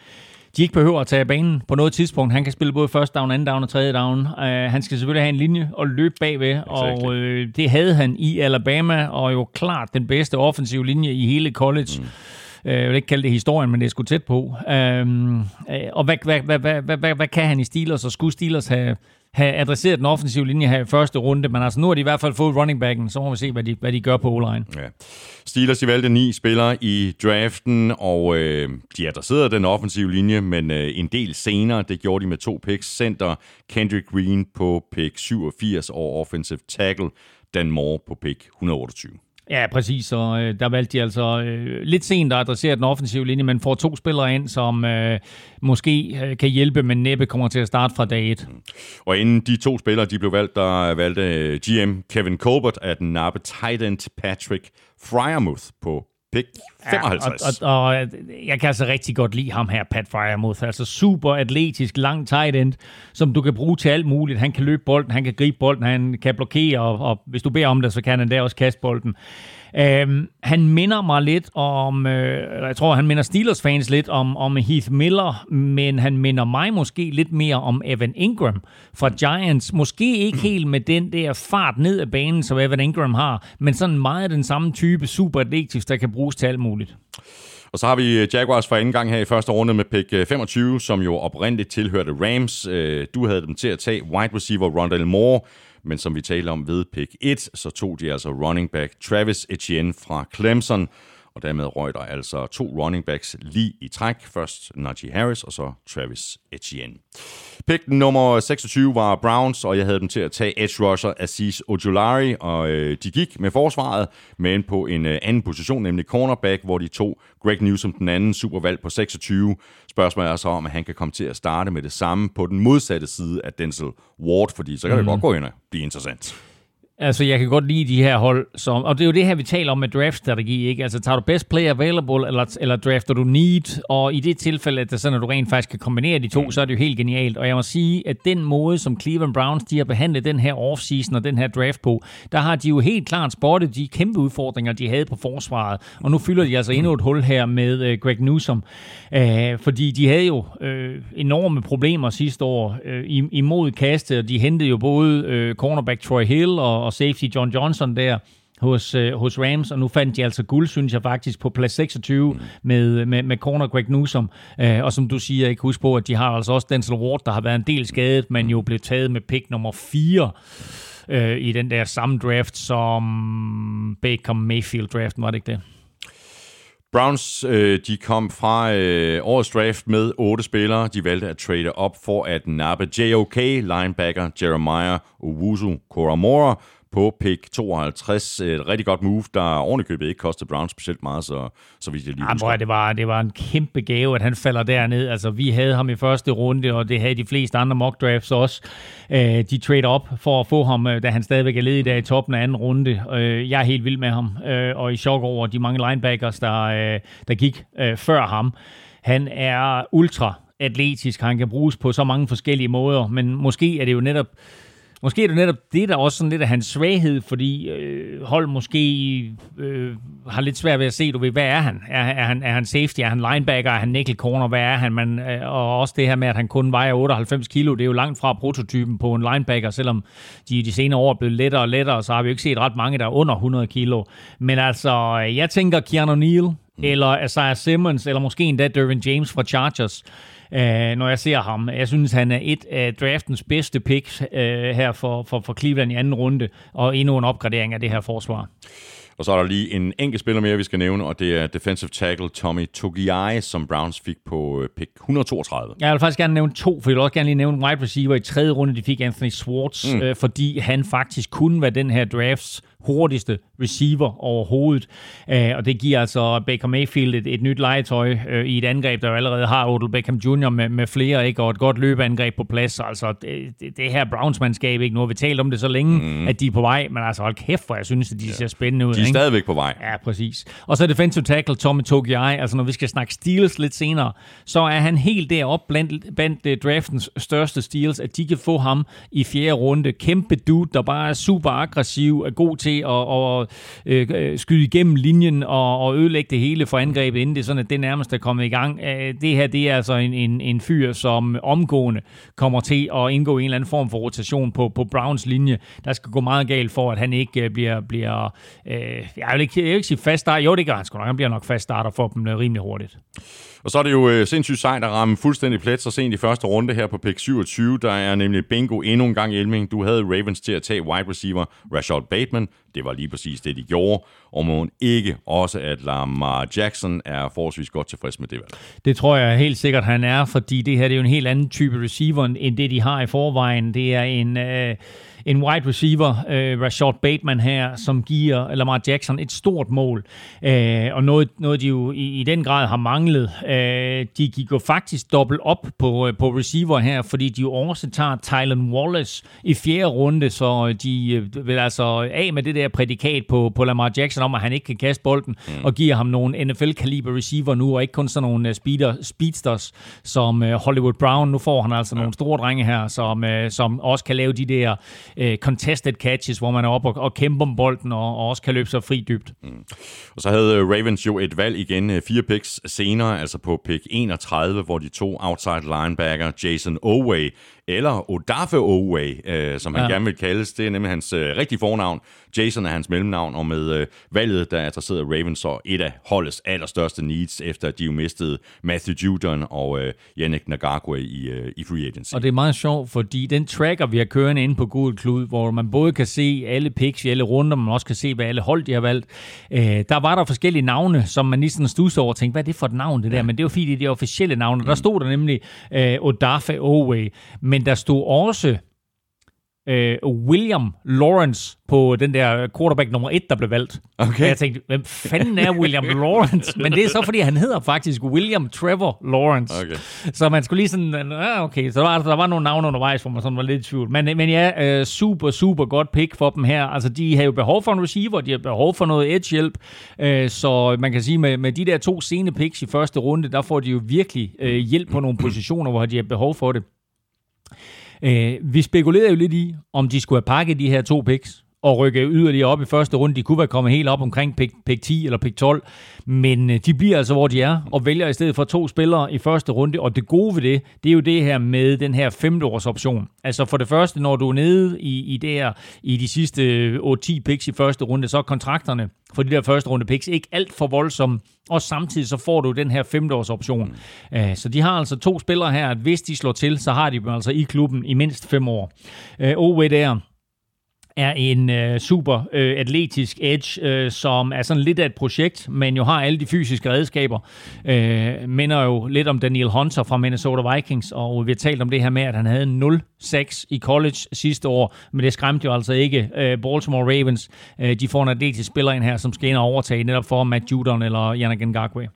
de ikke behøver at tage banen på noget tidspunkt. Han kan spille både første down, anden down og tredje down. Uh, han skal selvfølgelig have en linje og løbe bagved, og uh, det havde han i Alabama, og jo klart den bedste offensive linje i hele college. Mm. Jeg vil ikke kalde det historien, men det er sgu tæt på. Øhm, og hvad, hvad, hvad, hvad, hvad, hvad, hvad kan han i Steelers, og skulle Steelers have, have adresseret den offensive linje her i første runde, men altså nu har de i hvert fald fået running backen, så må vi se, hvad de, hvad de gør på O-line. Ja. Steelers de valgte ni spillere i draften, og øh, de adresserede den offensive linje, men øh, en del senere, det gjorde de med to picks. Center Kendrick Green på pick 87 og offensive tackle Dan Moore på pick 128. Ja, præcis, og øh, der valgte de altså øh, lidt sent at adressere den offensive linje, men får to spillere ind, som øh, måske øh, kan hjælpe, men næppe kommer til at starte fra dag 1. Mm. Og inden de to spillere de blev valgt, der valgte øh, GM Kevin Colbert at nappe tight end Patrick Fryermuth på pick 55. Ja, og, og, og jeg kan altså rigtig godt lide ham her, Pat Fryermuth. Altså super atletisk, lang tight end, som du kan bruge til alt muligt. Han kan løbe bolden, han kan gribe bolden, han kan blokere, og, og hvis du beder om det, så kan han der også kaste bolden. Øhm, han minder mig lidt om, øh, jeg tror, han minder Steelers fans lidt om, om Heath Miller, men han minder mig måske lidt mere om Evan Ingram fra Giants. Måske ikke helt med den der fart ned ad banen, som Evan Ingram har, men sådan meget den samme type super atletisk, der kan bruges til alt muligt. Og så har vi øh, Jaguars for anden gang her i første runde med pick 25, som jo oprindeligt tilhørte Rams. Øh, du havde dem til at tage wide receiver Rondell Moore, men som vi talte om ved pick 1, så tog de altså running back Travis Etienne fra Clemson, og dermed røg der altså to running backs lige i træk. Først Najee Harris, og så Travis Etienne. Pick nummer 26 var Browns, og jeg havde dem til at tage edge rusher Aziz Ojulari, og øh, de gik med forsvaret, men på en øh, anden position, nemlig cornerback, hvor de tog Greg Newsom, den anden supervalg på 26. Spørgsmålet er så, om at han kan komme til at starte med det samme på den modsatte side af Denzel Ward, fordi så kan mm. det godt gå ind og blive interessant. Altså, jeg kan godt lide de her hold, som, og det er jo det her, vi taler om med draftstrategi, ikke? Altså, tager du best player available, eller, eller drafter du need, og i det tilfælde, at, det sådan, at du rent faktisk kan kombinere de to, så er det jo helt genialt. Og jeg må sige, at den måde, som Cleveland Browns, de har behandlet den her offseason og den her draft på, der har de jo helt klart spottet de kæmpe udfordringer, de havde på forsvaret. Og nu fylder de altså endnu et hul her med uh, Greg Newsom, uh, fordi de havde jo uh, enorme problemer sidste år uh, imod kastet, og de hentede jo både uh, cornerback Troy Hill og og safety John Johnson der hos, øh, hos Rams, og nu fandt de altså guld, synes jeg faktisk, på plads 26 mm. med, med, med corner Greg Newsom. Øh, og som du siger, jeg kan huske på, at de har altså også Denzel Ward, der har været en del skadet, men jo blev taget med pick nummer 4 øh, i den der samme draft som Baker Mayfield-draften, var det ikke det? Browns øh, de kom fra øh, årets draft med otte spillere. De valgte at trade op for at nappe JOK, linebacker Jeremiah Owusu Koramora, på pick 52. Et rigtig godt move, der ovenikøbet ikke kostede Browns specielt meget, så, så vidt jeg lige husker. Ja, det, var, det var en kæmpe gave, at han falder derned. Altså, vi havde ham i første runde, og det havde de fleste andre mock drafts også. Øh, de trade op for at få ham, øh, da han stadigvæk er ledig der i toppen af anden runde. Øh, jeg er helt vild med ham, og i chok over de mange linebackers, der, der gik før ham. Han er ultra atletisk, han kan bruges på så mange forskellige måder, men måske er det jo netop måske er det netop det, der er også sådan lidt af hans svaghed, fordi øh, hold måske øh, har lidt svært ved at se, du ved, hvad er han? Er, er han? er han safety? Er han linebacker? Er han nickel corner? Hvad er han? Man, øh, og også det her med, at han kun vejer 98 kilo, det er jo langt fra prototypen på en linebacker, selvom de de senere år er blevet lettere og lettere, så har vi jo ikke set ret mange, der er under 100 kilo. Men altså, jeg tænker Keanu Neal, mm. eller Isaiah Simmons, eller måske endda Dervin James fra Chargers, øh, når jeg ser ham. Jeg synes, han er et af draftens bedste picks øh, her for, for, for Cleveland i anden runde, og endnu en opgradering af det her forsvar. Og så er der lige en enkelt spiller mere, vi skal nævne, og det er defensive tackle Tommy Togiai, som Browns fik på øh, pick 132. Jeg vil faktisk gerne nævne to, for jeg vil også gerne lige nævne wide receiver i tredje runde. De fik Anthony Swartz, mm. øh, fordi han faktisk kunne være den her drafts hurtigste receiver overhovedet. Øh, og det giver altså Baker Mayfield et, et nyt legetøj øh, i et angreb, der jo allerede har Odell Beckham Jr. med, med flere, ikke? og et godt løbeangreb på plads. Altså det, det, her Browns-mandskab, ikke? nu har vi talt om det så længe, mm. at de er på vej, men altså hold kæft, hvor jeg synes, at de ja. ser spændende ud. De er ikke? stadigvæk på vej. Ja, præcis. Og så defensive tackle Tommy Togiai, altså når vi skal snakke Steelers lidt senere, så er han helt deroppe blandt, blandt uh, draftens største Steelers, at de kan få ham i fjerde runde. Kæmpe dude, der bare er super aggressiv, er god til at, at øh, øh, skyde igennem linjen og, og ødelægge det hele for angrebet, inden det sådan, at det nærmest er kommet i gang. Det her, det er altså en, en, en fyr, som omgående kommer til at indgå i en eller anden form for rotation på, på Browns linje. Der skal gå meget galt for, at han ikke øh, bliver, bliver øh, jeg, vil ikke, jeg vil ikke sige fast starter. Jo, det gør han sgu nok. Han bliver nok fast starter for dem øh, rimelig hurtigt. Og så er det jo øh, sindssygt sejt at ramme fuldstændig plet så sent i første runde her på pick 27. Der er nemlig bingo endnu en gang, Elming. Du havde Ravens til at tage wide receiver Rashad Bateman. Det var lige præcis det, de gjorde. Og må ikke også, at Lamar Jackson er forholdsvis godt tilfreds med det valg. Det tror jeg helt sikkert, han er, fordi det her det er jo en helt anden type receiver, end det, de har i forvejen. Det er en... Øh en wide receiver, øh, Rashad Bateman her, som giver Lamar Jackson et stort mål. Øh, og noget, noget de jo i, i den grad har manglet. Øh, de gik jo faktisk dobbelt op på, øh, på receiver her, fordi de jo også tager Tylen Wallace i fjerde runde, så de øh, vil altså af med det der prædikat på, på Lamar Jackson om, at han ikke kan kaste bolden, mm. og giver ham nogle NFL-kaliber receiver nu, og ikke kun sådan nogle uh, speeder, speedsters som Hollywood Brown. Nu får han altså ja. nogle store drenge her, som, som også kan lave de der øh, contested catches, hvor man er oppe og, og kæmper om bolden, og, og også kan løbe sig fri dybt. Mm. Og så havde øh, Ravens jo et valg igen, øh, fire picks senere, altså på pick 31, hvor de to outside linebacker, Jason Oway eller Odafe Oway, øh, som han ja. gerne vil kaldes. Det er nemlig hans øh, rigtige fornavn. Jason er hans mellemnavn, og med øh, valget, der adresserede Ravens så et af holdets allerstørste needs, efter at de jo mistede Matthew Judon og øh, Yannick Nagakwe i, øh, i free agency. Og det er meget sjovt, fordi den tracker, vi har kørende inde på Google Klud, hvor man både kan se alle picks i alle runder, men også kan se, hvad alle hold de har valgt, øh, der var der forskellige navne, som man lige sådan stusser over og tænkte, hvad er det for et navn, det der? Ja. Men det var fordi, det er de officielle navne. Mm. Der stod der nemlig øh, Odafe Oway, men der stod også øh, William Lawrence på den der quarterback nummer et, der blev valgt. Okay. Og jeg tænkte, hvem fanden er William Lawrence? Men det er så, fordi han hedder faktisk William Trevor Lawrence. Okay. Så man skulle lige sådan, ah, okay, så der var, der var nogle navne undervejs, hvor man sådan var lidt i tvivl. Men, men ja, øh, super, super godt pick for dem her. Altså, de har jo behov for en receiver, de har behov for noget edge-hjælp. Øh, så man kan sige, med, med de der to sene picks i første runde, der får de jo virkelig øh, hjælp på nogle positioner, hvor de har behov for det. Øh, vi spekulerede jo lidt i, om de skulle have pakket de her to picks og rykke yderligere op i første runde. De kunne være kommet helt op omkring pick, pick 10 eller pick 12, men øh, de bliver altså, hvor de er, og vælger i stedet for to spillere i første runde. Og det gode ved det, det er jo det her med den her femteårs option. Altså for det første, når du er nede i, i, det her, i de sidste 8-10 picks i første runde, så er kontrakterne for de der første runde picks ikke alt for voldsomme. Og samtidig så får du den her femteårs option. Mm. Så de har altså to spillere her, at hvis de slår til, så har de dem altså i klubben i mindst fem år. OV der, er en øh, super øh, atletisk edge, øh, som er sådan lidt af et projekt, men jo har alle de fysiske redskaber. Øh, minder jo lidt om Daniel Hunter fra Minnesota Vikings, og vi har talt om det her med, at han havde 0-6 i college sidste år, men det skræmte jo altså ikke øh, Baltimore Ravens. Øh, de får en atletisk spiller ind her, som skal ind og overtage netop for Matt Judon eller Yannick Ngakwe.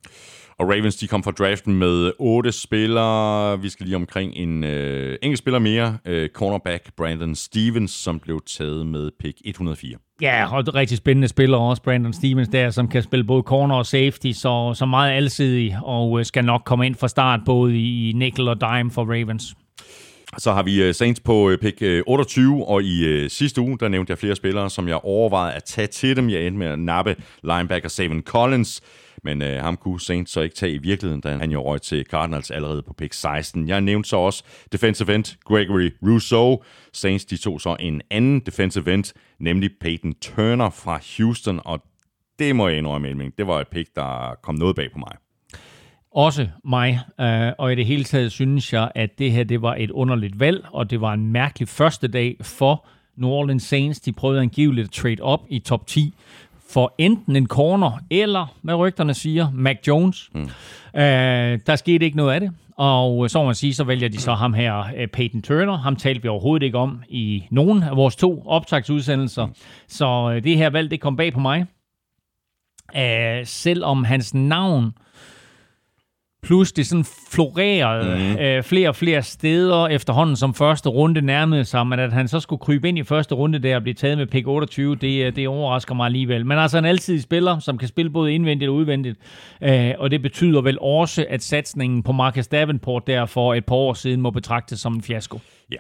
Og Ravens, de kom fra draften med otte spillere. Vi skal lige omkring en øh, enkelt spiller mere. Øh, cornerback Brandon Stevens, som blev taget med pick 104. Ja, og rigtig spændende spiller også, Brandon Stevens der, som kan spille både corner og safety, så, så meget alsidig, og øh, skal nok komme ind fra start, både i nickel og dime for Ravens. Så har vi Saints på pick 28, og i sidste uge, der nævnte jeg flere spillere, som jeg overvejede at tage til dem. Jeg endte med at nappe linebacker Savin Collins, men øh, ham kunne Saints så ikke tage i virkeligheden, da han jo røg til Cardinals allerede på pick 16. Jeg nævnte så også defensive end Gregory Rousseau. Saints de tog så en anden defensive end, nemlig Peyton Turner fra Houston, og det må jeg indrømme, det var et pick, der kom noget bag på mig. Også mig, øh, og i det hele taget synes jeg, at det her det var et underligt valg, og det var en mærkelig første dag for New Orleans Saints. De prøvede angiveligt at trade op i top 10 for enten en corner, eller, hvad rygterne siger, Mac Jones. Mm. Øh, der skete ikke noget af det. Og så må man sige, så vælger de så ham her, øh, Peyton Turner. Ham talte vi overhovedet ikke om i nogen af vores to optagsudsendelser. Mm. Så øh, det her valg, det kom bag på mig. Uh, selvom hans navn pludselig sådan florerede mm. øh, flere og flere steder efterhånden, som første runde nærmede sig, men at han så skulle krybe ind i første runde der og blive taget med pick 28, det, øh, det overrasker mig alligevel. Men altså en altid spiller, som kan spille både indvendigt og udvendigt, øh, og det betyder vel også, at satsningen på Marcus Davenport der for et par år siden må betragtes som en fiasko. Ja,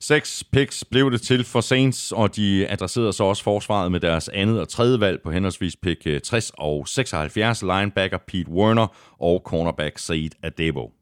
Seks picks blev det til for Saints, og de adresserede så også forsvaret med deres andet og tredje valg på henholdsvis pick øh, 60 og 76 linebacker Pete Werner og cornerback Said Adebo.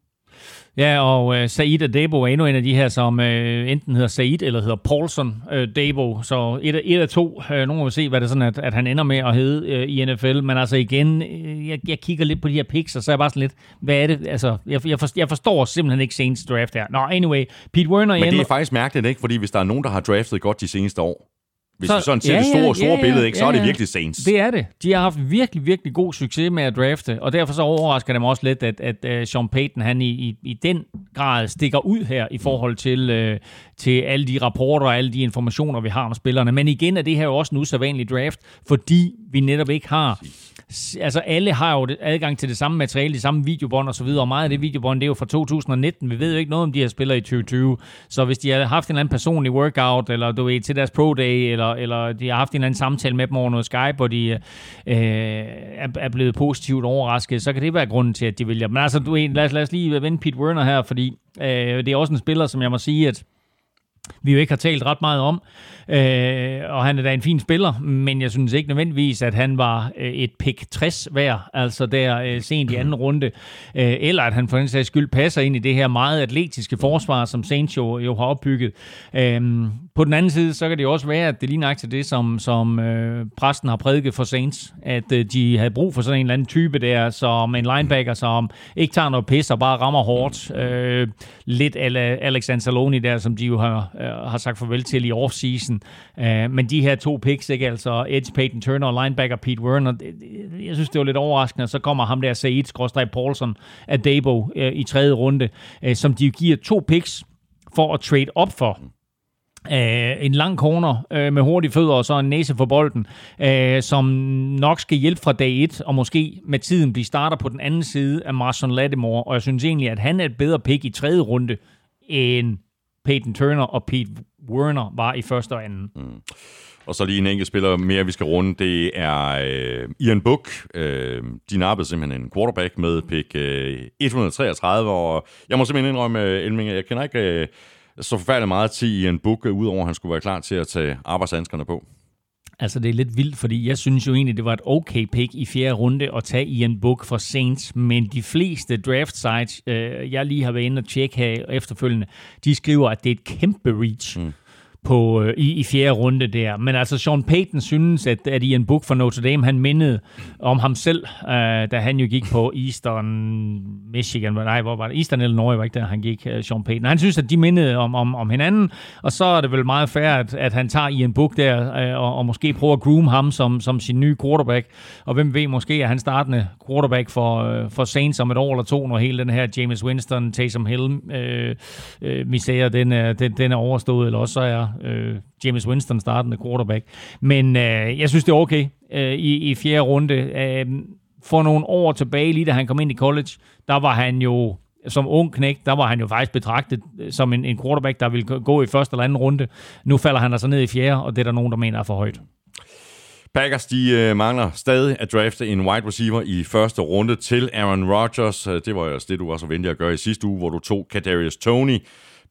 Ja, og uh, Said Debo er endnu en af de her, som uh, enten hedder Said eller hedder Paulson uh, Debo. Så et, af, et af to. Uh, nogen vil se, hvad det er sådan, at, at han ender med at hedde uh, i NFL. Men altså igen, uh, jeg, jeg kigger lidt på de her picks, og så er jeg bare sådan lidt, hvad er det? Altså, jeg, jeg, forstår, jeg forstår simpelthen ikke Saints draft her. Nå, anyway, Pete Werner... Men det er faktisk mærkeligt, ikke? Fordi hvis der er nogen, der har draftet godt de seneste år, hvis så, vi sådan ser ja, det store, store ja, ja, billede, ikke, så ja, ja. er det virkelig Saints. Det er det. De har haft virkelig, virkelig god succes med at drafte, og derfor så overrasker det mig også lidt, at, at uh, Sean Payton, han i, i, i den grad stikker ud her i forhold til, uh, til alle de rapporter og alle de informationer, vi har om spillerne. Men igen er det her jo også en usædvanlig draft, fordi vi netop ikke har altså alle har jo adgang til det samme materiale, de samme videobånd og så videre, og meget af det videobånd, det er jo fra 2019. Vi ved jo ikke noget om de her spillere i 2020. Så hvis de har haft en eller anden personlig workout, eller du ved, til deres pro day, eller, eller de har haft en eller anden samtale med dem over noget Skype, hvor de øh, er, er blevet positivt overrasket, så kan det være grunden til, at de vælger. Men altså, du ved, lad os, lad os lige vende Pete Werner her, fordi øh, det er også en spiller, som jeg må sige, at vi jo ikke har talt ret meget om. Øh, og han er da en fin spiller, men jeg synes ikke nødvendigvis, at han var øh, et pick 60 værd, altså der øh, sent i anden runde, øh, eller at han for den sags skyld passer ind i det her meget atletiske forsvar, som Saints jo, jo har opbygget. Øh, på den anden side, så kan det jo også være, at det lige til det, som, som øh, præsten har prædiket for Saints, at øh, de havde brug for sådan en eller anden type der, som en linebacker, som ikke tager noget pis og bare rammer hårdt. Øh, lidt Alex Anzalone der, som de jo har, øh, har sagt farvel til i offseason. Uh, men de her to picks, ikke, altså Edge Peyton Turner og linebacker Pete Werner, det, det, jeg synes, det var lidt overraskende. Så kommer ham der Said, skråstrej Paulson af Dabo uh, i tredje runde, uh, som de giver to picks for at trade op for. Uh, en lang corner uh, med hurtige fødder og så en næse for bolden, uh, som nok skal hjælpe fra dag 1, og måske med tiden blive starter på den anden side af Marson Lattimore. Og jeg synes egentlig, at han er et bedre pick i tredje runde end Peyton Turner og Pete Werner var i første og anden. Mm. Og så lige en enkelt spiller mere, vi skal runde, det er øh, Ian Book. Øh, de nappede simpelthen en quarterback med pick øh, 133, og jeg må simpelthen indrømme, øh, Elming, jeg kender ikke øh, så forfærdeligt meget til Ian Book, øh, udover at han skulle være klar til at tage arbejdshandskerne på. Altså, det er lidt vildt, fordi jeg synes jo egentlig, det var et okay pick i fjerde runde at tage Ian Book for Saints, men de fleste draft sites, øh, jeg lige har været inde og tjekke her efterfølgende, de skriver, at det er et kæmpe reach. Mm på, øh, i, i fjerde runde der. Men altså, Sean Payton synes, at, at i en bog for Notre Dame, han mindede om ham selv, øh, da han jo gik på Eastern Michigan. Nej, hvor var det? Eastern Illinois var ikke der, han gik, øh, Sean Payton. Han synes, at de mindede om, om, om hinanden, og så er det vel meget fair, at, at han tager i en der, øh, og, og måske prøver at groom ham som, som sin nye quarterback. Og hvem ved, måske er han startende quarterback for, øh, for Saints om et år eller to, når hele den her James Winston, Taysom Hill øh, øh, misære, den er, den, den er overstået, eller også så er øh, James Winston startende quarterback. Men øh, jeg synes, det er okay øh, i, i fjerde runde. Øh, for nogle år tilbage, lige da han kom ind i college, der var han jo som ung knæk, der var han jo faktisk betragtet øh, som en, en quarterback, der ville gå i første eller anden runde. Nu falder han altså ned i fjerde, og det er der nogen, der mener er for højt. Packers, de øh, mangler stadig at drafte en wide receiver i første runde til Aaron Rodgers. Øh, det var jo det, du var så venlig at gøre i sidste uge, hvor du tog Kadarius Tony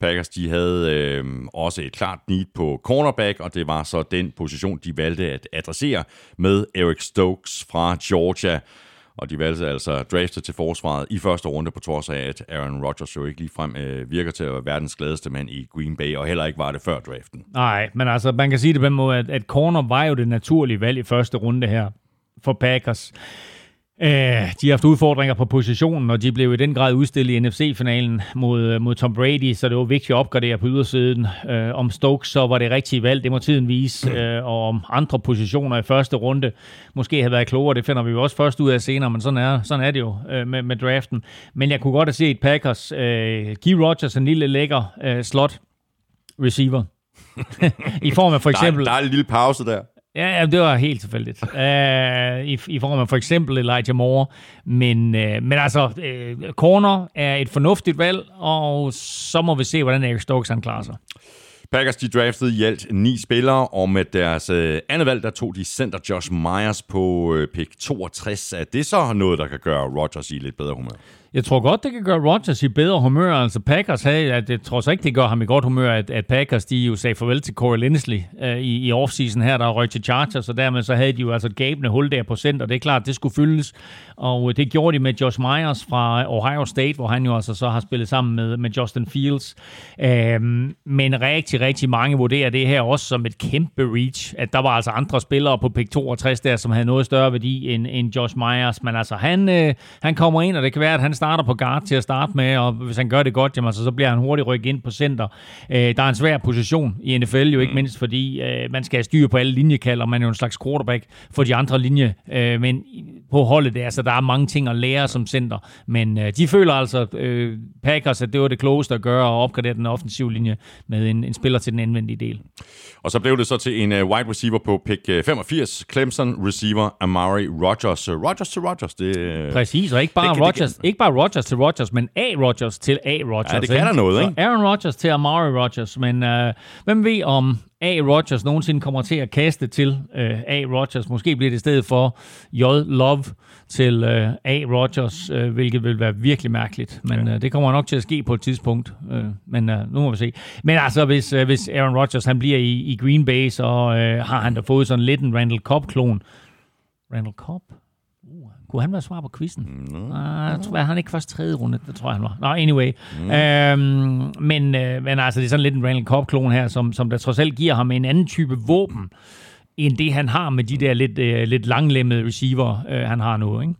Packers de havde øh, også et klart need på cornerback, og det var så den position, de valgte at adressere med Eric Stokes fra Georgia. Og de valgte altså draftet til forsvaret i første runde, på trods af, at Aaron Rodgers jo ikke ligefrem øh, virker til at være verdens gladeste mand i Green Bay, og heller ikke var det før draften. Nej, men altså, man kan sige det på den måde, at, at corner var jo det naturlige valg i første runde her for Packers. Uh, de har haft udfordringer på positionen, og de blev i den grad udstillet i NFC-finalen mod, mod Tom Brady, så det var vigtigt at opgradere på ydersiden. Uh, om Stokes så var det rigtige valg, det må tiden vise, uh, og om andre positioner i første runde måske havde været klogere, det finder vi jo også først ud af senere, men sådan er, sådan er det jo uh, med, med draften. Men jeg kunne godt have set Packers uh, give Rodgers en lille lækker uh, slot receiver. I form af for eksempel... Der er, der er en lille pause der. Ja, ja, det var helt tilfældigt. uh, i, I form af for eksempel Elijah Moore. Men, uh, men altså, uh, corner er et fornuftigt valg, og så må vi se, hvordan Eric Stokes han klarer sig. Packers de draftede i alt ni spillere, og med deres øh, andet valg, der tog de center Josh Myers på øh, pick 62. Er det så noget, der kan gøre Rodgers i lidt bedre humør? Jeg tror godt, det kan gøre Rodgers i bedre humør. Altså Packers havde, at jeg tror så ikke, det gør ham i godt humør, at, at Packers de jo sagde farvel til Corey Linsley uh, i, i offseason her, der røg til Chargers, og dermed så havde de jo altså et gabende hul der på center. Det er klart, det skulle fyldes, og det gjorde de med Josh Myers fra Ohio State, hvor han jo altså så har spillet sammen med, med Justin Fields. Uh, men rigtig, rigtig mange vurderer det her også som et kæmpe reach, at der var altså andre spillere på pick 62 der, som havde noget større værdi end, end Josh Myers, men altså han, uh, han kommer ind, og det kan være, at han starter på guard til at starte med, og hvis han gør det godt, jamen, altså, så bliver han hurtigt rykket ind på center. Øh, der er en svær position i NFL, jo ikke mm. mindst fordi øh, man skal have styr på alle linjekald, og man er jo en slags quarterback for de andre linje, øh, men på holdet der, så der er mange ting at lære som center, men øh, de føler altså, øh, Packers, at det var det klogeste at gøre, og opgradere den offensive linje med en, en spiller til den indvendige del. Og så blev det så til en uh, wide receiver på pick 85, Clemson receiver Amari Rodgers. Rodgers til Rodgers, det... Præcis, og ikke bare det, Rodgers, det, ikke bare Rodgers til Rodgers, men A. Rodgers til A. Rodgers. Ja, det kan ikke? der noget, ikke? Så Aaron Rodgers til Amari Rodgers, men uh, hvem ved om A. Rodgers nogensinde kommer til at kaste til uh, A. Rodgers. Måske bliver det i stedet for J. Love til uh, A. Rodgers, uh, hvilket vil være virkelig mærkeligt. Men uh, det kommer nok til at ske på et tidspunkt. Uh, men uh, nu må vi se. Men altså, hvis, uh, hvis Aaron Rodgers han bliver i, i Green Bay, så uh, har han da fået sådan lidt en Randall Cobb-klon. Randall Cobb? Kunne han være svar på quizzen? Mm. Uh, jeg tror, han ikke først tredje runde, det tror jeg, han var. Nå, anyway. Mm. Øhm, men, øh, men altså, det er sådan lidt en Randall Cobb-klon her, som, som der trods alt giver ham en anden type våben, end det han har med de der lidt, øh, lidt langlemmede receiver, øh, han har nu, ikke?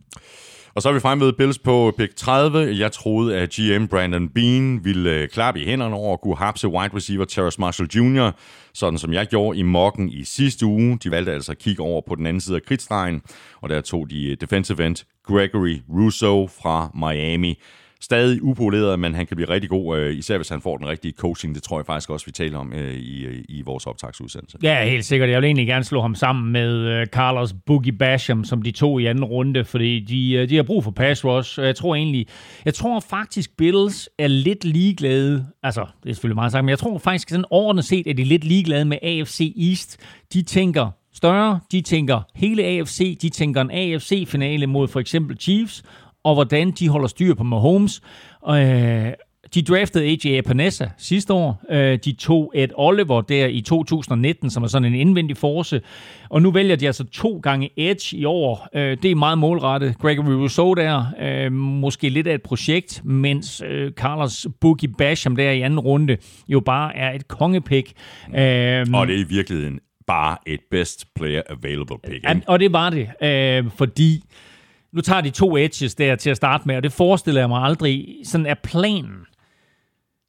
Og så er vi fremme ved Bills på pick 30. Jeg troede, at GM Brandon Bean ville øh, klappe i hænderne over at kunne hapse wide receiver Terrace Marshall Jr., sådan som jeg gjorde i mokken i sidste uge. De valgte altså at kigge over på den anden side af kridtstregen, og der tog de øh, defensive end Gregory Russo fra Miami stadig upoleret, men han kan blive rigtig god, øh, især hvis han får den rigtige coaching. Det tror jeg faktisk også, vi taler om øh, i, øh, i vores optagsudsendelse. Ja, helt sikkert. Jeg vil egentlig gerne slå ham sammen med øh, Carlos Boogie Basham, som de to i anden runde, fordi de, øh, de har brug for pass rush. Jeg tror egentlig, jeg tror faktisk Bills er lidt ligeglade, altså det er selvfølgelig meget sagt, men jeg tror faktisk sådan overordnet set, at de er lidt ligeglade med AFC East. De tænker, større. De tænker hele AFC. De tænker en AFC-finale mod for eksempel Chiefs og hvordan de holder styr på Mahomes. Øh, de draftede AJ Epinesa sidste år. Øh, de tog Ed Oliver der i 2019, som er sådan en indvendig force. Og nu vælger de altså to gange Edge i år. Øh, det er meget målrettet. Gregory Rousseau der, øh, måske lidt af et projekt, mens Carlos Boogie Basham der i anden runde jo bare er et kongepik. Og det er i virkeligheden bare et best player available pick. Ikke? Og det var det, fordi nu tager de to edges der til at starte med, og det forestiller jeg mig aldrig sådan er planen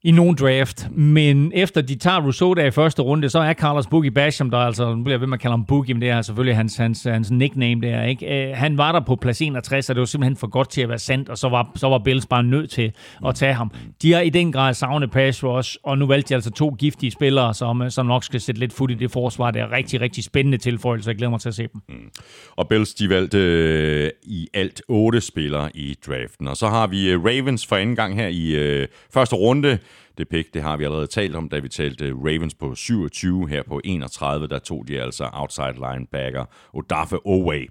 i nogen draft, men efter de tager Rousseau der i første runde, så er Carlos Boogie Basham, der altså, nu bliver jeg ved med at kalde ham Boogie, men det er altså selvfølgelig hans, hans, hans nickname der, ikke? Uh, han var der på plads 61, og det var simpelthen for godt til at være sandt, og så var, så var Bills bare nødt til at tage ham. De har i den grad savnet pass rush, og nu valgte de altså to giftige spillere, som, øh, som nok skal sætte lidt fod i det forsvar. Det er rigtig, rigtig spændende tilføjelse, jeg glæder mig til at se dem. Mm. Og Bills, de valgte øh, i alt otte spillere i draften, og så har vi øh, Ravens for anden gang her i øh, første runde, det pick, det har vi allerede talt om, da vi talte Ravens på 27, her på 31, der tog de altså outside linebacker Odafe Owe.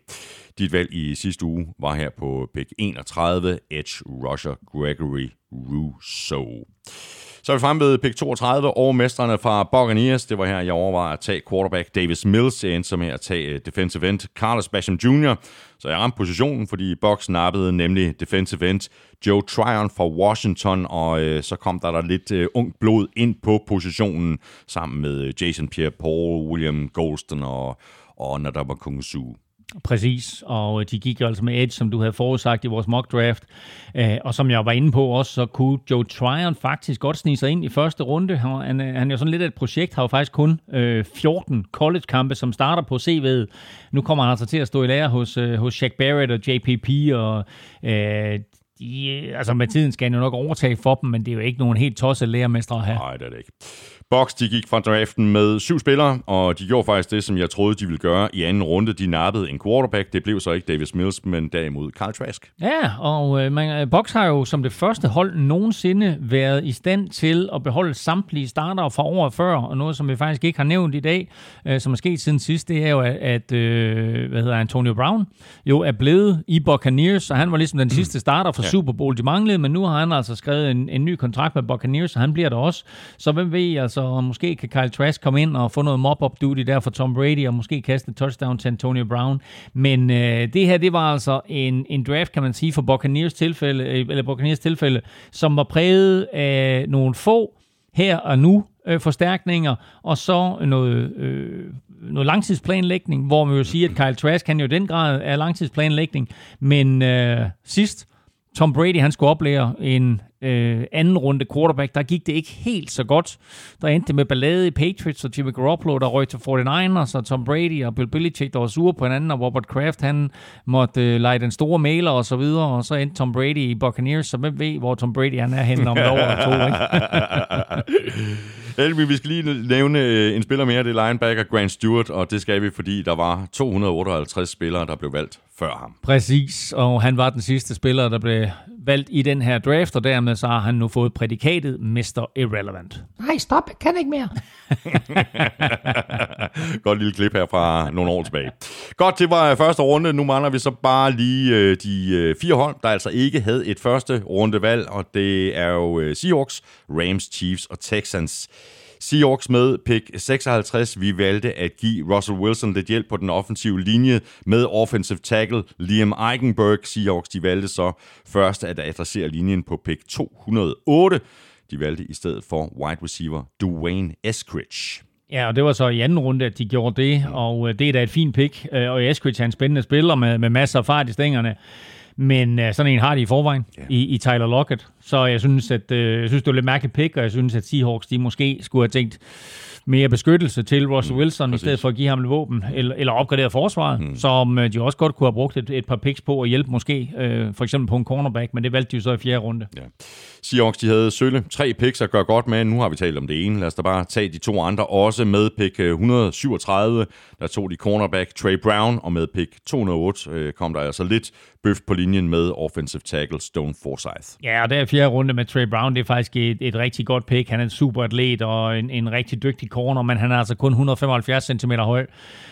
Dit valg i sidste uge var her på pick 31, Edge Rusher Gregory Rousseau. Så er vi fremme ved pick 32 og mesterne fra Buccaneers. Det var her, jeg overvejede at tage quarterback Davis Mills. Jeg endte som her at tage øh, defensive end Carlos Basham Jr. Så jeg ramte positionen, fordi Bucks nappede nemlig defensive end Joe Tryon fra Washington, og øh, så kom der, der lidt øh, ungt blod ind på positionen, sammen med øh, Jason Pierre-Paul, William Golston og, og Nadaba Kung Præcis, og øh, de gik jo altså med Edge, som du havde forudsagt i vores mock draft. Øh, og som jeg var inde på også, så kunne Joe Tryon faktisk godt snige sig ind i første runde. Han, han øh, er jo sådan lidt et projekt, har jo faktisk kun 14 college-kampe, som starter på CV'et. Nu kommer han altså til at stå i lære hos, øh, hos Shaq Barrett og JPP, og de, altså med tiden skal han jo nok overtage for dem, men det er jo ikke nogen helt tosset lærermestre her. Nej, det er det ikke. Box, de gik fra draften med syv spillere, og de gjorde faktisk det, som jeg troede, de ville gøre i anden runde. De nappede en quarterback. Det blev så ikke Davis Mills, men derimod Carl Trask. Ja, og øh, man, Box har jo som det første hold nogensinde været i stand til at beholde samtlige starter fra året før, og noget, som vi faktisk ikke har nævnt i dag, øh, som er sket siden sidst, det er jo, at, at øh, hvad hedder Antonio Brown jo er blevet i Buccaneers, så han var ligesom den sidste starter for ja. Super Bowl, de manglede, men nu har han altså skrevet en, en ny kontrakt med Buccaneers, så han bliver der også. Så hvem ved, altså så måske kan Kyle Trask komme ind og få noget mop-up duty der for Tom Brady, og måske kaste et touchdown til Antonio Brown. Men øh, det her, det var altså en, en draft, kan man sige, for Buccaneers tilfælde, øh, eller Buccaneers tilfælde, som var præget af nogle få her og nu øh, forstærkninger, og så noget, øh, noget langtidsplanlægning, hvor man jo sige, at Kyle Trask kan jo den grad af langtidsplanlægning, men øh, sidst, Tom Brady han skulle oplære en øh, anden runde quarterback, der gik det ikke helt så godt. Der endte det med ballade i Patriots, og Jimmy Garoppolo, der røg til 49ers, og Tom Brady og Bill Belichick, der var sure på hinanden, og Robert Kraft, han måtte øh, lege den store mailer og så videre, og så endte Tom Brady i Buccaneers, så hvem ved, hvor Tom Brady han er henne om et år eller to, ikke? Elvi, vi skal lige nævne øh, en spiller mere, det er linebacker Grant Stewart, og det skal vi, fordi der var 258 spillere, der blev valgt før ham. Præcis, og han var den sidste spiller, der blev valgt i den her draft, og dermed så har han nu fået prædikatet Mr. Irrelevant. Nej, stop, jeg kan ikke mere. Godt lille klip her fra nogle år tilbage. Godt, det var første runde. Nu mangler vi så bare lige øh, de øh, fire hold, der altså ikke havde et første rundevalg, og det er jo øh, Seahawks, Rams, Chiefs og Texans. Seahawks med pick 56. Vi valgte at give Russell Wilson lidt hjælp på den offensive linje med offensive tackle Liam Eichenberg. Seahawks de valgte så først at adressere linjen på pick 208. De valgte i stedet for wide receiver Dwayne Eskridge. Ja, og det var så i anden runde, at de gjorde det, og øh, det er da et fint pick. Øh, og Eskridge er en spændende spiller med, med masser af fart i stængerne. Men uh, sådan en har de i forvejen yeah. i, i Tyler Lockett. Så jeg synes, at uh, jeg synes, det var lidt mærkeligt pick, og jeg synes, at Seahawks de måske skulle have tænkt, mere beskyttelse til Russell mm, Wilson, mm, i stedet for at give ham et våben, eller, eller opgradere forsvaret, mm. som uh, de også godt kunne have brugt et, et par picks på at hjælpe måske, uh, for eksempel på en cornerback, men det valgte de jo så i fjerde runde. Ja. Seahawks, de havde sølle tre picks at gøre godt med. Nu har vi talt om det ene. Lad os da bare tage de to andre også. Med pick 137, der tog de cornerback Trey Brown, og med pick 208 kom der altså lidt bøf på linjen med offensive tackle Stone Forsyth. Ja, og der er fjerde runde med Trey Brown. Det er faktisk et, et rigtig godt pick. Han er en super atlet og en, en rigtig dygtig corner, men han er altså kun 175 cm høj,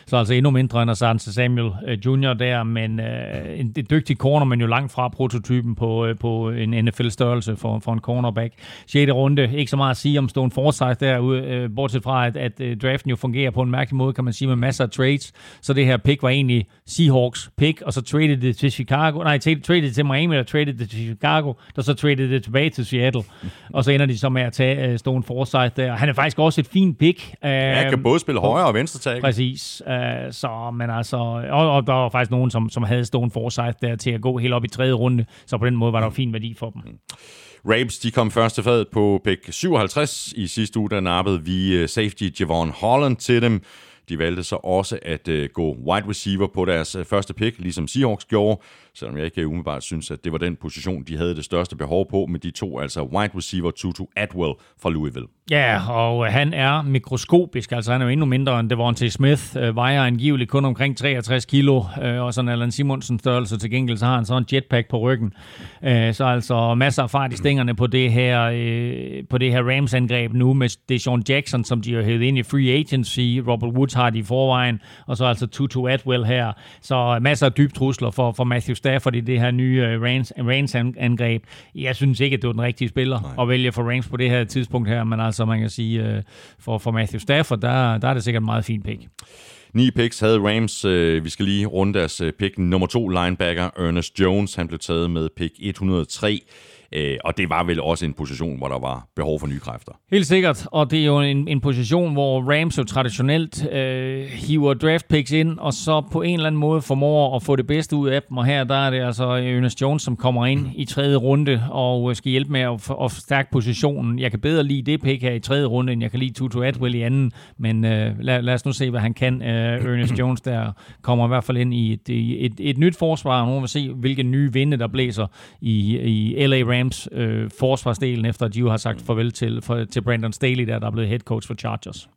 så altså endnu mindre end Asante Samuel øh, Jr. der, men øh, en, en dygtig corner, men jo langt fra prototypen på, øh, på en NFL-størrelse for, for en cornerback. 6. runde, ikke så meget at sige om Stone Forsythe derude, øh, bortset fra, at, at øh, draften jo fungerer på en mærkelig måde, kan man sige, med masser af trades, så det her pick var egentlig Seahawks pick, og så traded det til Chicago, nej, traded det til Miami, eller traded det til Chicago, der så traded det tilbage til Seattle, og så ender de så med at tage øh, Stone Forsythe der. Han er faktisk også et fint pick. Uh, ja, kan både spille højre og venstre tag. Præcis. Uh, så, men altså, og, og, der var faktisk nogen, som, som havde Stone Forsythe der til at gå helt op i tredje runde, så på den måde var der mm. fin værdi for dem. Mm. Rams, de kom først til fadet på pick 57. I sidste uge, der nappede vi safety Javon Holland til dem. De valgte så også at uh, gå wide receiver på deres uh, første pick, ligesom Seahawks gjorde selvom jeg ikke umiddelbart synes, at det var den position, de havde det største behov på, med de to, altså wide receiver Tutu Atwell fra Louisville. Ja, og øh, han er mikroskopisk, altså han er jo endnu mindre end Devontae Smith, øh, vejer angiveligt kun omkring 63 kilo, øh, og sådan Allan Simonsen størrelse til gengæld, så har han sådan en jetpack på ryggen. Øh, så altså masser af fart i stængerne på det her, øh, på det her Rams-angreb nu, med Deshaun Jackson, som de har hævet ind i free agency, Robert Woods har de i forvejen, og så altså Tutu Atwell her, så masser af dybe trusler for, for Matthew Stafford Stafford i det her nye uh, Rams, Rams angreb. Jeg synes ikke, at det var den rigtige spiller Nej. at vælge for Rams på det her tidspunkt her, men altså man kan sige, uh, for, for Matthew Stafford, der, der er det sikkert en meget fin pick. Ni picks havde Rams. Øh, vi skal lige runde deres øh, pick. Nummer to linebacker, Ernest Jones, han blev taget med pick 103. Øh, og det var vel også en position, hvor der var behov for nye kræfter. Helt sikkert, og det er jo en, en position, hvor Rams jo traditionelt øh, hiver draft picks ind, og så på en eller anden måde formår at få det bedste ud af dem. Og her der er det altså Ernest Jones, som kommer ind i tredje runde og skal hjælpe med at, at forstærke positionen. Jeg kan bedre lide det pick her i tredje runde, end jeg kan lide Tutu Atwell i anden, men øh, lad, lad os nu se, hvad han kan. Øh, Ernest Jones der kommer i hvert fald ind i et, et, et, et nyt forsvar, og nu vil se, hvilke nye vinde der blæser i, i LA Rams Rams øh, forsvarsdelen, efter at de jo har sagt farvel til, for, til Brandon Staley, der, der er blevet head coach for Chargers.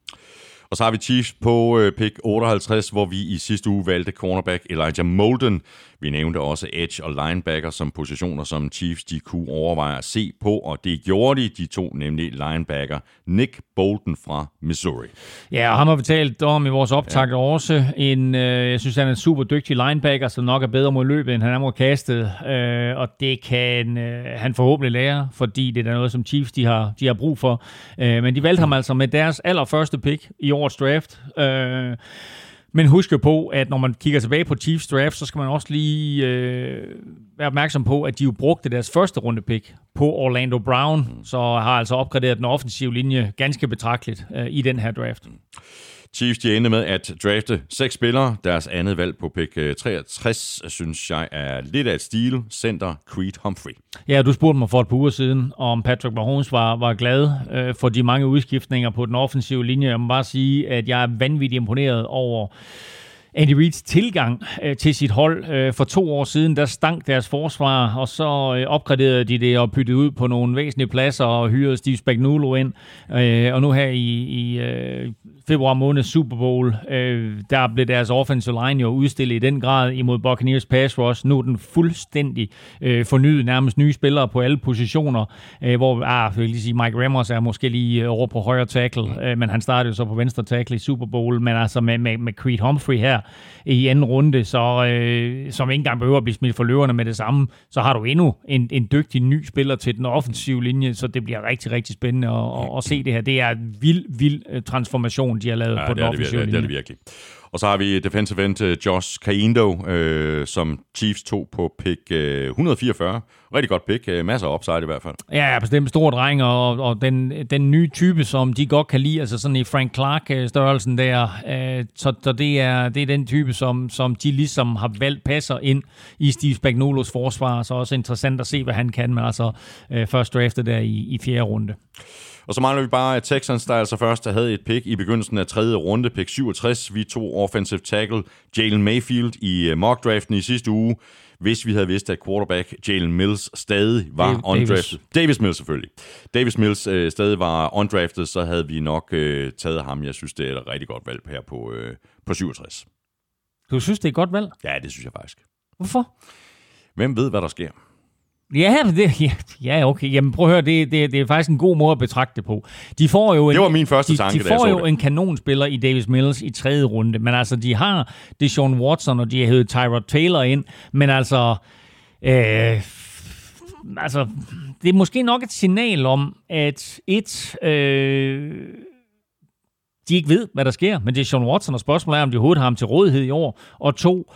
Og så har vi Chiefs på øh, pick 58, hvor vi i sidste uge valgte cornerback Elijah Molden. Vi nævnte også edge og linebacker som positioner, som Chiefs de kunne overveje at se på, og det gjorde de. De to nemlig linebacker Nick Bolton fra Missouri. Ja, og ham har vi talt om i vores optag ja. også. En, øh, jeg synes, han er en super dygtig linebacker, som nok er bedre mod løbet, end han er mod kastet. Øh, og det kan øh, han forhåbentlig lære, fordi det er noget, som Chiefs de har, de har brug for. Øh, men de valgte ham altså med deres allerførste pick i årets draft. Øh, men husk på, at når man kigger tilbage på Chiefs draft, så skal man også lige øh, være opmærksom på, at de jo brugte deres første runde pick på Orlando Brown, så har altså opgraderet den offensive linje ganske betragteligt øh, i den her draft. Chiefs de endte med at drafte seks spillere. Deres andet valg på pick øh, 63, synes jeg, er lidt af et stil. Center Creed Humphrey. Ja, du spurgte mig for et par uger siden, om Patrick Mahomes var, var glad øh, for de mange udskiftninger på den offensive linje. Jeg må bare sige, at jeg er vanvittigt imponeret over Andy Reid's tilgang øh, til sit hold. Øh, for to år siden, der stank deres forsvar, og så øh, opgraderede de det og byttede ud på nogle væsentlige pladser og hyrede Steve Spagnuolo ind. Øh, og nu her i, i øh, februar måned Super Bowl, øh, der blev deres offensive line jo udstillet i den grad imod Buccaneers pass rush. Nu er den fuldstændig øh, fornyet, nærmest nye spillere på alle positioner, øh, hvor ah, jeg vil lige sige, Mike Ramos er måske lige øh, over på højre tackle, øh, men han startede jo så på venstre tackle i Super Bowl, men altså med, med, med Creed Humphrey her i anden runde, så, øh, som ikke engang behøver at blive smidt for løverne med det samme, så har du endnu en, en dygtig ny spiller til den offensive linje, så det bliver rigtig, rigtig spændende at, at, at se det her. Det er en vild, vild øh, transformation, de har lavet ja, på den offensive linje. det er det virkelig. Og så har vi defensive end Josh Kaindo, øh, som Chiefs tog på pick øh, 144. Rigtig godt pick. Øh, masser af upside i hvert fald. Ja, bestemt stor dreng, og, og den, den nye type, som de godt kan lide, altså sådan i Frank Clark-størrelsen der. Øh, så, så det, er, det er den type, som, som de ligesom har valgt passer ind i Steve Spagnolos forsvar. Så også interessant at se, hvad han kan, men altså øh, først draftet der i, i fjerde runde. Og så mangler vi bare, at Texans, der altså først havde et pick i begyndelsen af tredje runde, pick 67. Vi tog offensive tackle Jalen Mayfield i øh, mock draften i sidste uge. Hvis vi havde vidst, at quarterback Jalen Mills stadig var Dave, undrafted. Davis. Davis Mills selvfølgelig. Davis Mills øh, stadig var undrafted, så havde vi nok øh, taget ham. Jeg synes, det er et rigtig godt valg her på, øh, på 67. Du synes, det er et godt valg? Ja, det synes jeg faktisk. Hvorfor? Hvem ved, hvad der sker? Ja, det, ja, ja, okay. Jamen prøv at høre, det, det, det er faktisk en god måde at betragte det på. De får jo en, det var min første tanke, de, de får jo det. en kanonspiller i Davis Mills i tredje runde, men altså, de har Deshaun Watson, og de har hævet Tyrod Taylor ind, men altså... Øh, altså, det er måske nok et signal om, at et... Øh, de ikke ved, hvad der sker men det er Sean Watson, og spørgsmålet er, om de overhovedet har ham til rådighed i år. Og to,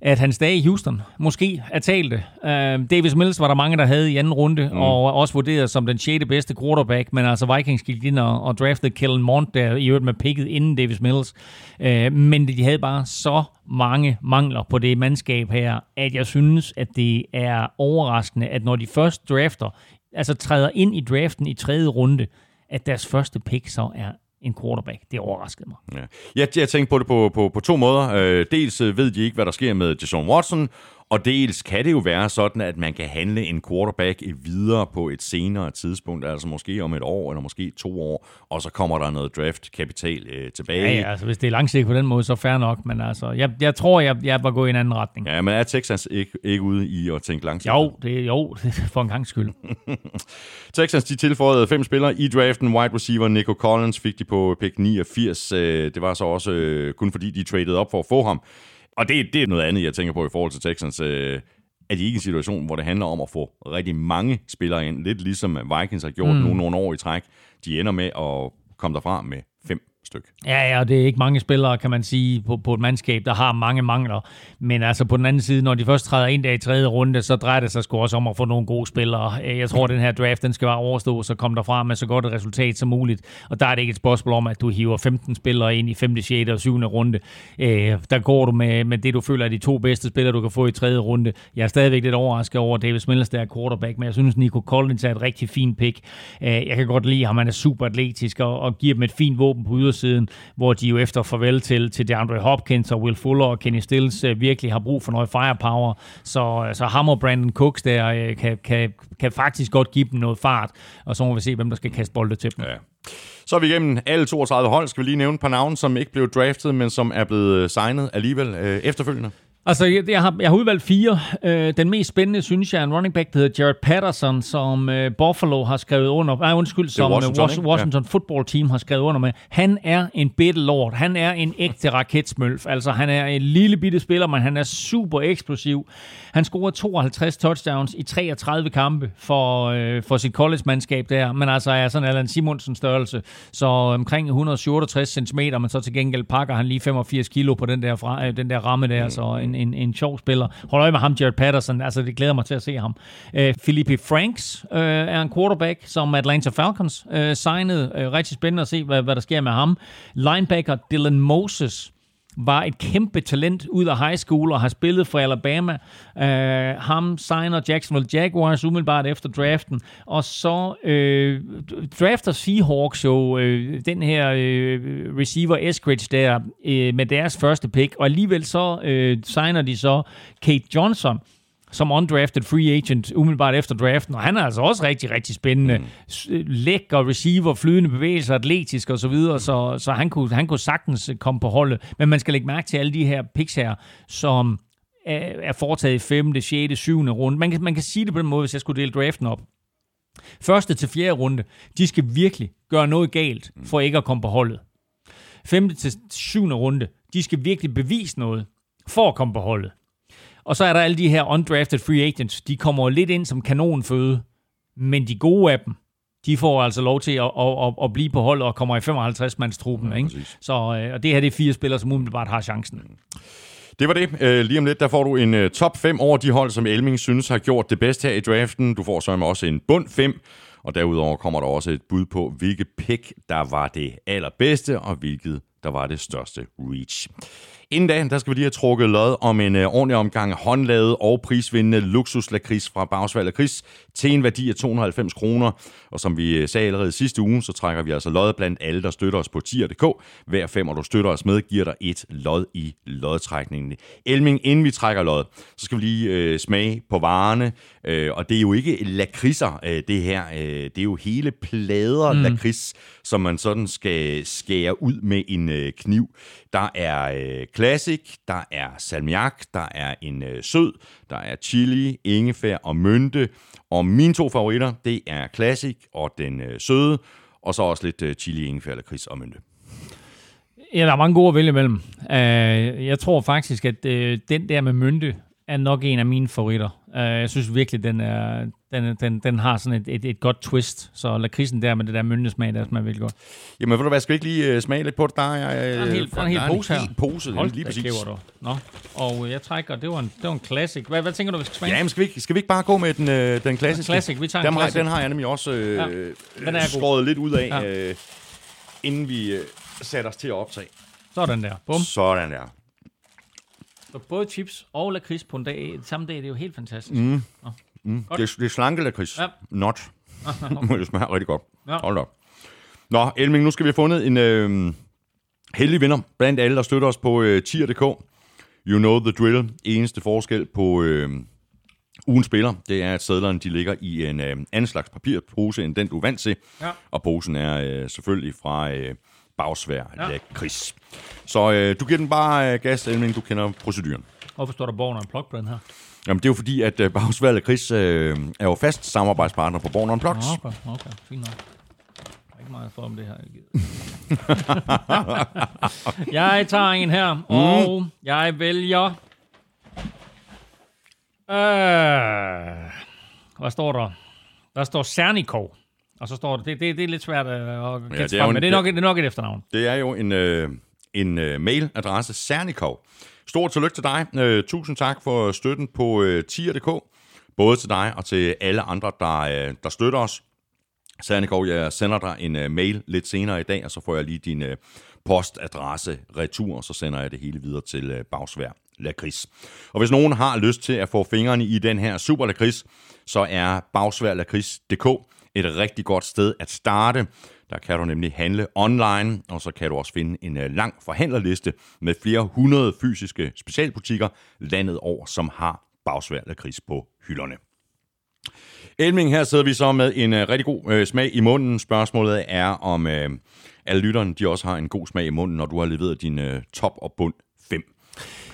at hans dage i Houston måske er talte. Uh, Davis Mills var der mange, der havde i anden runde, mm. og også vurderet som den 6. bedste quarterback, men altså Vikings gik ind og, og draftede Kellen Mond der i øvrigt med picket inden Davis Mills. Uh, men de havde bare så mange mangler på det mandskab her, at jeg synes, at det er overraskende, at når de først drafter, altså træder ind i draften i tredje runde, at deres første pick så er en quarterback. Det overraskede mig. Ja. Jeg, jeg tænkte på det på, på, på to måder. Øh, dels øh, ved de ikke, hvad der sker med Jason Watson, og dels kan det jo være sådan, at man kan handle en quarterback videre på et senere tidspunkt, altså måske om et år eller måske to år, og så kommer der noget draft-kapital øh, tilbage. Ja, ja, altså hvis det er langsigtet på den måde, så fair nok, men altså, jeg, jeg tror, jeg, jeg var gået i en anden retning. Ja, men er Texans ikke, ikke ude i at tænke langsigtet? Jo, det, jo, for en gang skyld. Texans, de tilføjede fem spillere i draften. Wide receiver Nico Collins fik de på pick 89. Øh, det var så også øh, kun fordi, de traded op for at få ham. Og det, det er noget andet, jeg tænker på i forhold til Texans. Øh, er de ikke en situation, hvor det handler om at få rigtig mange spillere ind. Lidt ligesom Vikings har gjort mm. nu nogle år i træk. De ender med at komme derfra med fem stykke. Ja, ja, det er ikke mange spillere, kan man sige, på, på et mandskab, der har mange mangler. Men altså på den anden side, når de først træder ind der i tredje runde, så drejer det sig sgu også om at få nogle gode spillere. Jeg tror, at den her draft, den skal bare overstå, så komme derfra med så godt et resultat som muligt. Og der er det ikke et spørgsmål om, at du hiver 15 spillere ind i 5., 6. og 7. runde. Øh, der går du med, med det, du føler er de to bedste spillere, du kan få i tredje runde. Jeg er stadigvæk lidt overrasket over David Millers, der er quarterback, men jeg synes, Nico Collins er et rigtig fint pick. Øh, jeg kan godt lide ham, han er super atletisk og, og giver dem et fint våben på siden, hvor de jo efter farvel til, til DeAndre Hopkins og Will Fuller og Kenny Stills øh, virkelig har brug for noget firepower. Så, øh, så ham og Brandon Cooks der øh, kan, kan, kan faktisk godt give dem noget fart, og så må vi se, hvem der skal kaste bolde til dem. Ja. Så er vi igennem alle 32 hold. Skal vi lige nævne et par navne, som ikke blev draftet, men som er blevet øh, signet alligevel øh, efterfølgende? Altså, jeg, jeg, har, jeg har udvalgt fire. Øh, den mest spændende, synes jeg, er en running back, der hedder Jared Patterson, som øh, Buffalo har skrevet under. Nej, undskyld, som øh, Washington, Washington, Washington ja. Football Team har skrevet under med. Han er en bitte lord. Han er en ægte raketsmølf. Altså, han er en lille bitte spiller, men han er super eksplosiv. Han scorede 52 touchdowns i 33 kampe for, øh, for sit college-mandskab der, men altså er sådan Allan Simonsen størrelse, så omkring 167 cm, men så til gengæld pakker han lige 85 kilo på den der, fra, øh, den der ramme der, så en, en, en sjov spiller. Hold øje med ham, Jared Patterson, altså det glæder mig til at se ham. Øh, Philippe Franks øh, er en quarterback, som Atlanta Falcons øh, signede. Øh, rigtig spændende at se, hvad, hvad der sker med ham. Linebacker Dylan Moses, var et kæmpe talent ud af high school og har spillet for Alabama. Uh, ham signer Jacksonville Jaguars umiddelbart efter draften, og så uh, drafter Seahawks jo uh, den her uh, receiver Eskridge der uh, med deres første pick, og alligevel så uh, signer de så Kate Johnson, som undrafted free agent umiddelbart efter draften, og han er altså også rigtig, rigtig spændende. Mm. Lækker receiver, flydende bevægelser, atletisk osv., så, videre, så, så han, kunne, han kunne sagtens komme på holdet. Men man skal lægge mærke til alle de her picks her, som er, foretaget i 5., 6., 7. runde. Man kan, man kan sige det på den måde, hvis jeg skulle dele draften op. Første til fjerde runde, de skal virkelig gøre noget galt, for ikke at komme på holdet. 5. til 7. runde, de skal virkelig bevise noget, for at komme på holdet. Og så er der alle de her undrafted free agents. De kommer lidt ind som kanonføde, men de gode af dem, de får altså lov til at, at, at, at blive på hold og kommer i 55-mandstruppen. Ja, ikke? Så øh, og det her det er fire spillere, som umiddelbart har chancen. Det var det. Øh, lige om lidt, der får du en uh, top 5 over de hold, som Elming synes har gjort det bedste her i draften. Du får så også en bund 5, og derudover kommer der også et bud på, hvilke pick, der var det allerbedste, og hvilket, der var det største reach. Inden da, der skal vi lige have trukket lod om en uh, ordentlig omgang håndlavet og prisvindende luksuslakris fra Bagsvald Lakris til en værdi af 290 kroner. Og som vi øh, sagde allerede sidste uge, så trækker vi altså lod blandt alle, der støtter os på tier.dk. Hver fem, du støtter os med, giver dig et lod i lodtrækningen. Elming, inden vi trækker lod, så skal vi lige uh, smage på varerne. Uh, og det er jo ikke lakridser, uh, det her. Uh, det er jo hele plader mm. lakrids, som man sådan skal skære ud med en uh, kniv. Der er øh, classic, der er salmiak, der er en øh, sød, der er chili, ingefær og mynte. Og mine to favoritter, det er classic og den øh, søde, og så også lidt øh, chili, ingefær, lakrids og mynte. Ja, der er mange gode at vælge imellem. Uh, jeg tror faktisk, at uh, den der med mynte er nok en af mine favoritter. Uh, jeg synes virkelig, den, er, den, den, den har sådan et, et, et godt twist. Så lakridsen der med det der myntesmag, der smager virkelig godt. Jamen, ved du hvad, skal vi ikke lige uh, smage lidt på det? Der er, uh, der er en hel, der er en hel pose her. pose, Hold lige præcis. du. Nå, og jeg trækker, det var en, det var en classic. Hvad, hvad tænker du, vi skal smage? Jamen, skal vi, ikke, skal vi ikke bare gå med den, uh, den klassiske? Classic, vi tager den en classic. Den har jeg nemlig også uh, ja, den er skåret lidt ud af, ja. uh, inden vi uh, satte os til at optage. Sådan der. Bum. Sådan der. Så både chips og lakrids på en dag, samme dag, det er jo helt fantastisk. Mm. Mm. Det, er, det er slanke lakrids. Ja. Not. Okay. det smager rigtig godt. Ja. Hold op. Nå, Elming, nu skal vi have fundet en øh, heldig vinder blandt alle, der støtter os på øh, tier.dk. You know the drill. Eneste forskel på øh, ugens spiller, det er, at sædlerne de ligger i en øh, anden slags papirpose, end den du er vant til. Ja. Og posen er øh, selvfølgelig fra... Øh, bagsvær ja. lakrids. Så øh, du giver den bare øh, gas, Elming, du kender proceduren. Hvorfor står der Born Unplugged på den her? Jamen, det er jo fordi, at øh, Bagsvær Lakrids øh, er jo fast samarbejdspartner på Born Unplugged. Okay, okay, fint nok. ikke meget for om det her. jeg tager en her, og mm. jeg vælger Øh, hvad står der? Der står Cernikov. Og så står der, det, det, det er lidt svært at gætte det er ja, jo en- men det er, nok, det er nok et efternavn. Det er jo en, øh, en øh, mailadresse, Cernikov. Stort tillykke til dig. Øh, tusind tak for støtten på øh, tier.dk. Både til dig og til alle andre, der, øh, der støtter os. Cernikov, jeg sender dig en øh, mail lidt senere i dag, og så får jeg lige din øh, postadresse retur, og så sender jeg det hele videre til øh, Bagsvær Lakrids. Og hvis nogen har lyst til at få fingrene i den her super lakrids, så er bagsværlakrids.dk et rigtig godt sted at starte. Der kan du nemlig handle online, og så kan du også finde en øh, lang forhandlerliste med flere hundrede fysiske specialbutikker landet over, som har bagsvær lakrids på hylderne. Elming, her sidder vi så med en uh, rigtig god øh, smag i munden. Spørgsmålet er, om øh, alle lytterne de også har en god smag i munden, når du har leveret din øh, top og bund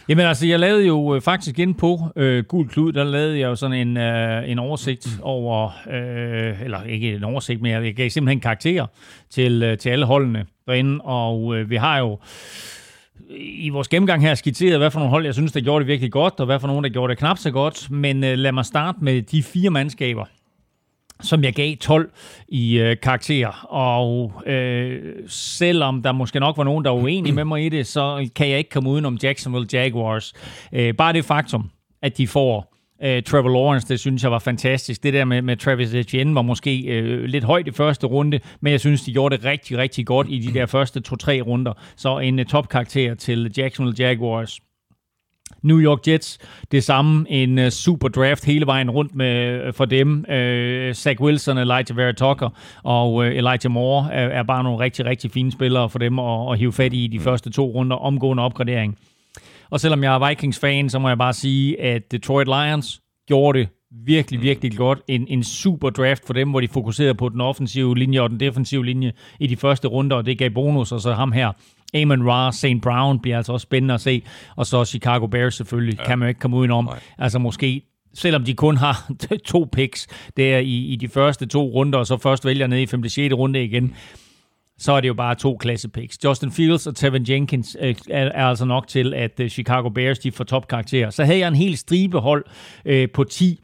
Jamen altså, jeg lavede jo øh, faktisk ind på øh, Gul Klud, der lavede jeg jo sådan en, øh, en oversigt over, øh, eller ikke en oversigt, men jeg gav simpelthen karakterer til, øh, til alle holdene derinde, og øh, vi har jo i vores gennemgang her skitseret, hvad for nogle hold, jeg synes, der gjorde det virkelig godt, og hvad for nogle, der gjorde det knap så godt, men øh, lad mig starte med de fire mandskaber, som jeg gav 12 i øh, karakter. Og øh, selvom der måske nok var nogen, der var uenige med mig i det, så kan jeg ikke komme udenom Jacksonville Jaguars. Øh, bare det faktum, at de får øh, Trevor Lawrence, det synes jeg var fantastisk. Det der med, med Travis Etienne var måske øh, lidt højt i første runde, men jeg synes, de gjorde det rigtig, rigtig godt i de der første to-tre runder. Så en øh, topkarakter til Jacksonville Jaguars. New York Jets, det samme, en uh, super draft hele vejen rundt med uh, for dem. Uh, Zach Wilson, Elijah Vera Tucker og uh, Elijah Moore er, er bare nogle rigtig, rigtig fine spillere for dem at, at hive fat i de første to runder omgående opgradering. Og selvom jeg er Vikings-fan, så må jeg bare sige, at Detroit Lions gjorde det virkelig, virkelig godt. En, en super draft for dem, hvor de fokuserede på den offensive linje og den defensive linje i de første runder, og det gav bonus, og så ham her, Amon Ra, St. Brown bliver altså også spændende at se, og så Chicago Bears selvfølgelig, ja. kan man jo ikke komme udenom. Nej. Altså måske selvom de kun har to picks der i, i de første to runder, og så først vælger ned i 5. 6. runde igen, så er det jo bare to klasse picks. Justin Fields og Tevin Jenkins øh, er, er altså nok til, at øh, Chicago Bears de får topkarakterer. Så havde jeg en helt stribe hold øh, på 10,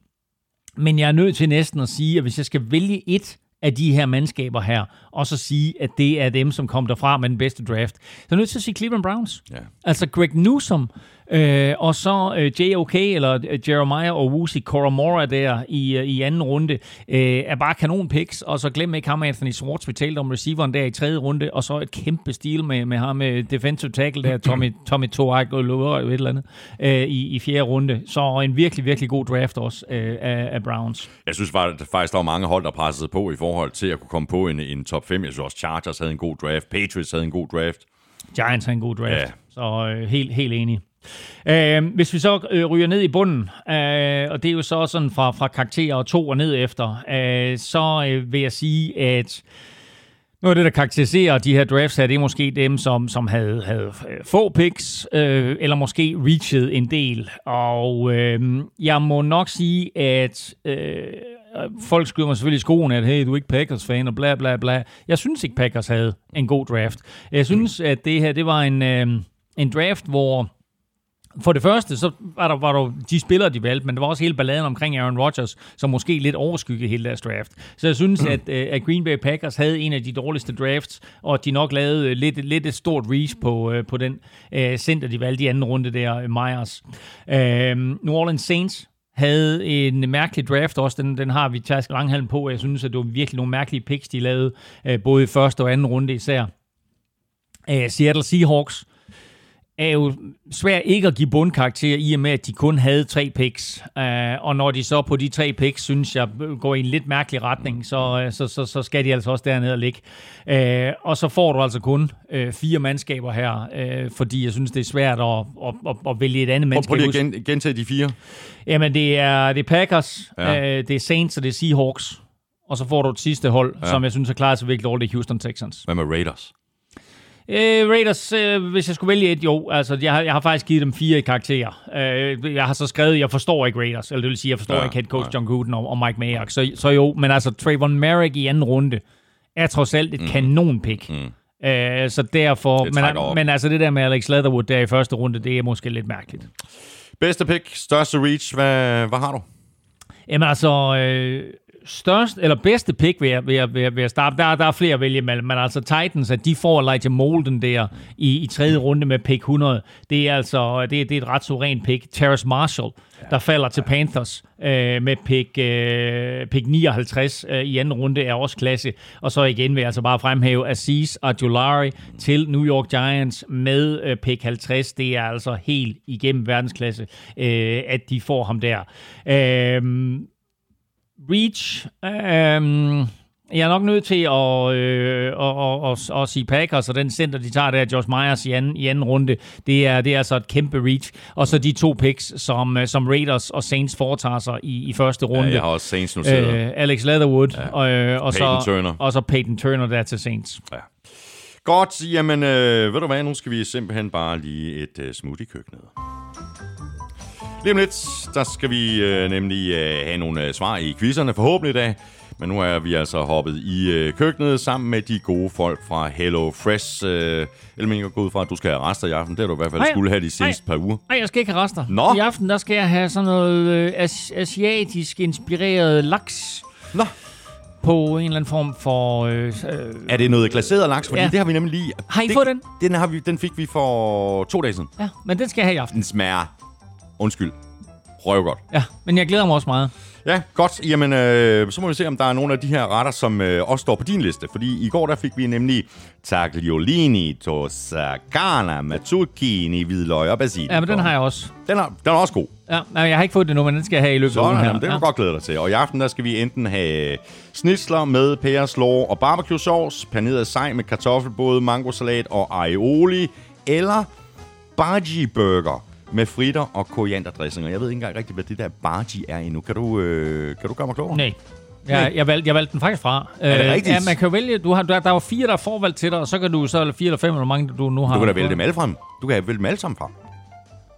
men jeg er nødt til næsten at sige, at hvis jeg skal vælge et af de her mandskaber her, og så sige, at det er dem, som kom derfra med den bedste draft. Så er jeg nødt til at sige Cleveland Browns. Ja. Altså Greg Newsom, øh, og så øh, JOK, eller øh, Jeremiah og Wusi Koromora der i, øh, i anden runde, øh, er bare kanon picks, og så glem ikke ham Anthony Swartz, vi talte om receiveren der i tredje runde, og så et kæmpe stil med, med ham med defensive tackle der, Tommy, Tommy Toak og et eller andet, øh, i, i fjerde runde. Så en virkelig, virkelig god draft også øh, af, af Browns. Jeg synes faktisk, der var mange hold, der pressede på i forhold til at kunne komme på en, en top 5. Jeg synes også, Chargers havde en god draft, Patriots havde en god draft. Giants har en god draft, ja. så øh, helt, helt enig. Øh, hvis vi så øh, ryger ned i bunden, øh, og det er jo så sådan fra, fra karakterer og to og ned efter, øh, så øh, vil jeg sige, at noget af det, der karakteriserer de her drafts her, det er måske dem, som, som havde, havde øh, få picks, øh, eller måske reached en del. Og øh, jeg må nok sige, at øh, folk skyder mig selvfølgelig i skoene, at hey, du er ikke Packers-fan, og bla bla bla. Jeg synes ikke, Packers havde en god draft. Jeg synes, at det her, det var en, øh, en draft, hvor for det første, så var der, var der de spillere, de valgte, men der var også hele balladen omkring Aaron Rodgers, som måske lidt overskyggede hele deres draft. Så jeg synes, at, øh, at Green Bay Packers havde en af de dårligste drafts, og de nok lavede øh, lidt, lidt et stort reach på, øh, på den center, de valgte i anden runde der, Myers. Øhm, New Orleans Saints havde en mærkelig draft også. Den, den har vi Task Langhalm på. Jeg synes, at det var virkelig nogle mærkelige picks, de lavede, både i første og anden runde især. Øh, Seattle Seahawks er jo svært ikke at give bundkarakter i og med, at de kun havde tre picks. Uh, og når de så på de tre picks, synes jeg, går i en lidt mærkelig retning, så, uh, så, så, så skal de altså også dernede og ligge. Uh, og så får du altså kun uh, fire mandskaber her, uh, fordi jeg synes, det er svært at, at, at, at vælge et andet mandskab. prøv lige at gen, gentage de fire. Jamen, det er, det er Packers, Ja. uh, det er Saints og det er Seahawks. Og så får du et sidste hold, Ja. som jeg synes er klaret sig virkelig dårligt, det Houston Texans. Hvad med Raiders? Øh, Raiders, øh, hvis jeg skulle vælge et, jo, altså jeg har, jeg har faktisk givet dem fire i karakterer. Øh, jeg har så skrevet, jeg forstår ikke Raiders, eller det vil sige, jeg forstår Ja, ja, ikke head coach nej. John Gruden og, og Mike Mayock, så, så jo, men altså Trayvon Merrick i anden runde er trods alt et mm. kanonpick. Mm. Øh, så derfor, Det men, men altså det der med Alex Leatherwood der i første runde, det er måske lidt mærkeligt. Bedste pick, største reach, hvad, hvad har du? Jamen altså, øh, størst, eller bedste pick vil jeg, vil jeg, vil jeg, vil jeg starte. Der, der er flere at vælge mellem, men altså Titans, at de får Elijah Molden der i, i tredje runde med pick 100, det er altså det, det er et ret suverænt pick. Terrace Marshall, der falder til Panthers øh, med pick, øh, pick 59 øh, i anden runde, er også klasse. Og så igen vil jeg altså bare fremhæve Aziz Adjulari til New York Giants med øh, pick 50. Det er altså helt igennem verdensklasse, øh, at de får ham der. Øh, Reach. Øhm, jeg er nok nødt til at, øh, at, at, at, at sige Packers, og den center, de tager der, Josh Myers i anden, i anden runde, det er, det er altså et kæmpe reach. Og så de to picks, som, øh, som Raiders og Saints foretager sig i, i første runde. Ja, jeg har også Saints noteret. Øh, Alex Leatherwood, ja. og, øh, og, Peyton så, Turner. og så Peyton Turner der til Saints. Ja. Godt, jamen øh, ved du hvad, nu skal vi simpelthen bare lige et øh, smoothie i køkkenet. Lige om lidt, der skal vi øh, nemlig øh, have nogle øh, svar i quizzerne, forhåbentlig i dag. Men nu er vi altså hoppet i øh, køkkenet sammen med de gode folk fra Hello Fresh. Øh, Elming, jeg går ud fra, at du skal have rester i aften. Det har du i hvert fald Nej, skulle have de seneste par uger. Nej, jeg skal ikke have rester. Nå. I aften, der skal jeg have sådan noget øh, as- asiatisk inspireret laks. Nå. På en eller anden form for... Øh, øh, Er det noget glaseret laks? Fordi Ja. det har vi nemlig lige... Har I det, fået den? Den, har vi, den fik vi for to dage siden. ja, men den skal jeg have i aften. Den smager, undskyld, røvgodt. Ja, men jeg glæder mig også meget. Ja, godt. Jamen, øh, så må vi se, om der er nogle af de her retter, som øh, også står på din liste. Fordi i går, der fik vi nemlig tagliolini, toscana, matzucchini, hvidløg og basilikum. Ja, men den har jeg også. Den er, den er også god. Ja, nej, jeg har ikke fået det nu, men den skal jeg have i løbet af ugen Sådan, her. jamen, det kan ja. godt glæde dig til. Og i aften, der skal vi enten have snitsler med pæreslår og barbecue sauce, paneret sej med kartoffelbåde, mangosalat og aioli, eller bhaji burger med fritter og korianderdressing. Og jeg ved ikke engang rigtigt, hvad det der bhaji er endnu. Kan du, øh, kan du gøre mig klogere? Nej. Jeg, jeg, valgte, jeg valgte den faktisk fra. Er det Øh, rigtigt? Ja, man kan jo vælge. Du har, der, der var fire, der er forvalgt til dig, og så kan du så, eller fire eller fem, eller mange du nu har. Du kan da vælge dem alle frem. Du kan vælge dem alle sammen fra.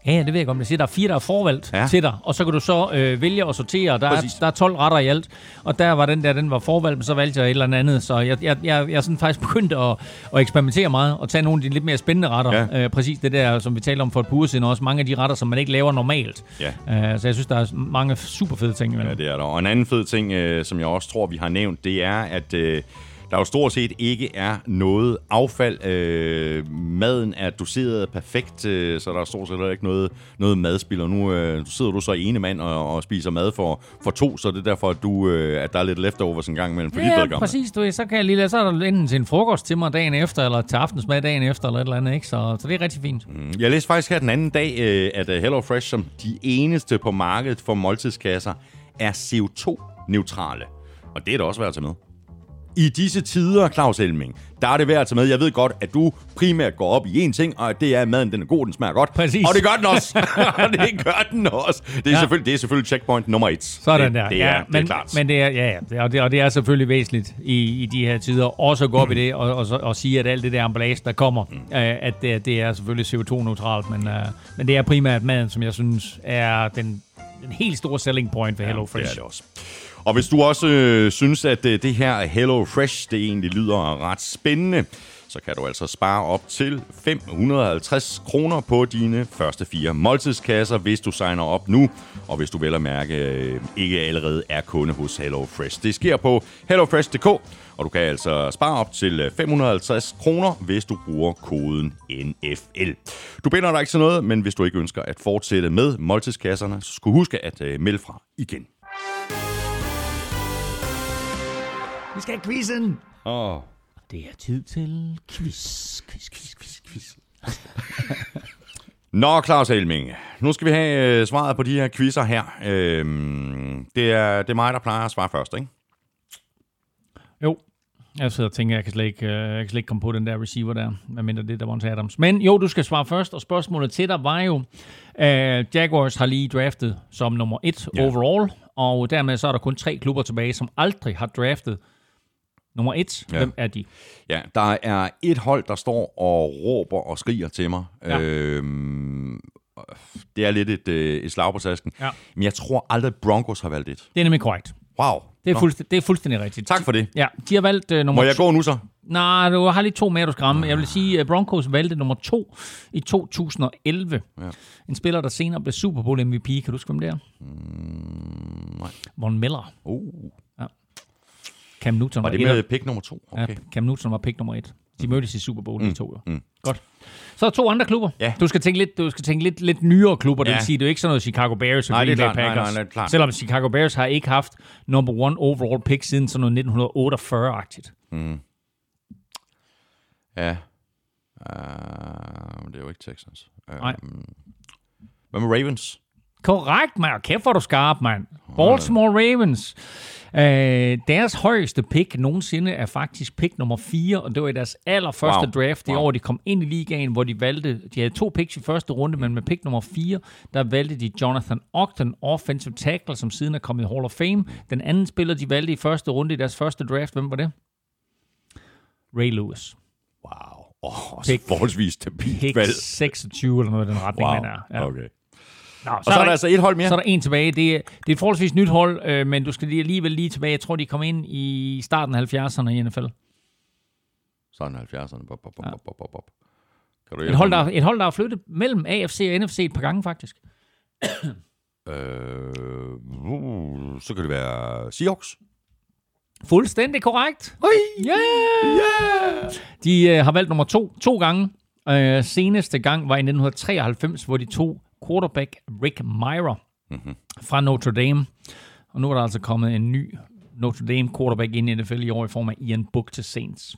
Ja, ja, det ved jeg godt, men jeg siger, der er fire, der er forvalgt Ja. til dig, og så kan du så øh, vælge og sortere. Der er, der er 12 retter i alt, og der var den der, den var forvalgt, men så valgte jeg et eller andet. Så jeg, jeg, jeg, jeg er sådan faktisk begyndt at, at eksperimentere meget, og tage nogle af de lidt mere spændende retter. Ja. Ja. Øh, præcis det der, som vi talte om for et par uger siden, også mange af de retter, som man ikke laver normalt. Ja. Øh, så jeg synes, der er mange super fede ting imellem. Ja, det er der. Og en anden fed ting, øh, som jeg også tror, vi har nævnt, det er, at øh, der jo stort set ikke er noget affald. Øh, maden er doseret perfekt, øh, så der er stort set heller ikke noget, noget madspil. Og nu øh, sidder du så ene mand og, og spiser mad for, for to, så det er derfor, at, du, øh, at der er lidt leftovers en gang imellem for dit Ja, vedkommende. præcis. Du, så kan jeg lige lade, så er der enten til en frokost til mig dagen efter, eller til aftensmad dagen efter, eller et eller andet, ikke? Så, så det er rigtig fint. Mm, Jeg læste faktisk her den anden dag, øh, at øh, Hello Fresh som de eneste på markedet for måltidskasser er CO2-neutrale. Og det er da også værd at tage med. I disse tider, Claus Elming, der er det værd at tage med. Jeg ved godt, at du primært går op i én ting, og det er, at maden den er god, den smager godt. Præcis. Og det gør den også. det gør den også. Det er, ja. Ja. selvfølgelig, det er selvfølgelig checkpoint nummer et. Sådan det, der. Det er, ja, det er men, klart. Men det er, ja, ja, det er, og, det, og det er selvfølgelig væsentligt i, i de her tider også at gå op i det og, og, og sige, at alt det der emballage, der kommer, mm. øh, at det, det er selvfølgelig CO2-neutralt, men, øh, men det er primært maden, som jeg synes er den, den helt store selling point for Hello Det Fresh. er det også. Og hvis du også øh, synes, at øh, det her Hello Fresh, det egentlig lyder ret spændende, så kan du altså spare op til 550 kroner på dine første fire måltidskasser, hvis du signer op nu, og hvis du vel at mærke øh, ikke allerede er kunde hos Hello Fresh. Det sker på hellofresh.dk, og du kan altså spare op til øh, 550 kroner, hvis du bruger koden NFL. Du binder dig ikke til noget, men hvis du ikke ønsker at fortsætte med måltidskasserne, så skal du huske at øh, melde fra igen. Vi skal have quizzen! Åh, oh. Det er tid til quiz, quiz, quiz, quiz, quiz. Nå, Claus Helming. Nu skal vi have øh, svaret på de her quizzer her. Øhm, det, er, det er mig, der plejer at svare først, ikke? Jo, jeg sidder og tænker, jeg kan slet ikke, øh, jeg kan slet ikke komme på den der receiver der, medmindre det er Davante Adams. Men jo, du skal svare først, og spørgsmålet til dig var jo, øh, Jaguars har lige draftet som nummer et Ja. overall, og dermed så er der kun tre klubber tilbage, som aldrig har draftet nummer et. Ja. Hvem er de? Ja, der er et hold, der står og råber og skriger til mig. Ja. Øhm, det er lidt et, øh, et slag på tasken. Ja. Men jeg tror aldrig, Broncos har valgt et. Det er nemlig korrekt. Wow. Det er, Nå, fuldstændig, det er fuldstændig rigtigt. Tak for det. Ja, de har valgt uh, nummer Må jeg gå nu så? Nej, du har lige to mere, du skal ramme. Jeg vil sige, at Broncos valgte nummer to i 2011. Ja. En spiller, der senere blev Super Bowl MVP. Kan du huske, hvem det er? Mm, nej. Von Miller. Uh. Cam Newton Var var, det et- med pick nummer to? Okay. Ja, Cam Newton var pick nummer et. De mødtes i Super Bowl, de to jo. mm. Godt. Så er der to andre klubber. Ja. Du skal tænke lidt, du skal tænke lidt, lidt nyere klubber. Det Ja. vil sige, det er ikke sådan noget Chicago Bears og Nej, det Green Bay klart. Nej, Packers. nej, nej, klart. Selvom Chicago Bears har ikke haft number one overall pick siden sådan noget 1948-agtigt. Ja. Uh, det er jo ikke Texans. Uh, Nej. Hvad med Ravens? Korrekt, mand. Kæft, hvor du skarp, mand. Baltimore Ravens. Øh, deres højeste pick nogensinde er faktisk pick nummer 4, og det var i deres allerførste Wow. draft, det Wow. år, de kom ind i ligaen, hvor de valgte, de havde to picks i første runde, men med pick nummer 4, der valgte de Jonathan Ogden, offensive tackle, som siden er kommet i Hall of Fame. Den anden spiller, de valgte i første runde i deres første draft, hvem var det? Ray Lewis. Wow. Oh, Pick- forholdsvis stabilt valg. 26 eller noget i den retning, Wow. man er. Ja. Okay. Nå, Og så er der altså et hold mere. Så er der en tilbage. Det er, det er et forholdsvis nyt hold, øh, men du skal lige alligevel lige tilbage. Jeg tror, de kom ind i starten af 70'erne i NFL. Sådan 70'erne. Bop, bop, bop, Ja. bop, bop, bop. Kan du Et hold, der, et hold, der har flyttet mellem AFC og NFC et par gange, faktisk. Øh, uh, så kan det være Seahawks. Fuldstændig korrekt. Ui. Yeah! yeah! De øh, har valgt nummer to to gange. Øh, seneste gang var i 1993, hvor de tog quarterback Rick Myra mm-hmm. fra Notre Dame. Og nu er der altså kommet en ny Notre Dame quarterback ind i NFL i år i form af Ian Book til Saints.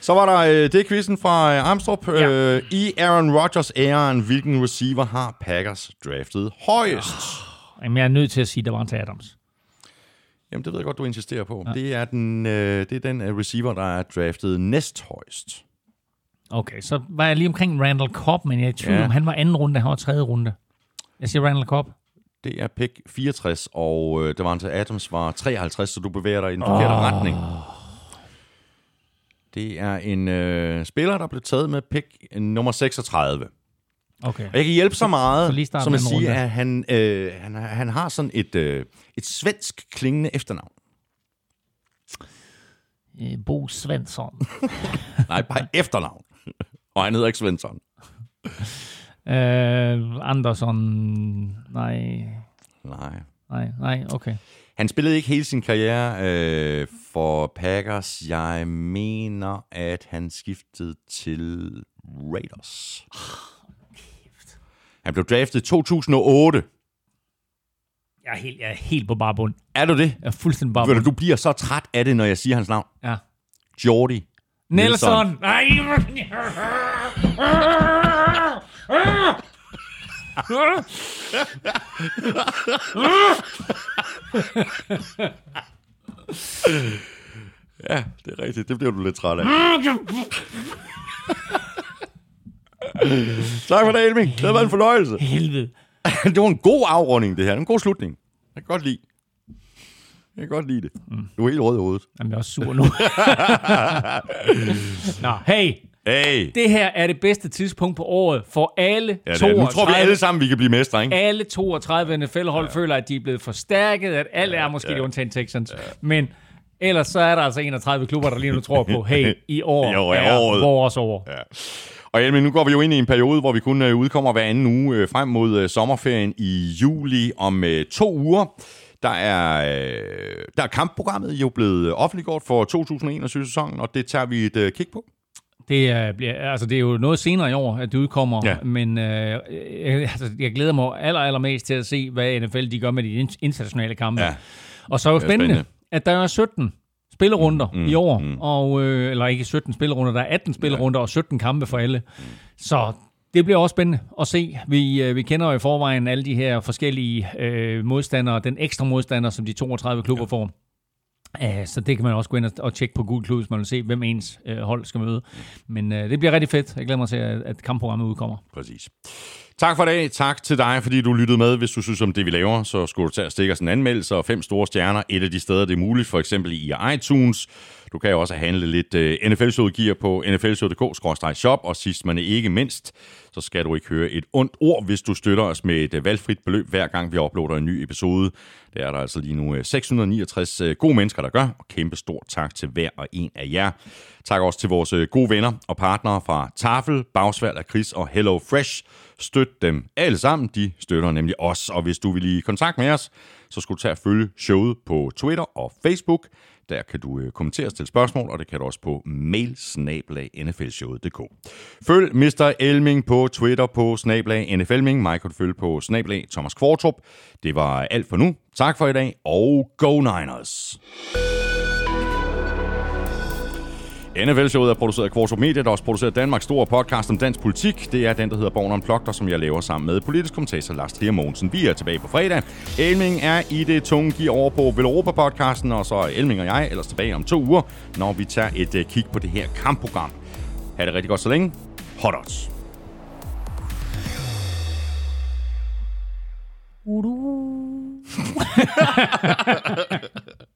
Så var der øh, det quizzen fra øh, Armstrong. Ja. Øh, I Aaron Rodgers æren, hvilken receiver har Packers draftet højest? Jamen, jeg er nødt til at sige, at det var til Adams. Jamen, det ved jeg godt, du insisterer på. Ja. Det er den, øh, det er den øh, receiver, der er draftet næsthøjst. Okay, så var jeg lige omkring Randall Cobb, men jeg er i tvivl Ja. om, han var anden runde, han var tredje runde. Jeg siger Randall Cobb. Det er pick 64, og øh, Davante Adams var 53, så du bevæger dig i den forkerte oh. retning. Det er en øh, spiller, der blev taget med pick nummer 36. Okay. Og jeg kan hjælpe så meget, Så som at sige, runde. at han, øh, han, han har sådan et, øh, et svensk klingende efternavn. Øh, Bo Svensson. Nej, bare efternavn. Og han hedder ikke Svensson. øh, Andersson. Nej. Nej. Nej, nej, okay. Han spillede ikke hele sin karriere øh, for Packers. Jeg mener, at han skiftede til Raiders. Han blev draftet i 2008. Jeg er helt, jeg er helt på bare bund. Er du det? Jeg er fuldstændig bare bund. du, du bliver så træt af det, når jeg siger hans navn. Ja. Jordi. Nelson. Nej. Ja, det er rigtigt. Det bliver du lidt træt af. tak for det, Elming. Det været en fornøjelse. Helvede. det var en god afrunding, det her. En god slutning. Jeg kan godt lide. Jeg kan godt lide det. Du er helt rød i hovedet. Jamen, jeg er også sur nu. Nå, hey. Hey! Det her er det bedste tidspunkt på året for alle Ja, det er. Nu 32 tror vi alle sammen, vi kan blive mestre, ikke? alle 32 NFL-hold ja. føler, at de er blevet forstærket, at alle er måske ja. undtagen Texans. Ja. Men ellers så er der altså 31 klubber, der lige nu tror på, hey, i år år er året. vores år. Ja. Og Elmin, nu går vi jo ind i en periode, hvor vi kun øh, udkommer hver anden uge øh, frem mod øh, sommerferien i juli om to uger. Der er, øh, der er kampprogrammet jo blevet offentliggjort for 2021-sæsonen, og det tager vi et øh, kig på. Det er, altså, det er jo noget senere i år, at det udkommer, Ja. men øh, jeg, altså, jeg glæder mig aller, allermest til at se, hvad NFL de gør med de in- internationale kampe. Ja. Og så er Det spændende, spændende. at der er 17 spillerunder mm, Mm, i år, mm. og, øh, eller ikke 17 spillerunder, der er 18 spillerunder og 17 kampe for alle. Så det bliver også spændende at se. Vi, øh, vi kender jo i forvejen alle de her forskellige øh, modstandere, den ekstra modstander, som de 32 klubber ja. får. Uh, så det kan man også gå ind og, og tjekke på Google hvis man vil se, hvem ens øh, hold skal møde. Men øh, det bliver rigtig fedt. Jeg glæder mig til, at, at kampprogrammet udkommer. Præcis. Tak for i dag. Tak til dig, fordi du lyttede med. Hvis du synes om det, vi laver, så skulle du tage og stikke os en anmeldelse og fem store stjerner. Et af de steder, det er muligt, for eksempel i iTunes. Du kan jo også handle lidt øh, uh, NFL-showet på nflshowdk-shop, og sidst men ikke mindst, så skal du ikke høre et ondt ord, hvis du støtter os med et uh, valgfrit beløb, hver gang vi uploader en ny episode. Det er der altså lige nu uh, 669 uh, gode mennesker, der gør, og kæmpe stort tak til hver og en af jer. Tak også til vores uh, gode venner og partnere fra Tafel, Bagsværd af Chris og Hello Fresh. Støt dem alle sammen, de støtter nemlig os. Og hvis du vil i kontakt med os, så skulle du tage at følge showet på Twitter og Facebook. Der kan du øh, kommentere og stille spørgsmål, og det kan du også på mail Følg Mr. Elming på Twitter på snablag NFLming. Mig kan du følge på snablag Thomas Kvartrup. Det var alt for nu. Tak for i dag, og Go Niners! NFL-showet er produceret af Kvartrup Media, der også produceret Danmarks store podcast om dansk politik. Det er den, der hedder Born Unplugged, som jeg laver sammen med politisk kommentator Lars Trier Mogensen. Vi er tilbage på fredag. Elming er i det tunge gear over på Veloropa-podcasten, og så er Elming og jeg ellers tilbage om to uger, når vi tager et uh, kig på det her kampprogram. Ha' det rigtig godt så længe. Hot odds.